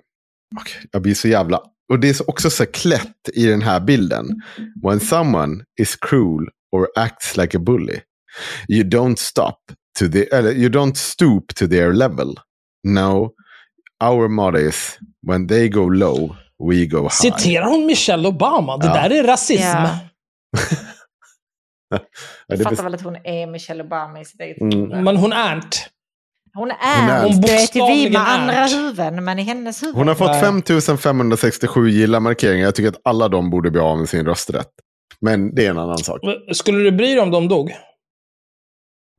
Jag blir så jävla... Och det är så- också så klätt i den här bilden. When someone is cruel or acts like a bully. You don't stop to the... Eller you don't stoop to their level. No. Our motto is when they go low, we go high. Citerar hon Michelle Obama? Det Ja. där är rasism. Det Jag fattar väl att hon är Michelle Obama i sitt eget Mm. Men hon är inte. Hon är, är- hon vet ju vi med andra är. huvuden, men i hennes huvud. Hon har fått Nej. 5567 gilla-markeringar. Jag tycker att alla de borde bli av med sin rösträtt. Men det är en annan sak. Skulle du bry dig om de dog?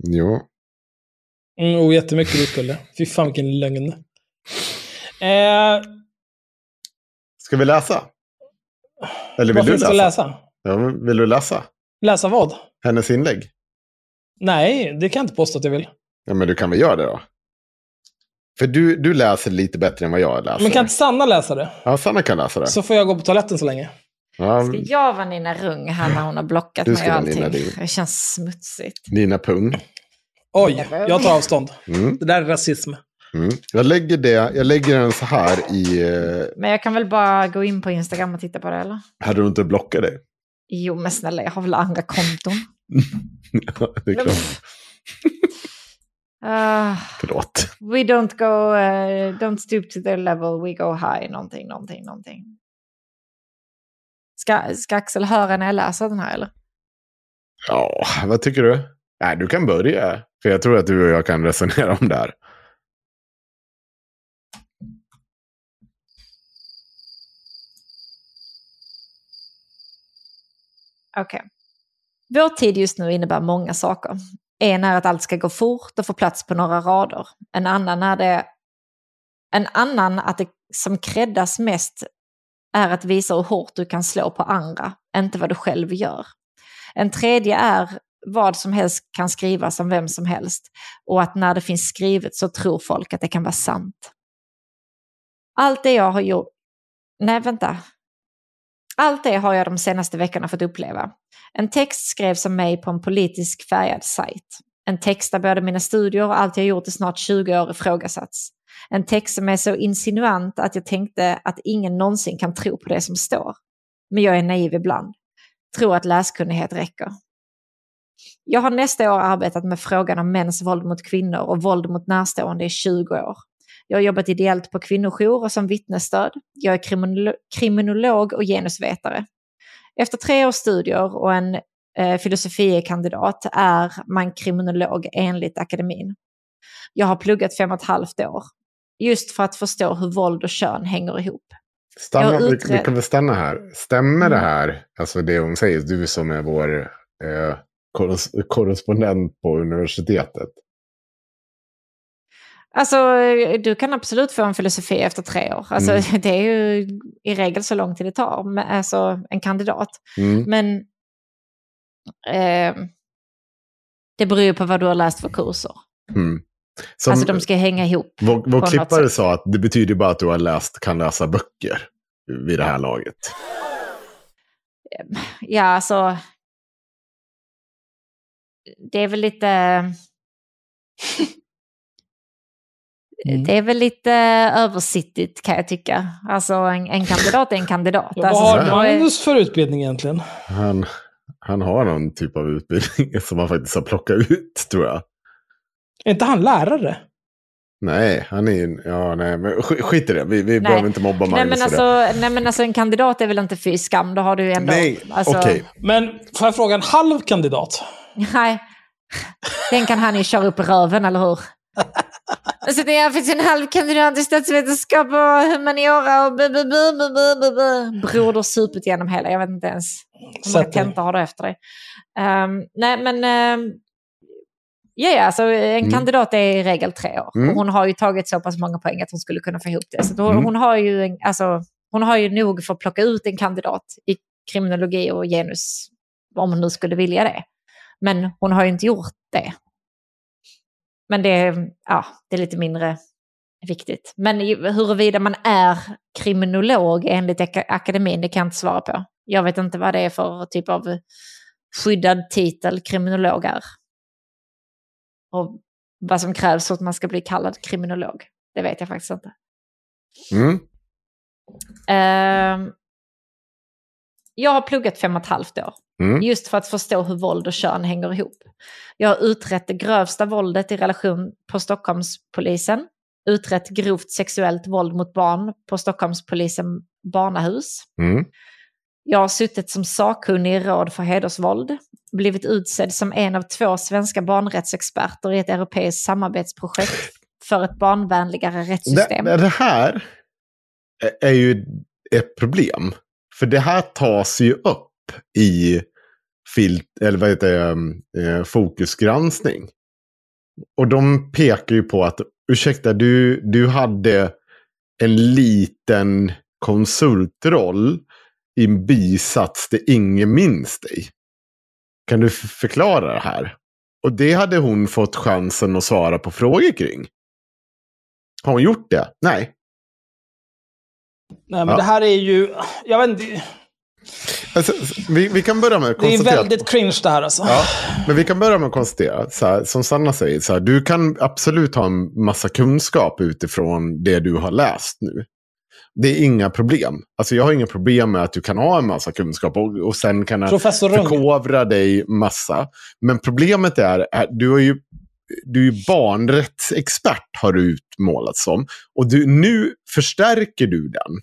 Jo. Mm, oh, jättemycket du skulle. Fy fan vilken lögn. Eh, Ska vi läsa? Eller vill vad du läsa? att läsa? Ja, vill du läsa? Läsa vad? Hennes inlägg? Nej, det kan jag inte påstå att jag vill. Ja, men du kan väl göra det då? För du, du läser lite bättre än vad jag läser. Men kan inte Sanna läsa det? Ja, Sanna kan läsa det. Så får jag gå på toaletten så länge. Ja, Ska jag vara Nina Rung här när hon har blockat Du mig ska och allting? Nina. Det känns smutsigt. Nina Pung. Oj, jag tar avstånd. Mm, Det där är rasism. mm. Jag, lägger det, jag lägger den så här i... Eh, Men jag kan väl bara gå in på Instagram och titta på det, eller? hade du inte blockat dig? Jo, men snälla, jag har väl andra konton. Ja, det är klart. Ah, Förlåt. we don't go, eh, don't stoop to their level, we go high, någonting, någonting, någonting. Ska, ska Axel höra när jag läser den här, eller? Ja, vad tycker du? Nej, du kan börja. För jag tror att du och jag kan resonera om det här. Okej. Vår tid just nu innebär många saker. En är att allt ska gå fort och få plats på några rader. En annan är det... En annan att det som kräddas mest är att visa hur hårt du kan slå på andra, inte vad du själv gör. En tredje är vad som helst kan skrivas om vem som helst och att när det finns skrivet så tror folk att det kan vara sant. Allt det jag har gjort... Nej, vänta. Allt det har jag de senaste veckorna fått uppleva. En text skrevs om mig på en politisk färgad sajt. En text där både mina studier och allt jag gjort i snart 20 år ifrågasatts. En text som är så insinuant att jag tänkte att ingen någonsin kan tro på det som står. Men jag är naiv ibland. Tror att läskunnighet räcker. Jag har nästa år arbetat med frågan om mäns våld mot kvinnor och våld mot närstående i 20 år. Jag har jobbat ideellt på kvinnojour och som vittnesstöd. Jag är kriminolo- kriminolog och genusvetare. Efter tre års studier och en eh, filosofiekandidat är man kriminolog enligt akademin. Jag har pluggat fem och ett halvt år. Just för att förstå hur våld och kön hänger ihop. Stanna, vi, vi kan väl stanna här. Stämmer det Mm. här, alltså det hon säger, du som är vår eh, korres- korrespondent på universitetet? Alltså, du kan absolut få en filosofi efter tre år. Alltså, Mm. Det är ju i regel så lång tid det tar, alltså en kandidat. Mm. Men eh, det beror ju på vad du har läst för kurser. Mm. Som, Alltså de ska hänga ihop. vår vår klippare sa att det betyder bara att du har läst, kan läsa böcker vid det här laget. Ja, alltså... Det är väl lite... Mm. Det är väl lite översittigt kan jag tycka. Alltså en, en kandidat är en kandidat. Vad Alltså, har är- Magnus för utbildning egentligen? Han, han har någon typ av utbildning som han faktiskt har plockat ut, tror jag. Är inte han lärare? Nej, han är ja, nej, men sk- skit i det. Vi, vi Nej. behöver inte mobba Nej Magnus men, för det. alltså, nej men alltså en kandidat är väl inte fy skam, då har du ändå... Nej, alltså, okej. Men får jag fråga en halv kandidat? Nej, den kan han ju köra upp i röven, eller hur? Alltså det är finns en halv kandidat i statsvetenskap och humaniora och bu, bu, bu, bu, bu, bu, bu. Broder supit genom hela, jag vet inte ens hur många tentor har du efter dig. Ehm, nej men, um, ja ja, alltså en Mm. kandidat är i regel tre år. Mm. Och hon har ju tagit så pass många poäng att hon skulle kunna få ihop det. Så hon, Mm. hon, har ju en, alltså, hon har ju nog för att plocka ut en kandidat i kriminologi och genus, om hon nu skulle vilja det. Men hon har ju inte gjort det. Men det, är- ja, det är lite mindre viktigt. Men huruvida man är kriminolog enligt aka- akademin, det kan jag inte svara på. Jag vet inte vad det är för typ av skyddad titel kriminolog är. Och vad som krävs för att man ska bli kallad kriminolog. Det vet jag faktiskt inte. Mm. Ehm, jag har pluggat fem och ett halvt år. Mm. Just för att förstå hur våld och kön hänger ihop. Jag har utrett det grövsta våldet i relation på Stockholmspolisen. Utrett grovt sexuellt våld mot barn på Stockholmspolisen barnahus. Mm. Jag har suttit som sakkunnig i råd för hedersvåld. Blivit utsedd som en av två svenska barnrättsexperter i ett europeiskt samarbetsprojekt för ett barnvänligare rättssystem. Det, det här är- ju ett problem. För det här tas ju upp i filt, eller vad heter det, eh, fokusgranskning. Och de pekar ju på att, ursäkta, du, du hade en liten konsultroll i en bisats där ingen minns dig. Kan du förklara det här? Och det hade hon fått chansen att svara på frågor kring. Har hon gjort det? Nej. Nej, men Ja. det här är ju... Jag vet inte, Alltså, vi, vi kan börja med att det är konstatera. väldigt cringe det här alltså. Ja, men vi kan börja med att konstatera, så här, som Sanna säger, så här, du kan absolut ha en massa kunskap utifrån det du har läst nu. Det är inga problem. Alltså jag har inga problem med att du kan ha en massa kunskap och, och sen kan förkovra dig massa. Men problemet är, är du är ju du är barnrättsexpert har du utmålats som. Och du, nu förstärker du den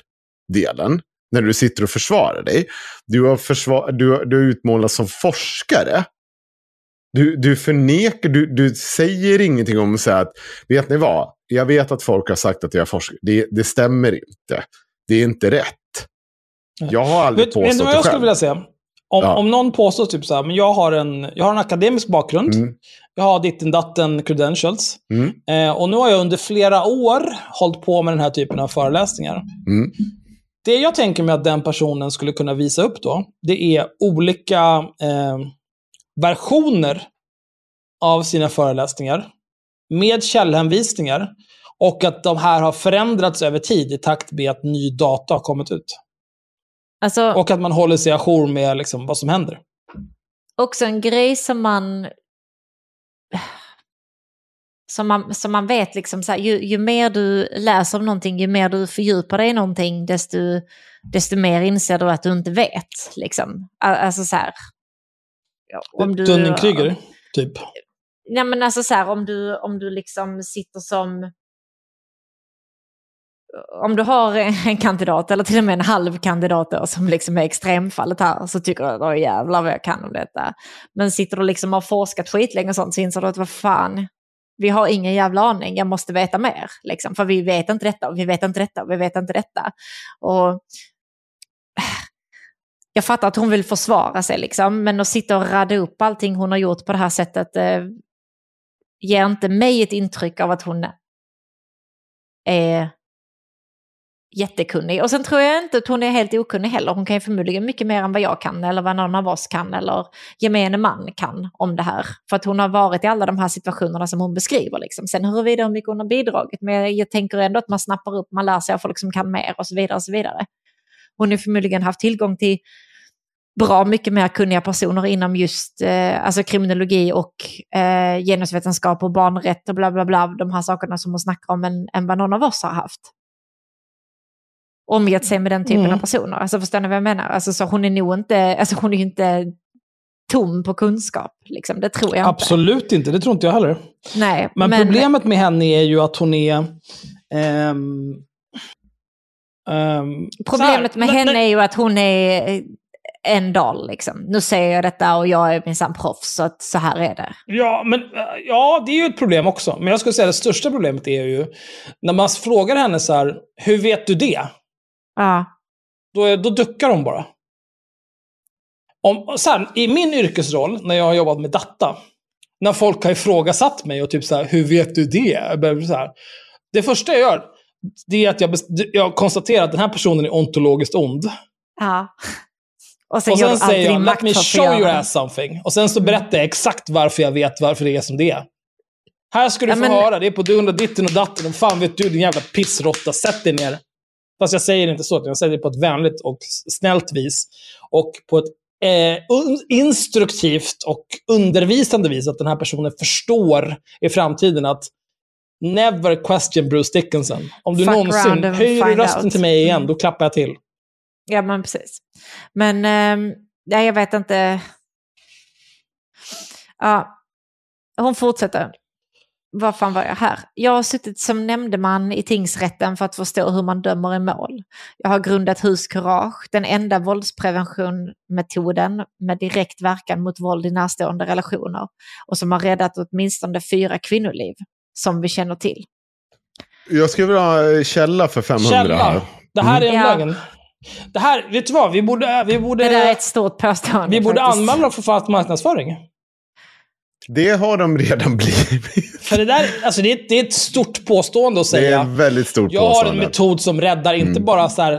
delen när du sitter och försvarar dig. Du har, försvar, du, du har utmålats som forskare. Du, du förnekar, du, du säger ingenting om att säga att, vet ni vad, jag vet att folk har sagt att jag är forskare. Det, det stämmer inte. Det är inte rätt. Jag har aldrig Vet, vet du påstått vad jag skulle vilja säga? Om, Ja. om någon påstår typ så här, men jag har en, jag har en akademisk bakgrund. Mm. Jag har ditten datten credentials. Mm. Eh, och nu har jag under flera år hållit på med den här typen av föreläsningar. Mm. Det jag tänker mig att den personen skulle kunna visa upp då, det är olika eh, versioner av sina föreläsningar med källhänvisningar och att de här har förändrats över tid i takt med att ny data har kommit ut. Alltså, Och att man håller sig ajour med liksom, vad som händer. också en grej som man... Som man, som man vet, liksom så här, ju, ju mer du läser om någonting, ju mer du fördjupar dig i någonting, desto, desto mer inser du att du inte vet. Liksom. Al- Alltså så här... Om du, Dunning-Kruger, typ. Nej men alltså så här, om du, om du liksom sitter som... Om du har en kandidat, eller till och med en halv kandidat då, som liksom är extremfallet här, så tycker du att "Åh, jävlar vad jag kan om detta. Men sitter du liksom och har forskat skitlänge och sånt, så inser du att vad fan, vi har ingen jävla aning, jag måste veta mer. Liksom, för vi vet inte detta, och vi vet inte detta, och vi vet inte detta. Och jag fattar att hon vill försvara sig, liksom, men att sitta och radda upp allting hon har gjort på det här sättet eh, ger inte mig ett intryck av att hon är jättekunnig. Och sen tror jag inte att hon är helt okunnig heller. Hon kan ju förmodligen mycket mer än vad jag kan eller vad någon av oss kan eller gemene man kan om det här. För att hon har varit i alla de här situationerna som hon beskriver. Liksom. Sen huruvida hur mycket hon har bidragit, men jag tänker ändå att man snappar upp, man lär sig av folk som kan mer och så vidare. och så vidare. Hon har förmodligen haft tillgång till bra mycket mer kunniga personer inom just eh, alltså kriminologi och eh, genusvetenskap och barnrätt och bla bla bla, de här sakerna som hon snackar om, än, än vad någon av oss har haft. Omgett sig med den typen Mm. av personer. Alltså förstår ni vad jag menar? Alltså, så hon är nog inte, alltså hon är inte tom på kunskap, liksom. det tror jag Absolut inte, det tror inte jag heller. inte. Nej, Men, problemet med henne är ju att hon är... ehm, ehm, Problemet med här, henne när- är ju att hon är eh, en dal liksom. Nu säger jag detta och jag är minsann proffs, så att så här är det. Ja, men, äh, ja, det är ju ett problem också. Men jag skulle säga att det största problemet är ju när man frågar henne så här, hur vet du det? Ja. Då, då duckar hon bara. Om, så här, I min yrkesroll, när jag har jobbat med data, när folk har ifrågasatt mig och typ så här, hur vet du det? Så här, det första jag gör, det är att jag, jag konstaterar att den här personen är ontologiskt ond. ja. Och sen, och sen i säger jag, let me show det." ass something. Och sen så berättar jag exakt varför jag vet varför det är som det är. Här ska du Ja, få men- höra, det är på dun och ditten och datten. Och fan vet du din jävla pissrotta, sätt dig ner. Fast jag säger inte så, utan jag säger det på ett vänligt och snällt vis. Och på ett eh, instruktivt och undervisande vis, att den här personen förstår i framtiden att Never question Bruce Dickinson. Om du Fuck någonsin höjer rösten out. till mig igen, Mm. då klappar jag till. Ja, men precis. Men, ehm, ja, jag vet inte. Ja, hon fortsätter. Vad fan var jag här? Jag har suttit som nämndeman i tingsrätten för att förstå hur man dömer i mål. Jag har grundat Huskurage, den enda våldspreventionmetoden med direkt verkan mot våld i närstående relationer och som har räddat åtminstone fyra kvinnoliv, som vi känner till. Jag skulle vilja ha eh, källa för 500 här. Källa. Det här är en Ja. lögn. Det här, vet du vad? Vi borde, vi borde, Det där är ett stort påstående. vi borde faktiskt. anmäla dem för falsk marknadsföring. Det har de redan blivit. För det där, alltså det är, ett- det är ett stort påstående att Det är säga. ett väldigt stort Jag har en påstående. metod som räddar, inte Mm. bara så här.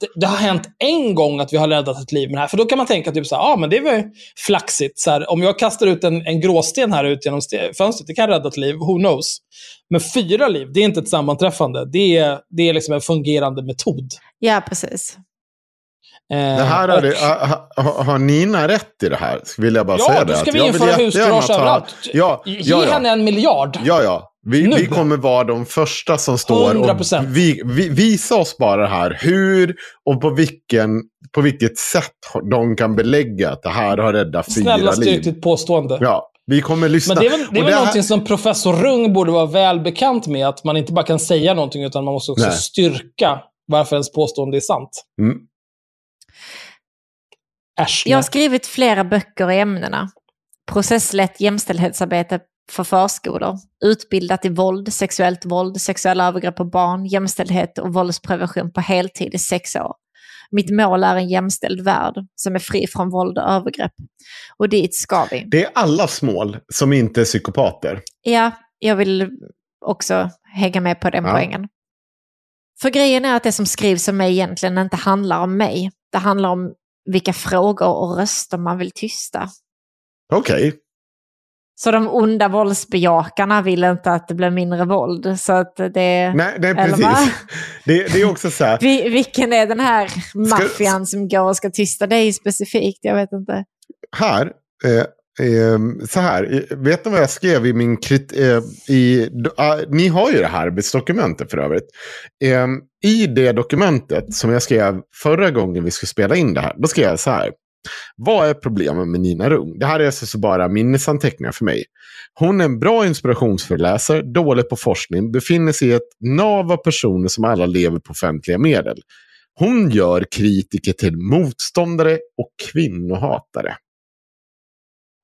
Det, det har hänt en gång att vi har räddat ett liv med det här. För då kan man tänka typ så här, ah, men det var flaxigt. Så här, om jag kastar ut en, en gråsten här ut genom fönstret, det kan rädda ett liv, who knows. Men fyra liv, det är inte ett sammanträffande. Det är, det är liksom en fungerande metod. Ja, precis. Eh, Det här har, och- det, ha, ha, har Nina rätt i det här? Vill jag bara Ja, säga då det. ska Att vi jag vill införa ta- överallt. Ja, Ge ja, henne ja. en miljard. ja, ja. Vi, vi kommer vara de första som står 100%. och vi, vi, visa oss bara här hur och på, vilken, på vilket sätt de kan belägga att det här har räddat fyra Snälla styrk liv. ditt påstående. Ja, vi kommer lyssna. Men det är väl, det är väl här- någonting som professor Rung borde vara väl bekant med, att man inte bara kan säga någonting, utan man måste också Nej. styrka varför ens påstående är sant. Mm. Äsch, Jag har skrivit flera böcker i ämnena. Processlätt jämställdhetsarbete för förskolor, utbildat i våld, sexuellt våld, sexuella övergrepp på barn, jämställdhet och våldsprevention på heltid i sex år. Mitt mål är en jämställd värld som är fri från våld och övergrepp. Och dit ska vi. Det är allas mål som inte är psykopater. Ja, jag vill också hänga med på den Ja. poängen. För grejen är att det som skrivs om mig egentligen inte handlar om mig. Det handlar om vilka frågor och röster man vill tysta. Okej. Så de onda våldsbejakarna vill inte att det blir mindre våld. Så att det... Nej, nej precis. Det, det är också så här. Vi, vilken är den här maffian som går och ska tysta dig specifikt? Jag vet inte. här, eh, eh, så här, vet ni vad jag skrev i min krit... Eh, i, ah, ni har ju det här arbetsdokumentet för övrigt. Eh, i det dokumentet som jag skrev förra gången vi skulle spela in det här, då skrev jag så här. Vad är problemet med Nina Rung? Det här är alltså bara minnesanteckningar för mig. Hon är en bra inspirationsföreläsare, dålig på forskning, befinner sig i ett nav av personer som alla lever på offentliga medel. Hon gör kritiker till motståndare och kvinnohatare.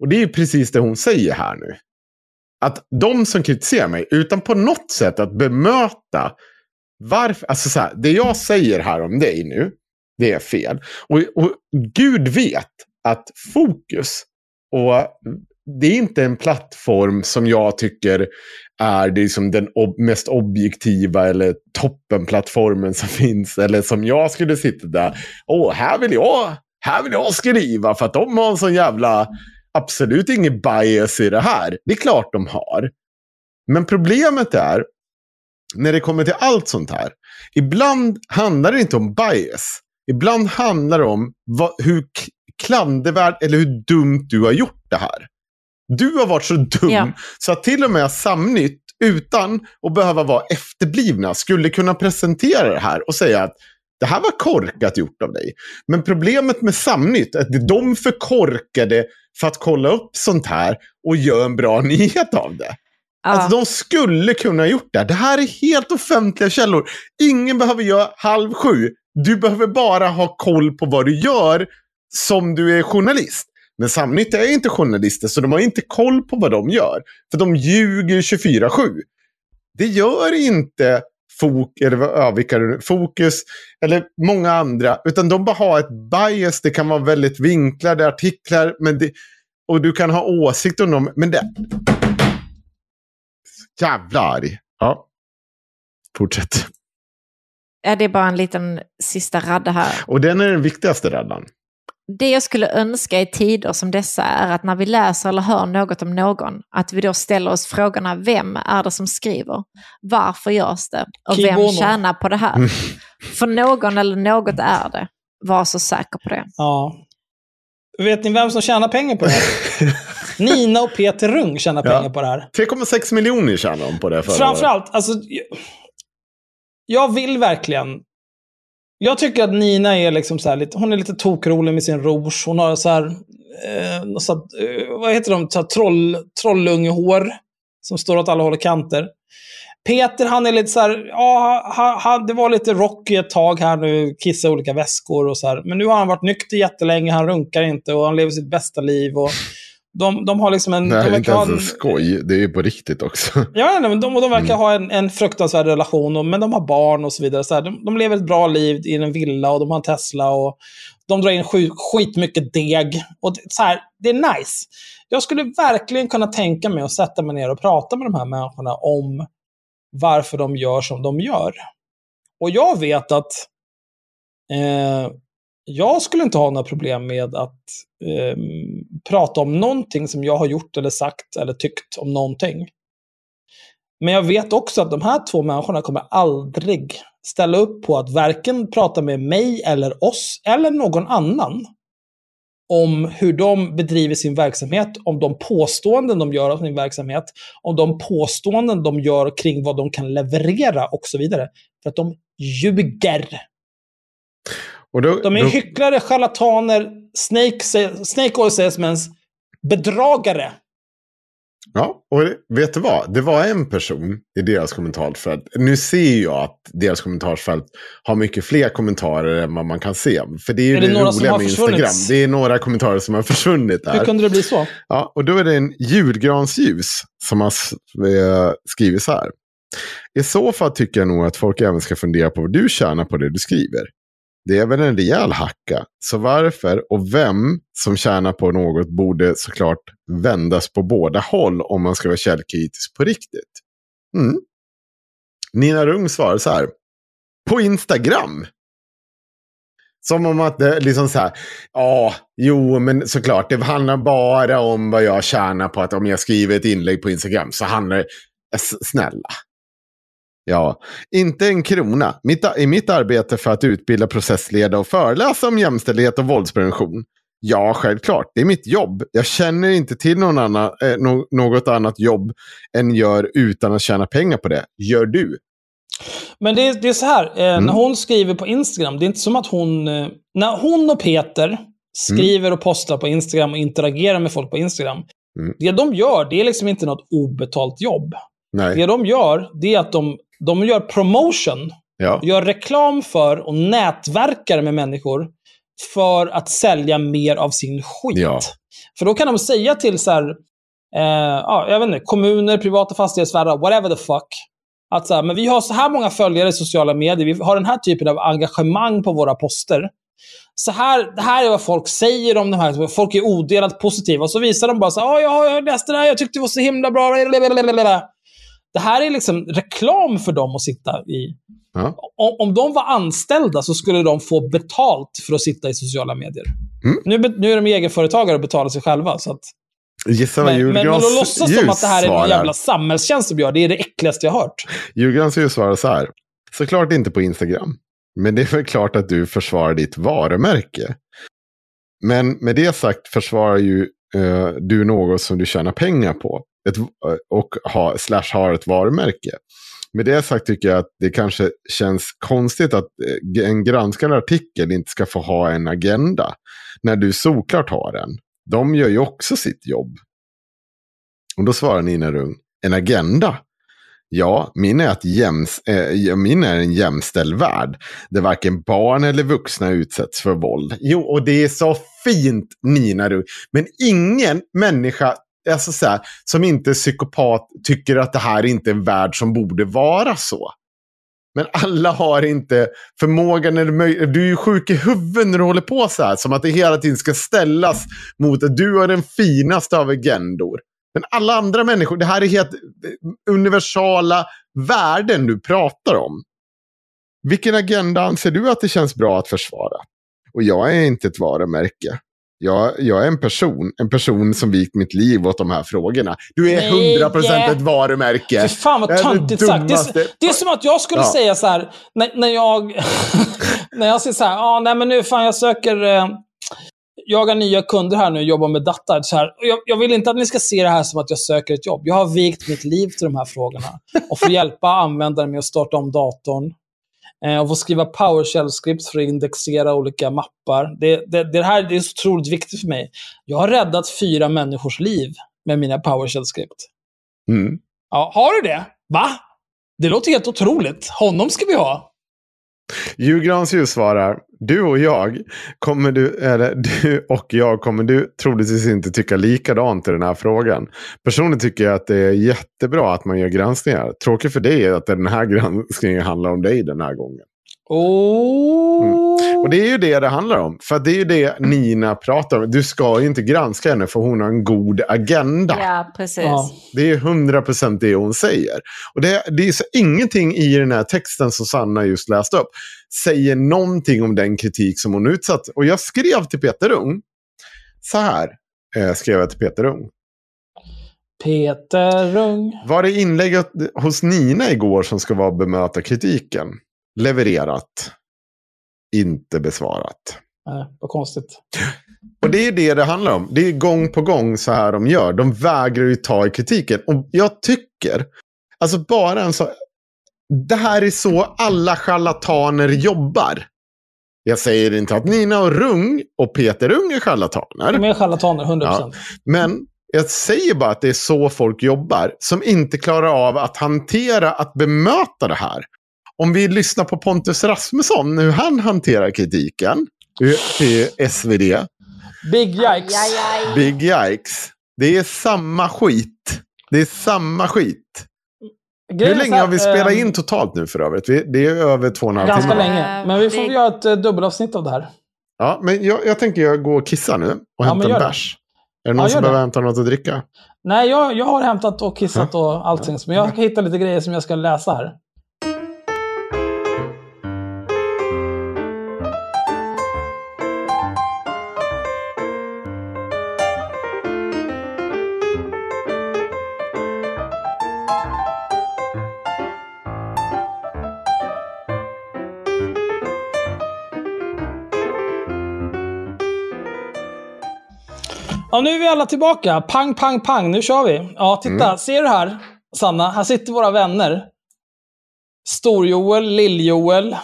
Och det är ju precis det hon säger här nu. Att de som kritiserar mig, utan på något sätt att bemöta varför, alltså så här, det jag säger här om dig nu, det är fel. Och, och Gud vet att fokus, och det är inte en plattform som jag tycker är det liksom den ob mest objektiva eller toppenplattformen som finns. Eller som jag skulle sitta där, åh, här vill jag, här vill jag skriva för att de har en sån jävla, absolut ingen bias i det här. Det är klart de har. Men problemet är, när det kommer till allt sånt här, ibland handlar det inte om bias. Ibland handlar det om vad, hur klandervärt eller hur dumt du har gjort det här. Du har varit så dum Ja. så att till och med Samnytt, utan att behöva vara efterblivna, skulle kunna presentera det här och säga att det här var korkat gjort av dig. Men problemet med Samnytt är att de förkorkade för att kolla upp sånt här och göra en bra nyhet av det. Alltså de skulle kunna ha gjort det. Det här är helt offentliga källor. Ingen behöver göra halv sju. Du behöver bara ha koll på vad du gör som du är journalist. Men Samnytt är inte journalister, så de har inte koll på vad de gör. För de ljuger 24-7. Det gör inte Fok, eller, Fokus eller många andra. Utan de bara har ett bias. Det kan vara väldigt vinklade artiklar. Men det, och du kan ha åsikter om dem. Men det... Jävla arg. Ja. Fortsätt. Ja, det är bara en liten sista radda här. Och den är den viktigaste raddan. Det jag skulle önska i tider som dessa är att när vi läser eller hör något om någon, att vi då ställer oss frågorna, vem är det som skriver? Varför görs det? Och vem tjänar på det här? För någon eller något är det. Var så säker på det. Ja. Vet ni vem som tjänar pengar på det här? Nina och Peter Rung tjänar Ja. pengar på det här. 3,6 miljoner tjänade de på det förra året. Framförallt, alltså... jag- vill verkligen... Jag tycker att Nina är liksom så här lite... Hon är lite tokrolig med sin rouge. Hon har så här... Eh, så att, eh, vad heter de? Så här troll, trollungehår. Som står åt alla håll och kanter. Peter, han är lite så här... Ja, han, han, det var lite rocky ett tag här nu. Kissa i olika väskor och så här. Men nu har han varit nykter jättelänge. Han runkar inte och han lever sitt bästa liv. Och de, de har liksom en... Här de är inte ens en skoj, det är ju på riktigt också. Ja, nej, men de, de verkar ha en, en fruktansvärd relation, och, men de har barn och så vidare. Så här, de, de lever ett bra liv i en villa och de har en Tesla och de drar in skit, skitmycket deg. Och det, så här, det är nice. Jag skulle verkligen kunna tänka mig att sätta mig ner och prata med de här människorna om varför de gör som de gör. Och jag vet att eh, jag skulle inte ha några problem med att eh, prata om någonting som jag har gjort eller sagt eller tyckt om någonting. Men jag vet också att de här två människorna kommer aldrig ställa upp på att varken prata med mig eller oss eller någon annan om hur de bedriver sin verksamhet, om de påståenden de gör om sin verksamhet, om de påståenden de gör kring vad de kan leverera och så vidare. För att de ljuger. Och då, De är då, hycklare, charlataner, snake, snake oil salesmans, bedragare. Ja, och vet du vad? Det var en person i deras kommentarsfält. Nu ser jag att deras kommentarsfält har mycket fler kommentarer än vad man kan se. För det är ju Är det det, några roliga med försvunnit? Instagram. Det är några kommentarer som har försvunnit Hur där. kunde det bli så? Ja, och då är det en julgransljus som har eh, skrivit så här. I så fall tycker jag nog att folk även ska fundera på vad du tjänar på det du skriver. Det är väl en rejäl hacka. Så varför och vem som tjänar på något borde såklart vändas på båda håll om man ska vara källkritisk på riktigt. Mm. Nina Rung svarar så här. På Instagram. Som om att det är liksom så här, ja, jo, men såklart, det handlar bara om vad jag tjänar på att om jag skriver ett inlägg på Instagram så handlar det, snälla. Ja, inte en krona. Mitt, I mitt arbete för att utbilda processledare och föreläsa om jämställdhet och våldsprevention. Ja, självklart. Det är mitt jobb. Jag känner inte till någon annan, eh, no, något annat jobb än gör utan att tjäna pengar på det. Gör du? Men det, är- det är så här, eh, Mm. när hon skriver på Instagram, det är inte som att hon... Eh, när hon och Peter skriver och postar på Instagram och interagerar med folk på Instagram. Mm. Det de gör, det är liksom inte något obetalt jobb. Nej. Det de gör, det är att de, de gör promotion, Ja. gör reklam för och nätverkar med människor för att sälja mer av sin skit. Ja. För då kan de säga till så här, eh, ja, jag vet inte, kommuner, privata fastighetsvärdar, whatever the fuck. Att så här, men vi har så här många följare i sociala medier, vi har den här typen av engagemang på våra poster. Så här, det här är vad folk säger om de här, folk är odelat positiva. Och så visar de bara så här, "Ja, jag, jag läste det här, jag tyckte det var så himla bra. Det här är liksom reklam för dem att sitta i. Ja. Om, om de var anställda så skulle de få betalt för att sitta i sociala medier. Mm. Nu, nu är de egenföretagare och betalar sig själva. Så att, Gissa vad men, men, men att låtsas som att det här är en jävla samhällstjänst de gör, det är det äckligaste jag hört. Julgrans ljus svarar så här. Såklart inte på Instagram. Men det är väl klart att du försvarar ditt varumärke. Men med det sagt försvarar ju eh, du något som du tjänar pengar på. Ett, och ha, slash har ett varumärke. Med det sagt tycker jag att det kanske känns konstigt att eh, en granskande artikel inte ska få ha en agenda. När du såklart har en. De gör ju också sitt jobb. Och då svarar Nina Rung. En agenda? Ja, min är, att jäms, äh, ja, min är en jämställd värld. Där varken barn eller vuxna utsätts för våld. Jo, och det är så fint, Nina Rung. Men ingen människa alltså så här, som inte är psykopat tycker att det här inte är en värld som borde vara så. Men alla har inte förmågan eller möjligheten. Du är ju sjuk i huvudet när du håller på så här. Som att det hela tiden ska ställas mot att du har den finaste av agendor. Men alla andra människor, det här är helt eh, universala värden du pratar om. Vilken agenda anser du att det känns bra att försvara? Och jag är inte ett varumärke. Jag, jag är en person, en person som vikt mitt liv åt de här frågorna. Du är 100% yeah. ett varumärke. Fy fan vad det töntigt sagt. Det är, det är som att jag skulle Ja. säga så här, när, när jag, när jag säger så här, ah, nej men nu fan jag söker, eh, jagar nya kunder här nu och jobbar med data. Så här, jag, jag vill inte att ni ska se det här som att jag söker ett jobb. Jag har vikt mitt liv till de här frågorna. Och får hjälpa användare med att starta om datorn. Eh, och få skriva PowerShell-scripts för att indexera olika mappar. Det, det, det här det är så otroligt viktigt för mig. Jag har räddat fyra människors liv med mina PowerShell-script. Mm. Ja, har du det? Va? Det låter helt otroligt. Honom ska vi ha. Julgransljus svarar, du och jag, kommer du, eller du och jag kommer du troligtvis inte tycka likadant i den här frågan. Personligen tycker jag att det är jättebra att man gör granskningar. Tråkigt för dig är att den här granskningen handlar om dig den här gången. Oh. Mm. Och det är ju det det handlar om. För det är ju det Nina pratar om. Du ska ju inte granska henne för hon har en god agenda. Ja, precis. Ja. Det är hundra procent det hon säger. Och det, det är så ingenting i den här texten som Sanna just läste upp säger någonting om den kritik som hon utsatt. Och jag skrev till Peter Ung. Så här eh, skrev jag till Peter Ung. Peter Rung. Var det inlägget hos Nina igår som ska vara bemöta kritiken? Levererat. Inte besvarat. Nej, vad konstigt. Och det är det det handlar om. Det är gång på gång så här de gör. De vägrar ju ta i kritiken. Och jag tycker, alltså bara en så... Det här är så alla charlataner jobbar. Jag säger inte att Nina och Rung och Peter Ung är charlataner. De är charlataner, 100%. Men jag säger bara att det är så folk jobbar. Som inte klarar av att hantera, att bemöta det här. Om vi lyssnar på Pontus Rasmusson, hur han hanterar kritiken till SvD. Big yikes. Aj, aj, aj. Big yikes. Det är samma skit. Det är samma skit. Hur Grejen är länge här, har vi spelat ehm, in totalt nu för övrigt? Det är över två och en halv Ganska timme. länge. Men vi får Det- göra ett eh, dubbelavsnitt av det här. Ja, men jag, jag tänker jag gå och kissa nu och Ja, hämta en bärs. Är det någon Ja, som det. behöver hämta något att dricka? Nej, jag, jag har hämtat och kissat och allting. Men jag ska hitta lite grejer som jag ska läsa här. Ja, nu är vi alla tillbaka. Pang, pang, pang. Nu kör vi. Ja, titta. Mm. Ser du här, Sanna? Här sitter våra vänner. Stor-Joel, Lill-Joel,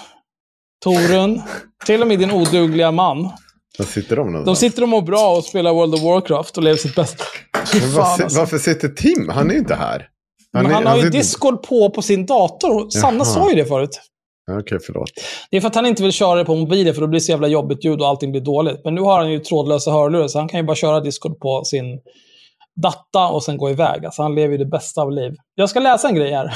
Torun. till och med din odugliga man. Var sitter de De någonstans? sitter och mår bra och spelar World of Warcraft och lever sitt bästa. Fy Men fan, var, alltså. Varför sitter Tim? Han är ju inte här. Men är- han har ju sitter- Discord på på sin dator. Sanna Jaha. sa ju det förut. Okej, förlåt. Det är för att han inte vill köra det på mobilen för då blir det så jävla jobbigt ljud och allting blir dåligt. Men nu har han ju trådlösa hörlurar så han kan ju bara köra Discord på sin data och sen gå iväg. Alltså han lever ju det bästa av liv. Jag ska läsa en grej här.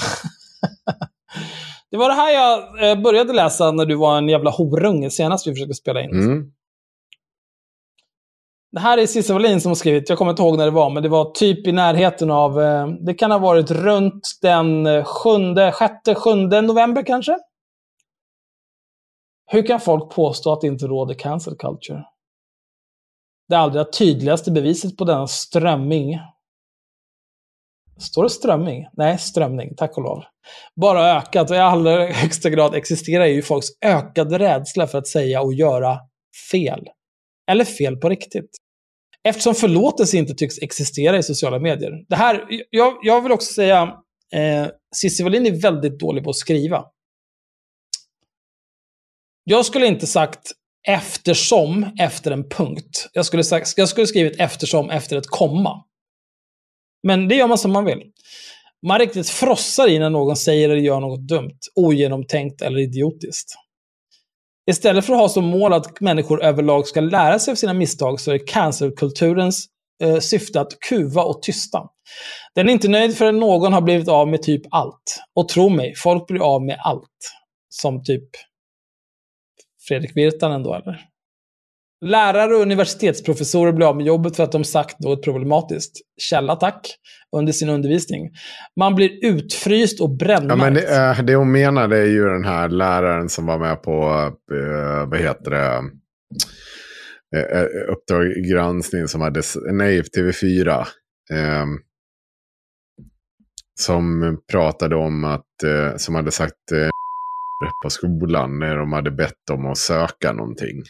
det var det här jag eh, började läsa när du var en jävla horunge senast vi försökte spela in. Mm. Det här är Cissi Wallin som har skrivit, jag kommer inte ihåg när det var, men det var typ i närheten av, eh, det kan ha varit runt den eh, sjunde, sjätte, sjunde november kanske? Hur kan folk påstå att det inte råder cancel culture? Det allra tydligaste beviset på denna strömming. Står det strömming? Nej, strömning, tack och lov. Bara ökat och i allra högsta grad existerar ju folks ökade rädsla för att säga och göra fel. Eller fel på riktigt. Eftersom förlåtelse inte tycks existera i sociala medier. Det här, jag, jag vill också säga, eh, Cissi Wallin är väldigt dålig på att skriva. Jag skulle inte sagt eftersom efter en punkt. Jag skulle, sagt, jag skulle skrivit eftersom efter ett komma. Men det gör man som man vill. Man riktigt frossar i när någon säger eller gör något dumt, ogenomtänkt eller idiotiskt. Istället för att ha som mål att människor överlag ska lära sig av sina misstag så är cancelkulturens eh, syfte att kuva och tysta. Den är inte nöjd förrän någon har blivit av med typ allt. Och tro mig, folk blir av med allt. Som typ Fredrik Virtanen då, eller? Lärare och universitetsprofessorer blir av med jobbet för att de sagt något problematiskt. Källa tack. Under sin undervisning. Man blir utfryst och Ja, brännmärkt. men det, det hon menar det är ju den här läraren som var med på, eh, vad heter det, eh, Uppdrag granskning som hade, nej, TV4. Eh, som pratade om att, som hade sagt på skolan när de hade bett om att söka någonting.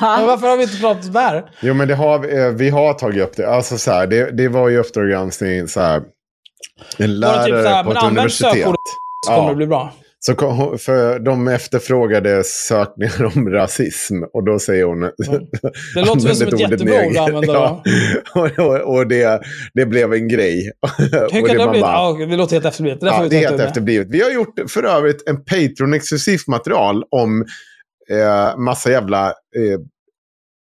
Men varför har vi inte pratat om det här? Jo, men det har, vi- eh, vi har tagit upp det. Alltså så här, det, det var ju Uppdrag granskning så här. En det lärare typ så här, på men ett använd universitet. sökordet så kommer det bli bra. Så kom, för de efterfrågade sökningar om rasism och då säger hon... Det låter väl som ett jättebra ord att använda. Ja, och, och, och det, det blev en grej. Hur kan det var bli? bara- Ja, det låter helt efterblivet. Det, Ja, det är helt med. efterblivet. Vi har gjort för övrigt en Patreon-exklusivt material om eh, massa jävla eh,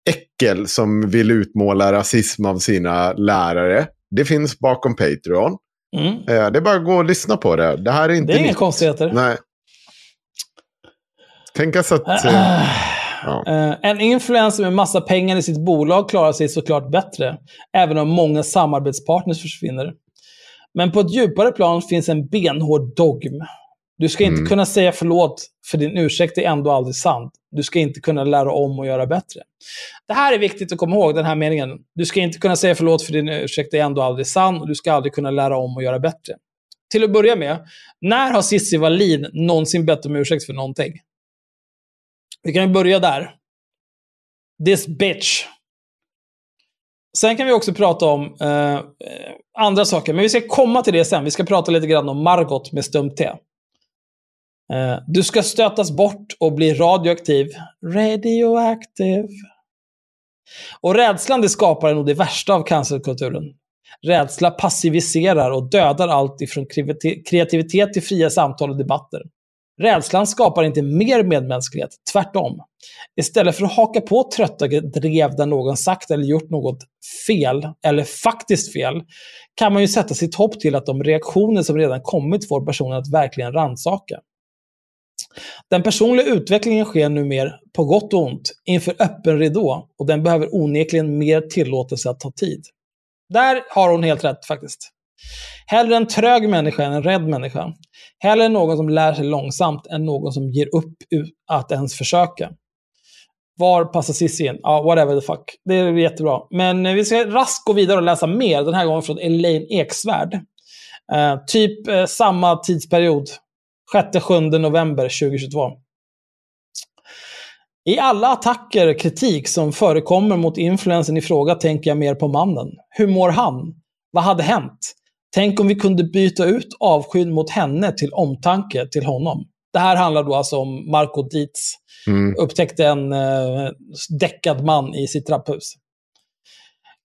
äckel som vill utmåla rasism av sina lärare. Det finns bakom Patreon. Mm. Eh, det är bara att gå och lyssna på det. Det här är inte Det är inga konstigheter. Nej. Tänk alltså att... Eh, ja. Eh, en influencer med massa pengar i sitt bolag klarar sig såklart bättre, även om många samarbetspartners försvinner. Men på ett djupare plan finns en benhård dogm. Du ska inte Mm. kunna säga förlåt, för din ursäkt är ändå aldrig sant. Du ska inte kunna lära om och göra bättre. Det här är viktigt att komma ihåg, den här meningen. Du ska inte kunna säga förlåt, för din ursäkt är ändå aldrig sann. Och du ska aldrig kunna lära om och göra bättre. Till att börja med, när har Cissi Wallin någonsin bett om ursäkt för någonting? Vi kan ju börja där. This bitch. Sen kan vi också prata om eh, andra saker, men vi ska komma till det sen. Vi ska prata lite grann om Margot med stumt T. Eh, du ska stötas bort och bli radioaktiv. Radioactive. Och rädslan det skapar är nog det värsta av cancerkulturen. Rädsla passiviserar och dödar allt ifrån kreativitet till fria samtal och debatter. Rädslan skapar inte mer medmänsklighet, tvärtom. Istället för att haka på trötta drev där någon sagt eller gjort något fel, eller faktiskt fel, kan man ju sätta sitt hopp till att de reaktioner som redan kommit får personen att verkligen rannsaka. Den personliga utvecklingen sker nu mer på gott och ont, inför öppen ridå, och den behöver onekligen mer tillåtelse att ta tid. Där har hon helt rätt faktiskt. Hellre en trög människa än en rädd människa. Hellre någon som lär sig långsamt än någon som ger upp att ens försöka. Var passar Cissi in? Ja, whatever the fuck. Det är jättebra. Men eh, vi ska raskt gå vidare och läsa mer, den här gången från Elaine Eksvärd. Eh, typ eh, samma tidsperiod. 6-7 november 2022. I alla attacker, kritik som förekommer mot influensen i fråga tänker jag mer på mannen. Hur mår han? Vad hade hänt? Tänk om vi kunde byta ut avskyn mot henne till omtanke till honom. Det här handlar då alltså om Marco Dietz. Mm. Upptäckte en eh, däckad man i sitt trapphus.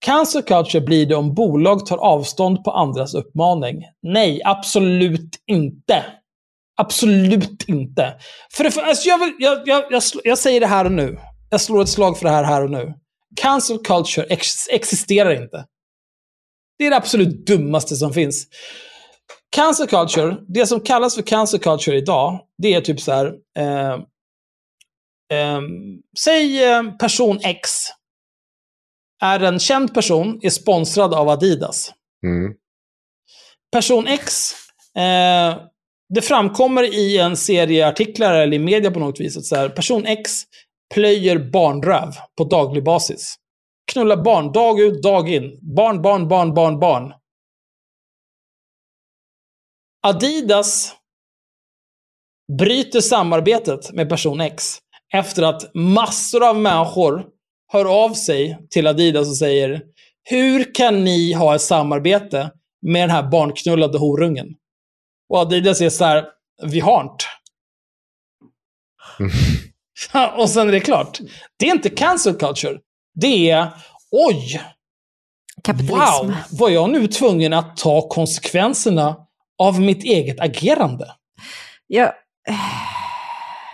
Cancer culture blir det om bolag tar avstånd på andras uppmaning. Nej, absolut inte. Absolut inte. För för, alltså jag, vill, jag, jag, jag, jag säger det här och nu. Jag slår ett slag för det här här och nu. Cancel culture ex existerar inte. Det är det absolut dummaste som finns. Cancel culture, det som kallas för cancel culture idag, det är typ så här. Eh, ehm, säg eh, person X är en känd person, är sponsrad av Adidas. Mm. Person X, eh, det framkommer i en serie artiklar eller i media på något vis att så här, person X plöjer barnröv på daglig basis. Knullar barn dag ut, dag in. Barn, barn, barn, barn, barn. Adidas bryter samarbetet med person X efter att massor av människor hör av sig till Adidas och säger Hur kan ni ha ett samarbete med den här barnknullade horungen? Och Adidas är så här, vi har inte. och sen är det klart. Det är inte cancel culture. Det är, oj, Kapitalism. wow, var jag nu tvungen att ta konsekvenserna av mitt eget agerande? Ja,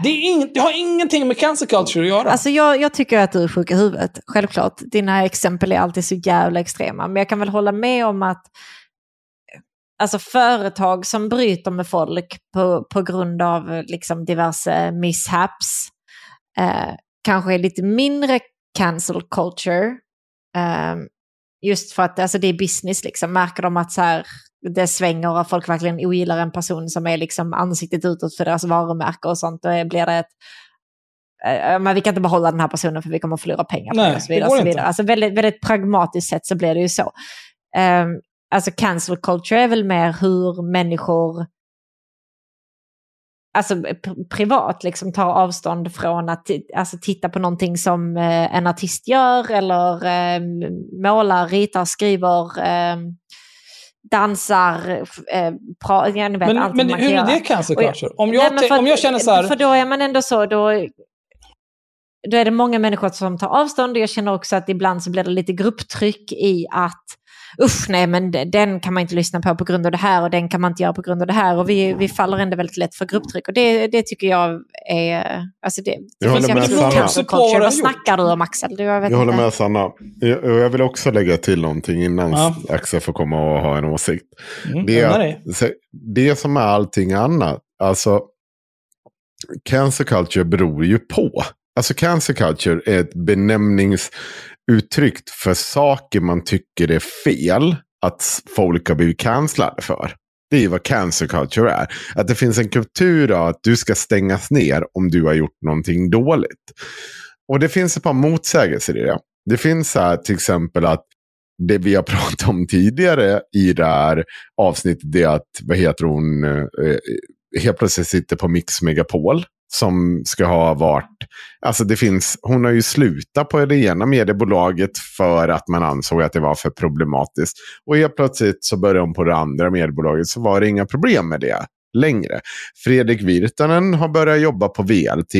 Det, ing, det har ingenting med cancel culture att göra. Alltså jag, jag tycker att du är sjuk i huvudet, självklart. Dina exempel är alltid så jävla extrema. Men jag kan väl hålla med om att alltså företag som bryter med folk på, på grund av liksom diverse mishaps eh, kanske är lite mindre cancel culture. Eh, just för att alltså, det är business, liksom. märker de att så här, det svänger och folk verkligen ogillar en person som är liksom ansiktet utåt för deras varumärke och sånt, då blir det ett eh, men vi kan inte behålla den här personen för vi kommer att förlora pengar på Nej, det. Och så vidare, och så vidare. Alltså väldigt, väldigt pragmatiskt sett så blir det ju så. Um, alltså cancel culture är väl mer hur människor alltså, pr- privat liksom tar avstånd från att alltså, titta på någonting som eh, en artist gör eller eh, målar, ritar, skriver, eh, dansar, eh, pra, ja, ni vet, Men, allt men man hur kan är det cancer jag- culture? Om Nej, jag, tänk- för om jag känner så här... För då är man ändå så, då, då är det många människor som tar avstånd jag känner också att ibland så blir det lite grupptryck i att usch nej men de- den kan man inte lyssna på på grund av det här och den kan man inte göra på grund av det här och vi, vi faller ändå väldigt lätt för grupptryck och det, det tycker jag är, alltså det, det Jag håller finns med absolut Sanna. cancer Också på vad snackar du om Axel? Du, jag vet Jag håller med Sanna. Jag, jag vill också lägga till någonting innan Ja. Axel får komma och ha en åsikt. Mm, Det, är, det som är allting annat, alltså cancer culture beror ju på. Alltså cancer culture är ett uttryckt för saker man tycker är fel att folk har blivit cancellade för. Det är ju vad cancer culture är. Att det finns en kultur av att du ska stängas ner om du har gjort någonting dåligt. Och det finns ett par motsägelser i det. Det finns här till exempel att det vi har pratat om tidigare i det här avsnittet är att, vad heter hon, eh, eh, helt plötsligt sitter på Mix Megapol. Som ska ha varit, alltså det finns, hon har ju slutat på det ena mediebolaget för att man ansåg att det var för problematiskt. Och helt plötsligt så började hon på det andra mediebolaget så var det inga problem med det längre. Fredrik Virtanen har börjat jobba på VLT.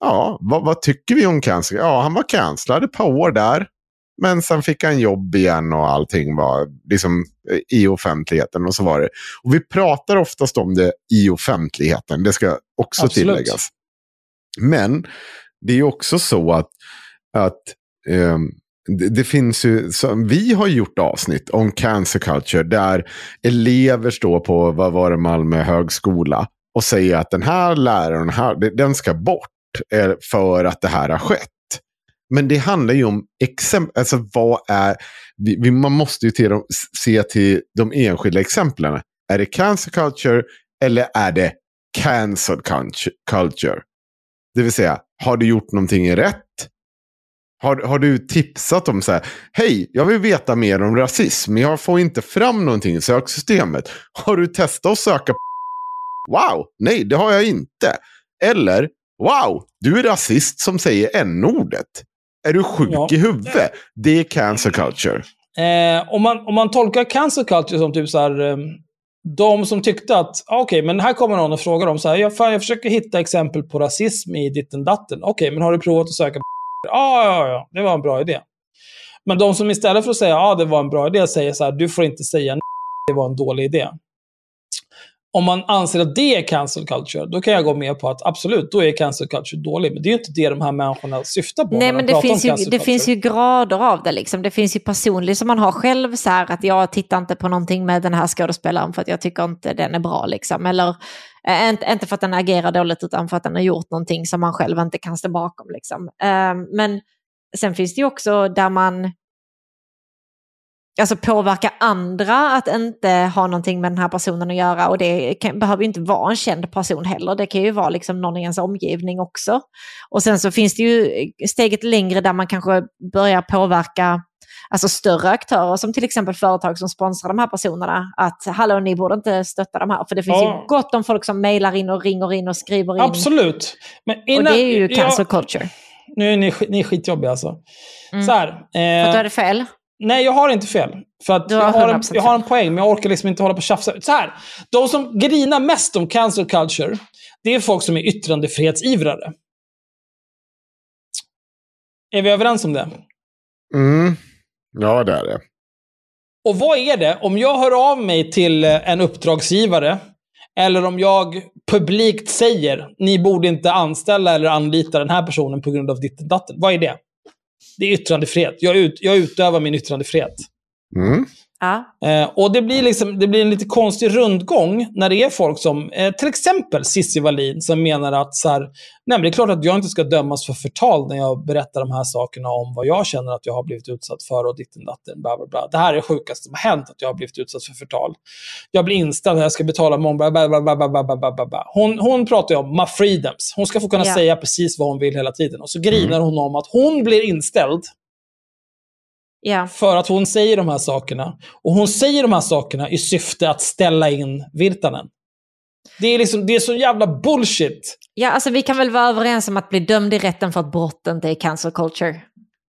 Ja, vad, vad tycker vi om cancer? Ja, han var cancellad ett par år där. Men sen fick han jobb igen och allting var liksom eh, i offentligheten. Och så var det. Och vi pratar oftast om det i offentligheten. Det ska också Absolut. tilläggas. Men det är också så att, att ehm, det, det finns ju, så, vi har gjort avsnitt om cancer culture där elever står på, vad var det, Malmö högskola och säger att den här läraren, här, den ska bort eh, för att det här har skett. Men det handlar ju om exempel, alltså vad är, vi, vi, man måste ju till de, se till de enskilda exemplen. Är det cancer culture eller är det cancel culture? Det vill säga, har du gjort någonting rätt? Har, har du tipsat om så här, hej, jag vill veta mer om rasism, men jag får inte fram någonting i söksystemet. Har du testat att söka på Wow, nej, det har jag inte. Eller, wow, du är rasist som säger n-ordet. Är du sjuk Ja. i huvudet? Det är cancer culture. Eh, om, man, om man tolkar cancel culture som typ så här, eh, de som tyckte att, okej, okej, men här kommer någon och frågar dem så här, jag, fan, jag försöker hitta exempel på rasism i ditten datten. Okej, men har du provat att söka på Ja, ja, ja, det var en bra idé. Men de som istället för att säga ja, det var en bra idé, säger så här, du får inte säga det var en dålig idé. Om man anser att det är cancel culture, då kan jag gå med på att absolut, då är cancel culture dålig. Men det är ju inte det de här människorna syftar på Nej, men de det, finns ju, det finns ju grader av det. Liksom. Det finns ju personligt som man har själv, så här, att jag tittar inte på någonting med den här skådespelaren för att jag tycker inte den är bra. Liksom. Eller eh, inte, inte för att den agerar dåligt, utan för att den har gjort någonting som man själv inte kan stå bakom. Liksom. Eh, men sen finns det ju också där man alltså påverka andra att inte ha någonting med den här personen att göra. Och det kan, behöver ju inte vara en känd person heller. Det kan ju vara liksom någon i ens omgivning också. Och sen så finns det ju steget längre där man kanske börjar påverka alltså större aktörer som till exempel företag som sponsrar de här personerna. Att hallå, ni borde inte stötta de här. För det finns Ja. ju gott om folk som mejlar in och ringer in och skriver in. Absolut. Men Och innan, det är ju cancel jag, culture. Nu är ni, ni är skitjobbiga alltså. Mm. Så här. För att Eh, du hade fel. Nej, jag har inte fel. För att jag, har en, 100% jag har en poäng, men jag orkar liksom inte hålla på och tjafsa. Så här. De som grinar mest om cancel culture, det är folk som är yttrandefrihetsivrare. Är vi överens om det? Mm. Ja, det är det. Och vad är det om jag hör av mig till eh, en uppdragsgivare eller om jag publikt säger ni borde inte anställa eller anlita den här personen på grund av ditt datten. Vad är det? Det är yttrandefrihet. Jag, ut, jag utövar min yttrandefrihet. Mm. Ah. Eh, och det blir, liksom, det blir en lite konstig rundgång när det är folk som, eh, till exempel Cissi Wallin, som menar att så här, nej, det är klart att jag inte ska dömas för förtal när jag berättar de här sakerna om vad jag känner att jag har blivit utsatt för och ditten datten, bla bla bla. Det här är det sjukaste som har hänt, att jag har blivit utsatt för förtal. Jag blir inställd när jag ska betala många, bla, bla, bla, bla, bla, bla, bla. Hon, hon pratar ju om my freedoms. Hon ska få kunna yeah. säga precis vad hon vill hela tiden. Och så grinar mm. mm. hon om att hon blir inställd ja. för att hon säger de här sakerna. Och hon säger de här sakerna i syfte att ställa in Virtanen. Det är, liksom, det är så jävla bullshit. Ja, alltså vi kan väl vara överens om att bli dömd i rätten för att brott inte är cancel culture.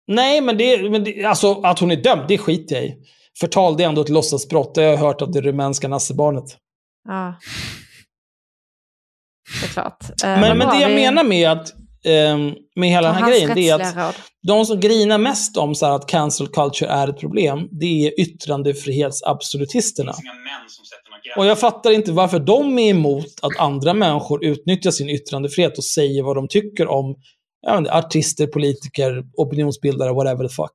Nej, men, det, men det, alltså, att hon är dömd, det skiter jag i. Förtal, det är ändå ett låtsasbrott. Det har jag hört av det rumänska nassebarnet. Ja. Såklart. Eh, Men, men bra, det jag vi- menar med att med hela den här grejen, det är att råd. de som grinar mest om så här att cancel culture är ett problem, det är yttrandefrihetsabsolutisterna. Och jag fattar inte varför de är emot att andra människor utnyttjar sin yttrandefrihet och säger vad de tycker om inte, artister, politiker, opinionsbildare, whatever the fuck.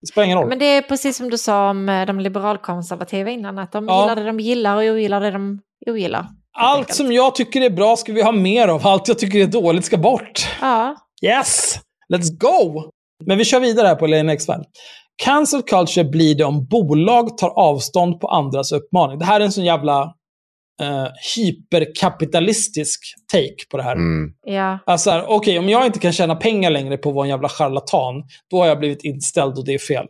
Det spelar ingen roll. Men det är precis som du sa om eh, de liberalkonservativa innan, att de Ja. gillar det de gillar och ogillar det de ogillar. Allt som jag tycker är bra ska vi ha mer av. Allt jag tycker är dåligt ska bort. Ja, Yes! Let's go! Men vi kör vidare här på Lane X-Värld. Cancel culture blir det om bolag tar avstånd på andras uppmaning. Det här är en sån jävla eh, hyperkapitalistisk take på det här. Mm. ja. Alltså, här, okej, om jag inte kan tjäna pengar längre på att vara en jävla charlatan, då har jag blivit inställd och det är fel.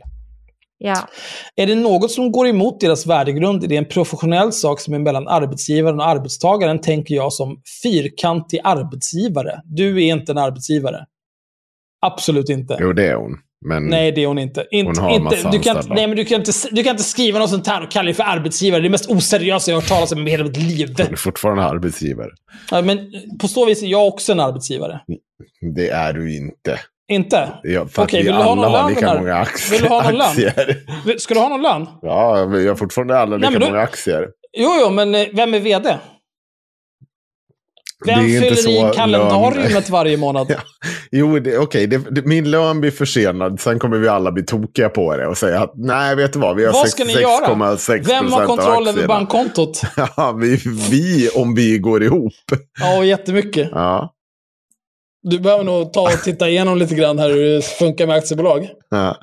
Ja. Är det något som går emot deras värdegrund är det en professionell sak som är mellan arbetsgivaren och arbetstagaren, tänker jag som fyrkantig arbetsgivare. Du är inte en arbetsgivare. Absolut inte. Jo, det är hon. Men Nej, det är hon inte. Hon har en inte du, kan, nej, men du, kan inte, du kan inte skriva något sånt här och kalla dig för arbetsgivare. Det är det mest oseriösa jag har hört talas om i hela mitt liv. hon är fortfarande arbetsgivare. Ja, men på så vis är jag också en arbetsgivare. Det är du inte. Inte? Ja, för Okej, att vi vill du ha alla någon har lika många aktier. Vill du ha någon lön? Ska du ha någon lön? Ja, vi har fortfarande alla lika Nej, då- många aktier. Jo, jo, men eh, vem är vd? Det är Vem fyller så i kalendariumet varje månad? Ja. Jo, okej, det, det, min lön blir försenad. Sen kommer vi alla bli tokiga på det och säga att nej, vet du vad, vi har Vad ska ni göra? 66,6 Vem har kontroll över bankkontot? Ja, vi, vi, om vi går ihop. Ja, jättemycket. Ja. Du behöver nog ta och titta igenom lite grann här hur det funkar med aktiebolag. Ja.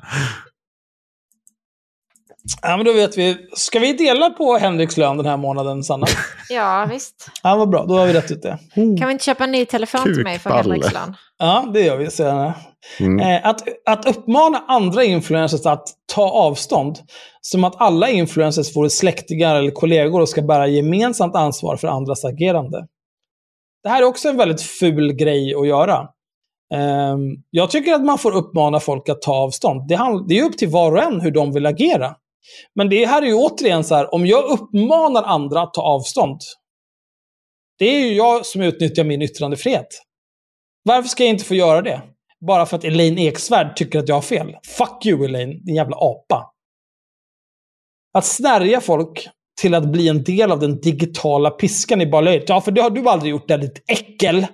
Ja, men då vet vi. Ska vi dela på Henriks lön den här månaden, Sanna? ja, visst. Ja, vad bra. Då har vi rätt ut det. Kan vi inte köpa en ny telefon till mig för Kukballe. Henriks lön? Ja, det gör vi senare. Mm. Eh, att, att uppmana andra influencers att ta avstånd, som att alla influencers vore släktingar eller kollegor och ska bära gemensamt ansvar för andras agerande. Det här är också en väldigt ful grej att göra. Ehm, jag tycker att man får uppmana folk att ta avstånd. Det, det är upp till var och en hur de vill agera. Men det här är ju återigen så här, om jag uppmanar andra att ta avstånd, det är ju jag som utnyttjar min yttrandefrihet. Varför ska jag inte få göra det? Bara för att Elaine Eksvärd tycker att jag har fel. Fuck you Elaine, din jävla apa. Att snärja folk till att bli en del av den digitala piskan är bara löjligt. Ja, för det har du aldrig gjort, där ditt äckel.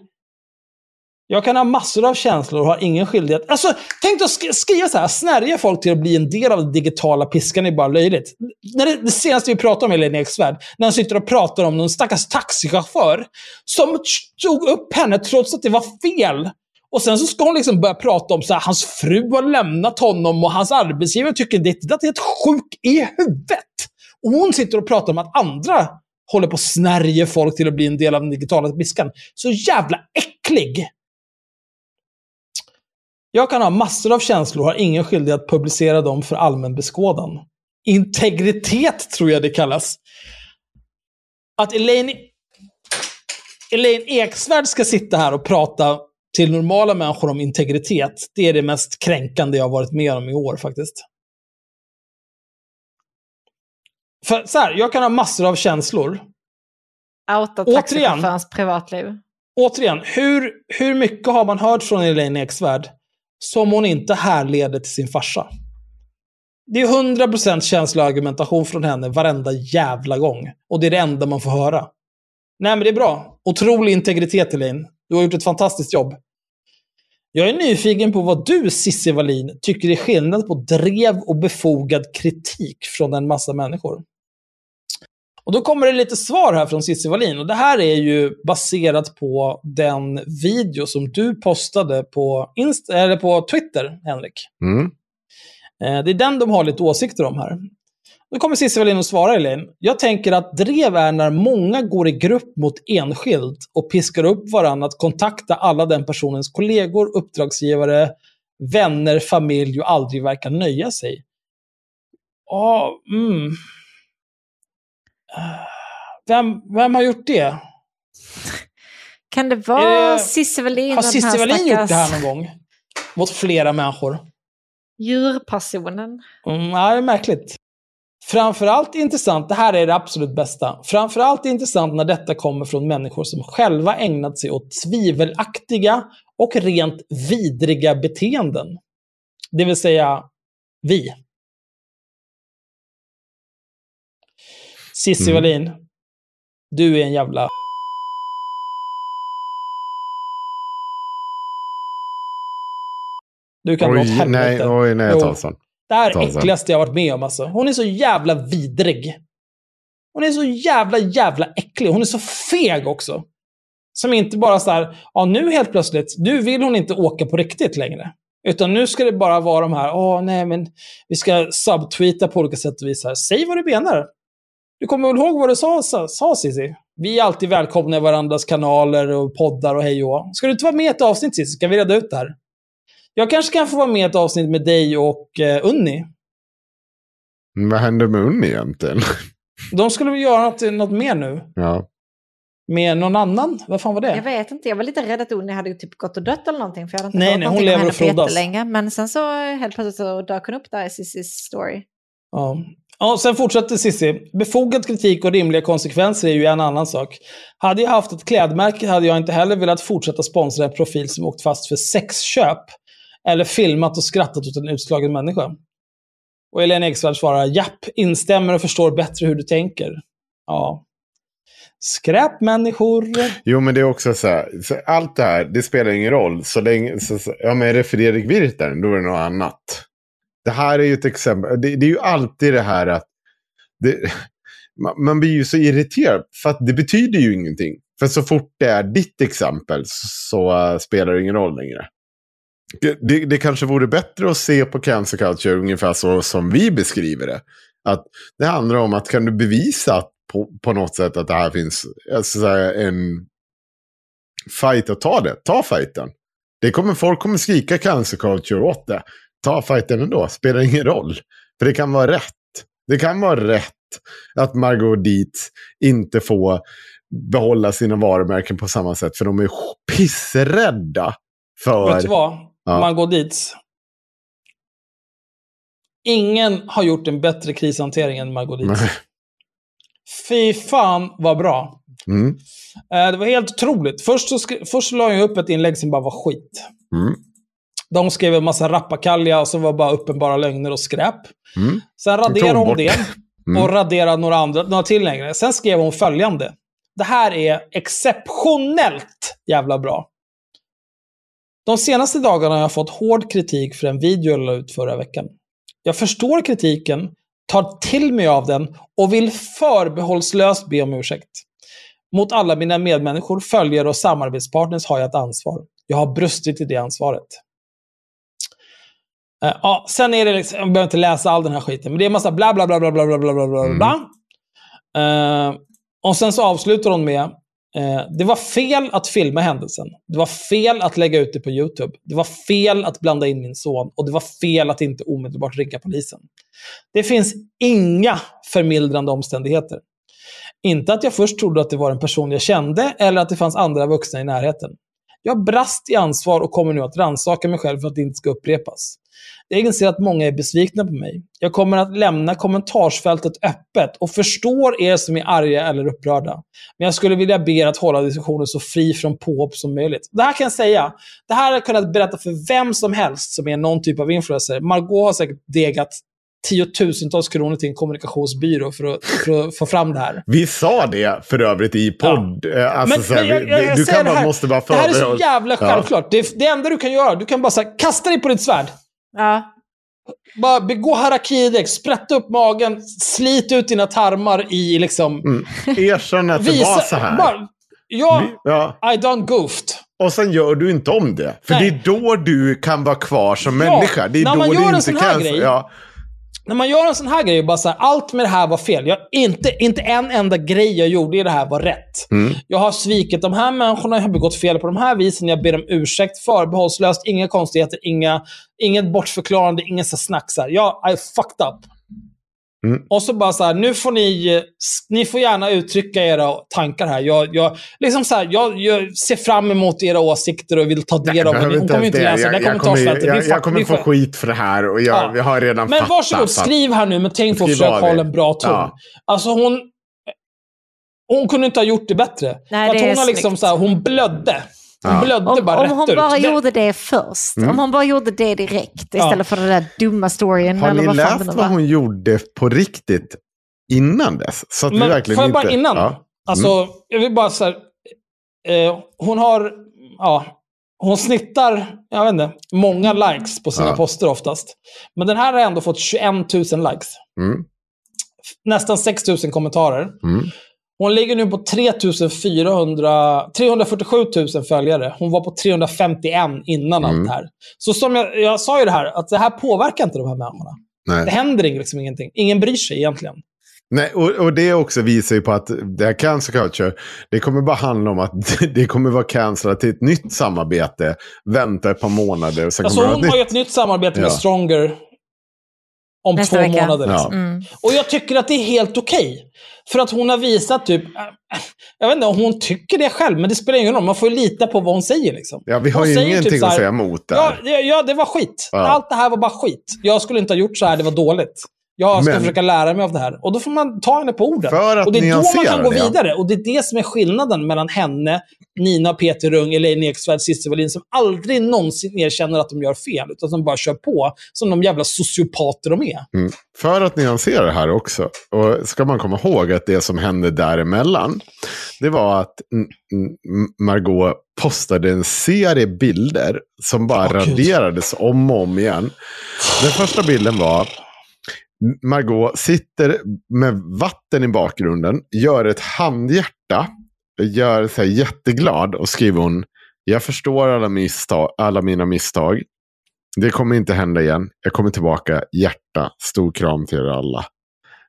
Jag kan ha massor av känslor och har ingen skyldighet. Alltså, tänk dig att sk- skriva så här, snärja folk till att bli en del av den digitala piskan är bara löjligt. När det, det senaste vi pratade om Elaine Eksvärd, när han sitter och pratar om någon stackars taxichaufför som tog upp henne trots att det var fel. Och sen så ska hon liksom börja prata om så här, hans fru har lämnat honom och hans arbetsgivare tycker det, det är helt sjuk i huvudet. Och hon sitter och pratar om att andra håller på att snärja folk till att bli en del av den digitala piskan. Så jävla äcklig! Jag kan ha massor av känslor och har ingen skyldighet att publicera dem för allmän beskådan. Integritet tror jag det kallas. Att Elaine, Elaine Eksvärd ska sitta här och prata till normala människor om integritet, det är det mest kränkande jag har varit med om i år faktiskt. För så här, jag kan ha massor av känslor. Outa Återigen. taxichaufförens privatliv. Återigen, hur, hur mycket har man hört från Elaine Eksvärd som hon inte härleder till sin farsa? Det är 100% känsloargumentation från henne varenda jävla gång. Och det är det enda man får höra. Nej, men det är bra. Otrolig integritet, Elaine. Du har gjort ett fantastiskt jobb. Jag är nyfiken på vad du, Cissi Wallin, tycker är skillnad på drev och befogad kritik från en massa människor. Och då kommer det lite svar här från Cissi Wallin. Och det här är ju baserat på den video som du postade på, Inst- eller på Twitter, Henrik. Mm. Eh, Det är den de har lite åsikter om här. Då kommer Cissi Wallin och svarar Elaine. Jag tänker att drev är när många går i grupp mot enskild och piskar upp varandra att kontakta alla den personens kollegor, uppdragsgivare, vänner, familj och aldrig verkar nöja sig. Ja, mm. Eh, Vem, vem har gjort det? Kan det vara Cissi Wallin? Har Cissi Wallin gjort det här någon gång? Mot flera människor? Djurpersonen. Mm, ja, det är märkligt. Framförallt intressant, det här är det absolut bästa. Framförallt intressant när detta kommer från människor som själva ägnat sig åt tvivelaktiga och rent vidriga beteenden. Det vill säga, vi. Cissi Mm. Wallin, du är en jävla... Du kan dra åt Oj, helvete. nej, oj, nej, jag tar Jo. sån. Det här är äckligaste jag varit med om alltså. Hon är så jävla vidrig. Hon är så jävla, jävla äcklig. Hon är så feg också. Som inte bara så här, ja nu helt plötsligt, nu vill hon inte åka på riktigt längre. Utan nu ska det bara vara de här, åh nej men vi ska subtweeta på olika sätt och vis. Här. Säg vad du menar. Du kommer väl ihåg vad du sa, sa, sa Cissi? Vi är alltid välkomna i varandras kanaler och poddar och hej och. Ska du inte vara med i ett avsnitt Cissi? Ska vi reda ut det här? Jag kanske kan få vara med i ett avsnitt med dig och eh, Unni. Men Vad händer med Unni egentligen? De skulle väl göra något, något mer nu? Ja. Med någon annan? Vad fan var det? Jag vet inte, jag var lite rädd att Unni hade typ gått och dött eller någonting. För jag hade inte Nej, hört nej, hon lever och frodas. Men sen så helt plötsligt så dök hon upp där i Cissis story. Ja. ja, sen fortsätter Cissi. Befogad kritik och rimliga konsekvenser är ju en annan sak. Hade jag haft ett klädmärke hade jag inte heller velat fortsätta sponsra en profil som åkt fast för sexköp. Eller filmat och skrattat åt en utslagen människa. Och Helene Eksvärd svarar japp, instämmer och förstår bättre hur du tänker. Ja. Skräpmänniskor. Jo, men det är också så här. Så allt det här, det spelar ingen roll. Så länge, så, så, ja, men är det Fredrik Virtanen, då är det något annat. Det här är ju ett exempel. Det, det är ju alltid det här att det, man, man blir ju så irriterad. För att det betyder ju ingenting. För så fort det är ditt exempel så uh, spelar det ingen roll längre. Det, det, kanske vore bättre att se på cancer culture ungefär så som vi beskriver det. Att det handlar om att kan du bevisa på, på något sätt att det här finns alltså, en fight att ta det. Ta fighten. Det kommer, folk kommer skrika cancer culture åt det. Ta fighten ändå. Spelar ingen roll. För det kan vara rätt. Det kan vara rätt att Margot Dietz inte får behålla sina varumärken på samma sätt. För de är pissrädda för... Vet du vad? Ja. Man går dit. Ingen har gjort en bättre krishantering än Margot Dietz. Fy fan vad bra. Mm. Eh, det var helt otroligt. Först så, först så la jag upp ett inlägg som bara var skit. Mm. De skrev en massa rappakalja och så var bara uppenbara lögner och skräp. Mm. Sen raderade hon det Mm. och raderade några, andra, några till längre. Sen skrev hon följande. Det här är exceptionellt jävla bra. De senaste dagarna har jag fått hård kritik för en video jag la ut förra veckan. Jag förstår kritiken, tar till mig av den och vill förbehållslöst be om ursäkt. Mot alla mina medmänniskor, följare och samarbetspartners har jag ett ansvar. Jag har brustit i det ansvaret. Eh, ja, sen är det liksom, jag behöver inte läsa all den här skiten, men det är en massa bla bla bla bla bla bla bla bla bla. Mm. Eh, och sen så avslutar hon med, Eh, det var fel att filma händelsen. Det var fel att lägga ut det på YouTube. Det var fel att blanda in min son. Och det var fel att inte omedelbart ringa polisen. Det finns inga förmildrande omständigheter. Inte att jag först trodde att det var en person jag kände eller att det fanns andra vuxna i närheten. Jag brast i ansvar och kommer nu att rannsaka mig själv för att det inte ska upprepas. Jag inser att många är besvikna på mig. Jag kommer att lämna kommentarsfältet öppet och förstår er som är arga eller upprörda. Men jag skulle vilja be er att hålla diskussionen så fri från påhopp som möjligt. Det här kan jag säga. Det här har jag kunnat berätta för vem som helst som är någon typ av influencer. Margot har säkert degat tiotusentals kronor till en kommunikationsbyrå för att, för att få fram det här. Vi sa det för övrigt i podd. Alltså, Men- så här, men jag- vi- jag- jag du kan bara, måste bara Det här är så jävla Ja. självklart. Det, det enda du kan göra, du kan bara så här, kasta dig på ditt svärd. Ja, Bara begå harakiri sprätta upp magen, slit ut dina tarmar i liksom... Mm. Erkänn att det var så här. Bara, ja, ja. I done goofed. Och sen gör du inte om det. För Nej. det är då du kan vara kvar som Ja, människa. Det är när då man du gör en inte sån här kan... grej- Ja. När man gör en sån här grej, bara så här, allt med det här var fel. Jag, inte, inte en enda grej jag gjorde i det här var rätt. Mm. Jag har svikit de här människorna, jag har begått fel på de här visen, jag ber om ursäkt förbehållslöst, inga konstigheter, inga, inget bortförklarande, inget snack. Så här. Jag, I fucked up. Mm. Och så bara så här, nu får ni, ni får gärna uttrycka era tankar här. Jag, jag, liksom så här, jag, jag ser fram emot era åsikter och vill ta del av det. Hon kommer inte det. läsa jag, det. jag, kommentarsfältet. kommer, jag, jag fuck- kommer få skit. för det här och jag, Ja. vi har redan Men fattat. varsågod, att- skriv här nu med tänk på att försöka hålla en bra ton. Ja. Alltså hon... Hon kunde inte ha gjort det bättre. Nej, det hon har liksom så här, hon blödde. Hon Ja. blödde Om, bara om rätt hon ut. bara gjorde det först. Mm. Om hon bara gjorde det direkt istället Ja. för den där dumma storyn. Har eller ni vad läst vad var. hon gjorde på riktigt innan dess? Så att Men verkligen får jag inte... bara innan? Ja. Alltså, jag vill bara så här, eh, Hon har... Ja, hon snittar, jag vet inte, många likes på sina Ja. poster oftast. Men den här har ändå fått 21 000 likes. Mm. Nästan 6 000 kommentarer. Hon ligger nu på 3 400, 347 000 följare. Hon var på 351 innan Mm. allt det här. Så som jag, jag sa ju det här, att det här påverkar inte de här människorna. Det Nej. händer liksom ingenting. Ingen bryr sig egentligen. Nej, och, och det också visar ju på att det här cancer culture, det kommer bara handla om att det kommer vara cancelat till ett nytt samarbete, vänta ett par månader och sen Alltså kommer det hon har ju ett nytt samarbete med Ja. Stronger om Nästa två vecka. månader. Ja. Liksom. Mm. Och jag tycker att det är helt okej. För att hon har visat typ... Jag vet inte om hon tycker det själv, men det spelar ingen roll. Man får ju lita på vad hon säger. Liksom. Ja, vi har Hon ju ingenting typ så att här, säga emot där. Ja, ja, det var skit. Ja. Allt det här var bara skit. Jag skulle inte ha gjort så här, det var dåligt. Jag ska Men- försöka lära mig av det här. Och då får man ta henne på orden. Och det är då man kan gå det, vidare. Och det är det som är skillnaden mellan henne, Nina, Peter Rung, Elaine Eksvärd, Cissi Wallin, som aldrig någonsin erkänner att de gör fel, utan som bara kör på som de jävla sociopater de är. Mm. För att nyansera det här också, och ska man komma ihåg att det som hände däremellan, det var att Margot postade en serie bilder som bara Gud. raderades om och om igen. Den första bilden var Margot sitter med vatten i bakgrunden, gör ett handhjärta, gör sig jätteglad och skriver hon Jag förstår alla, misstag, alla mina misstag. Det kommer inte hända igen. Jag kommer tillbaka. Hjärta. Stor kram till er alla.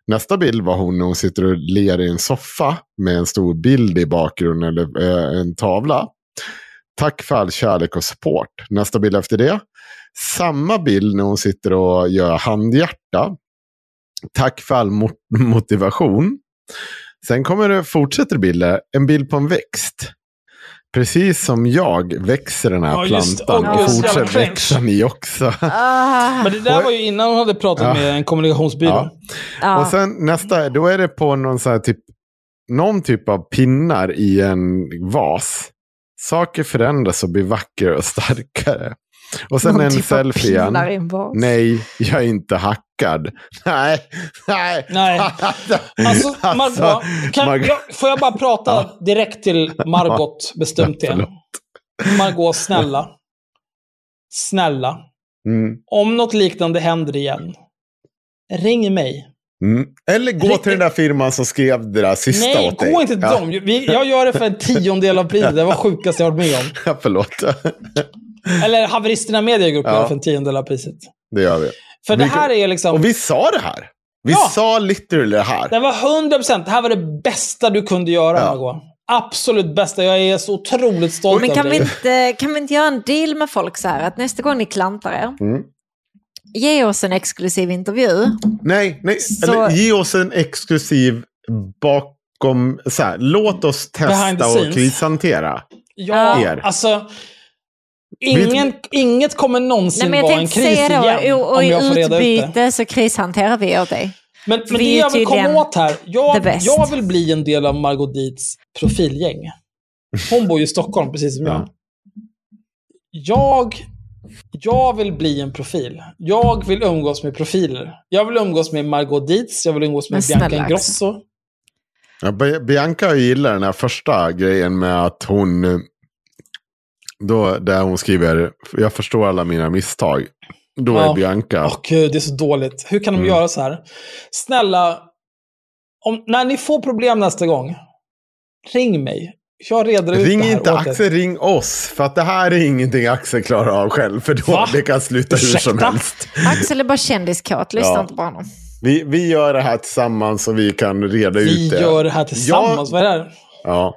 Nästa bild var hon när hon sitter och ler i en soffa med en stor bild i bakgrunden, eller eh, en tavla. Tack för all kärlek och support. Nästa bild efter det. Samma bild när hon sitter och gör handhjärta. Tack för all mo- motivation. Sen kommer det, fortsätter bilder, en bild på en växt. Precis som jag växer den här Ja, plantan åh, och fortsätter växa ni också. Ah, Men det där Och- var ju innan hon hade pratat Ja. med en kommunikationsbyrå. Ja. ja. Och sen nästa, då är det på någon, så här typ, någon typ av pinnar i en vas. Saker förändras och blir vackra och starkare. Och sen Någon en typ selfie igen. Nej, jag är inte hackad. Nej, nej. Nej. Alltså, Margot, kan, Margot- Jag, får jag bara prata direkt till Margot bestämt igen? Margot, snälla. Snälla. Mm, Om något liknande händer igen, ring mig. mm. Eller gå till den där firman som skrev det där sista Nej, åt dig. gå inte till ja. dem. Jag gör det för en tiondel av priset. Det var sjukaste jag varit med om. Ja, förlåt. Eller Haveristerna Mediagrupp Ja. gör det för en tiondel av priset. det gör vi. För det Vi kan- här är liksom... Och vi sa det här. Vi Ja. sa literally det här. Det var 100%. Det här var det bästa du kunde göra, Ja. Margot. Absolut bästa. Jag är så otroligt stolt Men över kan vi, dig. inte, kan vi inte göra en deal med folk så här att nästa gång ni klantar er, Mm. ge oss en exklusiv intervju. Nej, nej. Så- Eller, ge oss en exklusiv bakom... Så här, låt oss testa och krishantera. Ja, Er. alltså... Ingen, inget kommer någonsin Nej, men jag vara en kris säga då, igen. och, och om i jag får reda ut det. utbyte så krishanterar vi åt dig. Men, men det är jag vill komma åt här. Jag, jag vill bli en del av Margot Dietz profilgäng. Hon bor ju i Stockholm, precis som jag. Ja. Jag, jag vill bli en profil. Jag vill umgås med profiler. Jag vill umgås med Margot Dietz, jag vill umgås med Bianca Ingrosso. Ja, Bi- Bianca gillar den här första grejen med att hon... Då, där hon skriver, jag förstår alla mina misstag. Då Ja. är Bianca... Åh gud, det är så dåligt. Hur kan de Mm. göra så här? Snälla, om, när ni får problem nästa gång, ring mig. Jag reder ut Ring det här inte åt er. Axel, ring oss. För att det här är ingenting Axel klarar av själv. För då Va? det kan sluta hur som Ursäkta? helst. Axel är bara kändiskåt, lyssna Ja. inte på honom. Vi, vi gör det här tillsammans så vi kan reda Vi ut det. gör det här tillsammans. Vad är det här? Ja.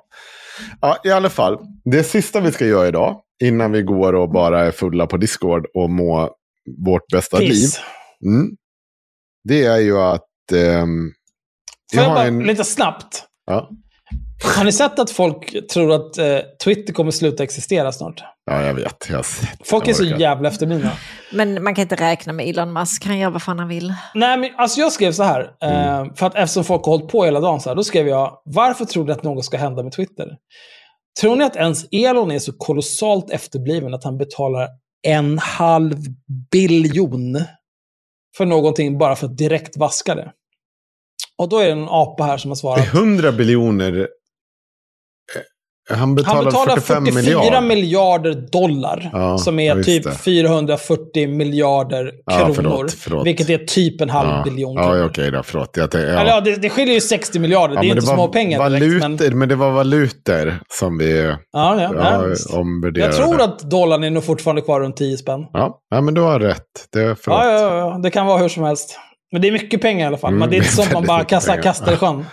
Ja, i alla fall. Det sista vi ska göra idag, innan vi går och bara är fulla på Discord och må vårt bästa liv. Piss. Mm, det är ju att ehm, Får jag bara, en... lite snabbt. Ja. Har ni sett att folk tror att eh, Twitter kommer sluta existera snart? Ja, jag vet. Jag. Folk är så jävla efterblivna. Men man kan inte räkna med Elon Musk, han gör vad fan han vill. Nej, men alltså jag skrev så här. Mm. Eh, för att eftersom folk har hållit på hela dagen så här, då skrev jag, varför tror ni att något ska hända med Twitter? Tror ni att ens Elon är så kolossalt efterbliven att han betalar en halv biljon för någonting bara för att direkt vaska det? Och då är det en apa här som har Det svarat. är 100 biljoner. Han betalar, Han betalar 45 44 miljarder. miljarder dollar, Ja, som är ja, typ det. 440 miljarder Ja, kronor. förlåt, förlåt. Vilket är typ en halv ja. biljon Ja, kronor. okej då. Förlåt. Jag tänkte, ja. Eller ja, det, det skiljer ju 60 miljarder. Ja, det är men inte var små pengar direkt. valutor, Men, men... det var valutor som vi ja, ja, ja, ja, omvärderade. Jag tror att dollarn är nog fortfarande kvar runt 10 spänn. Ja, ja men du har rätt. Det förlåt. Ja, ja, ja, det kan vara hur som helst. Men det är mycket pengar i alla fall. Mm, men det är inte sånt man bara kastar, kastar i sjön.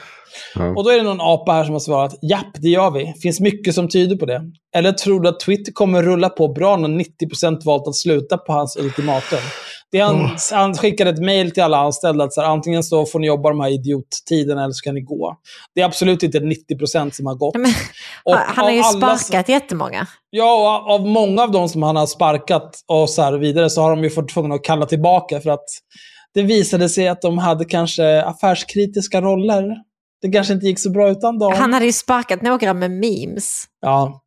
Ja. Och då är det någon apa här som har svarat, japp, det gör vi. Finns mycket som tyder på det. Eller tror du att Twitter kommer rulla på bra när 90% valt att sluta på hans ultimatum? Det han, han skickade ett mejl till alla anställda att så här, antingen så får ni jobba de här idiottiderna eller så kan ni gå. Det är absolut inte 90% som har gått. Men, Och han har ju alla- sparkat jättemånga. Ja, och av många av dem som han har sparkat och så här vidare så har de ju fått tvungna att kalla tillbaka för att det visade sig att de hade kanske affärskritiska roller. Det kanske inte gick så bra utan dem. Han hade ju sparkat några med memes. Ja,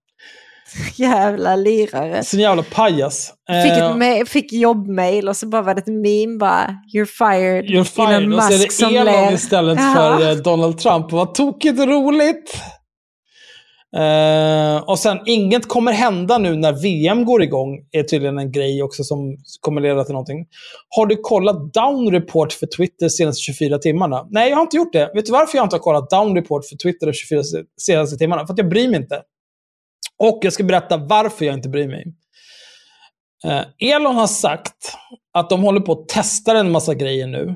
Jävla lirare. sin jävla pajas. Fick, Eh, ett ma- fick jobbmail och så bara var det ett meme bara, you're fired. You're fired. Och så är det Elon istället Ja. för eh, Donald Trump. Vad tokigt roligt! Uh, och sen, inget kommer hända nu när VM går igång, är tydligen en grej också som kommer leda till någonting. Har du kollat down report för Twitter de senaste 24 timmarna? Nej, jag har inte gjort det. Vet du varför jag inte har kollat down report för Twitter de 24 senaste timmarna? För att jag bryr mig inte. Och jag ska berätta varför jag inte bryr mig. Uh, Elon har sagt att de håller på att testa en massa grejer nu.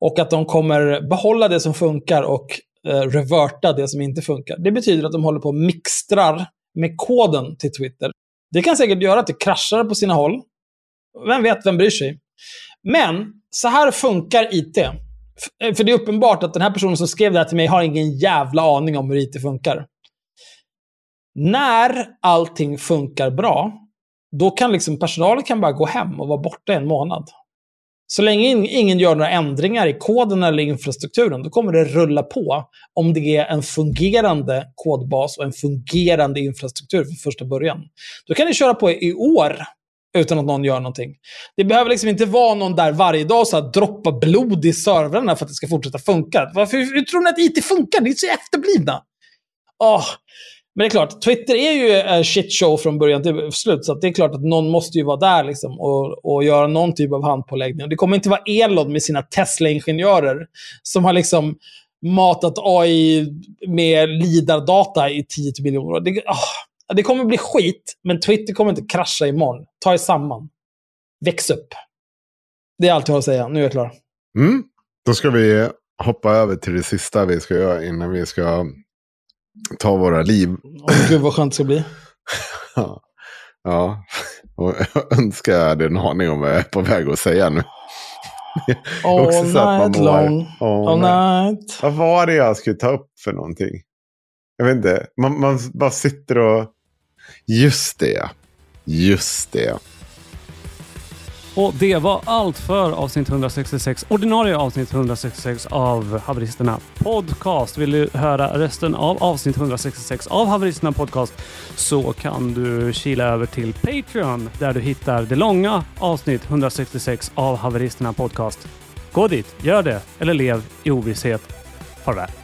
Och att de kommer behålla det som funkar och Eh, reverta det som inte funkar. Det betyder att de håller på och mixtrar med koden till Twitter. Det kan säkert göra att det kraschar på sina håll. Vem vet, vem bryr sig? Men så här funkar IT. Eh, för det är uppenbart att den här personen som skrev det här till mig har ingen jävla aning om hur IT funkar. När allting funkar bra, då kan liksom personalen kan bara gå hem och vara borta en månad. Så länge ingen gör några ändringar i koden eller infrastrukturen, då kommer det rulla på om det är en fungerande kodbas och en fungerande infrastruktur från första början. Då kan ni köra på i år utan att någon gör någonting. Det behöver liksom inte vara någon där varje dag och droppa blod i servrarna för att det ska fortsätta funka. Varför hur tror ni att IT funkar? Ni är så efterblivna. Oh, men det är klart, Twitter är ju en shitshow från början till slut. Så att det är klart att någon måste ju vara där liksom, och, och göra någon typ av handpåläggning. Och det kommer inte vara Elon med sina Tesla-ingenjörer som har liksom matat AI med lidardata i 10 miljoner år. Det, ah, det kommer bli skit, men Twitter kommer inte krascha imorgon. Ta er samman. Väx upp. Det är allt jag har att säga. Nu är jag klar. Mm. Då ska vi hoppa över till det sista vi ska göra innan vi ska ta våra liv. Åh, gud vad skönt det ska bli. Ja. ja. Och jag önskar jag hade en aning om vad jag är på väg att säga nu. All Också så att man night mår- long. All All night. night. Vad var det jag skulle ta upp för någonting? Jag vet inte. Man, man bara sitter och... Just det. Just det. Och det var allt för avsnitt 166, ordinarie avsnitt 166 av Haveristerna Podcast. Vill du höra resten av avsnitt 166 av Haveristerna Podcast så kan du kila över till Patreon där du hittar det långa avsnitt 166 av Haveristerna Podcast. Gå dit, gör det eller lev i ovisshet. Farväl.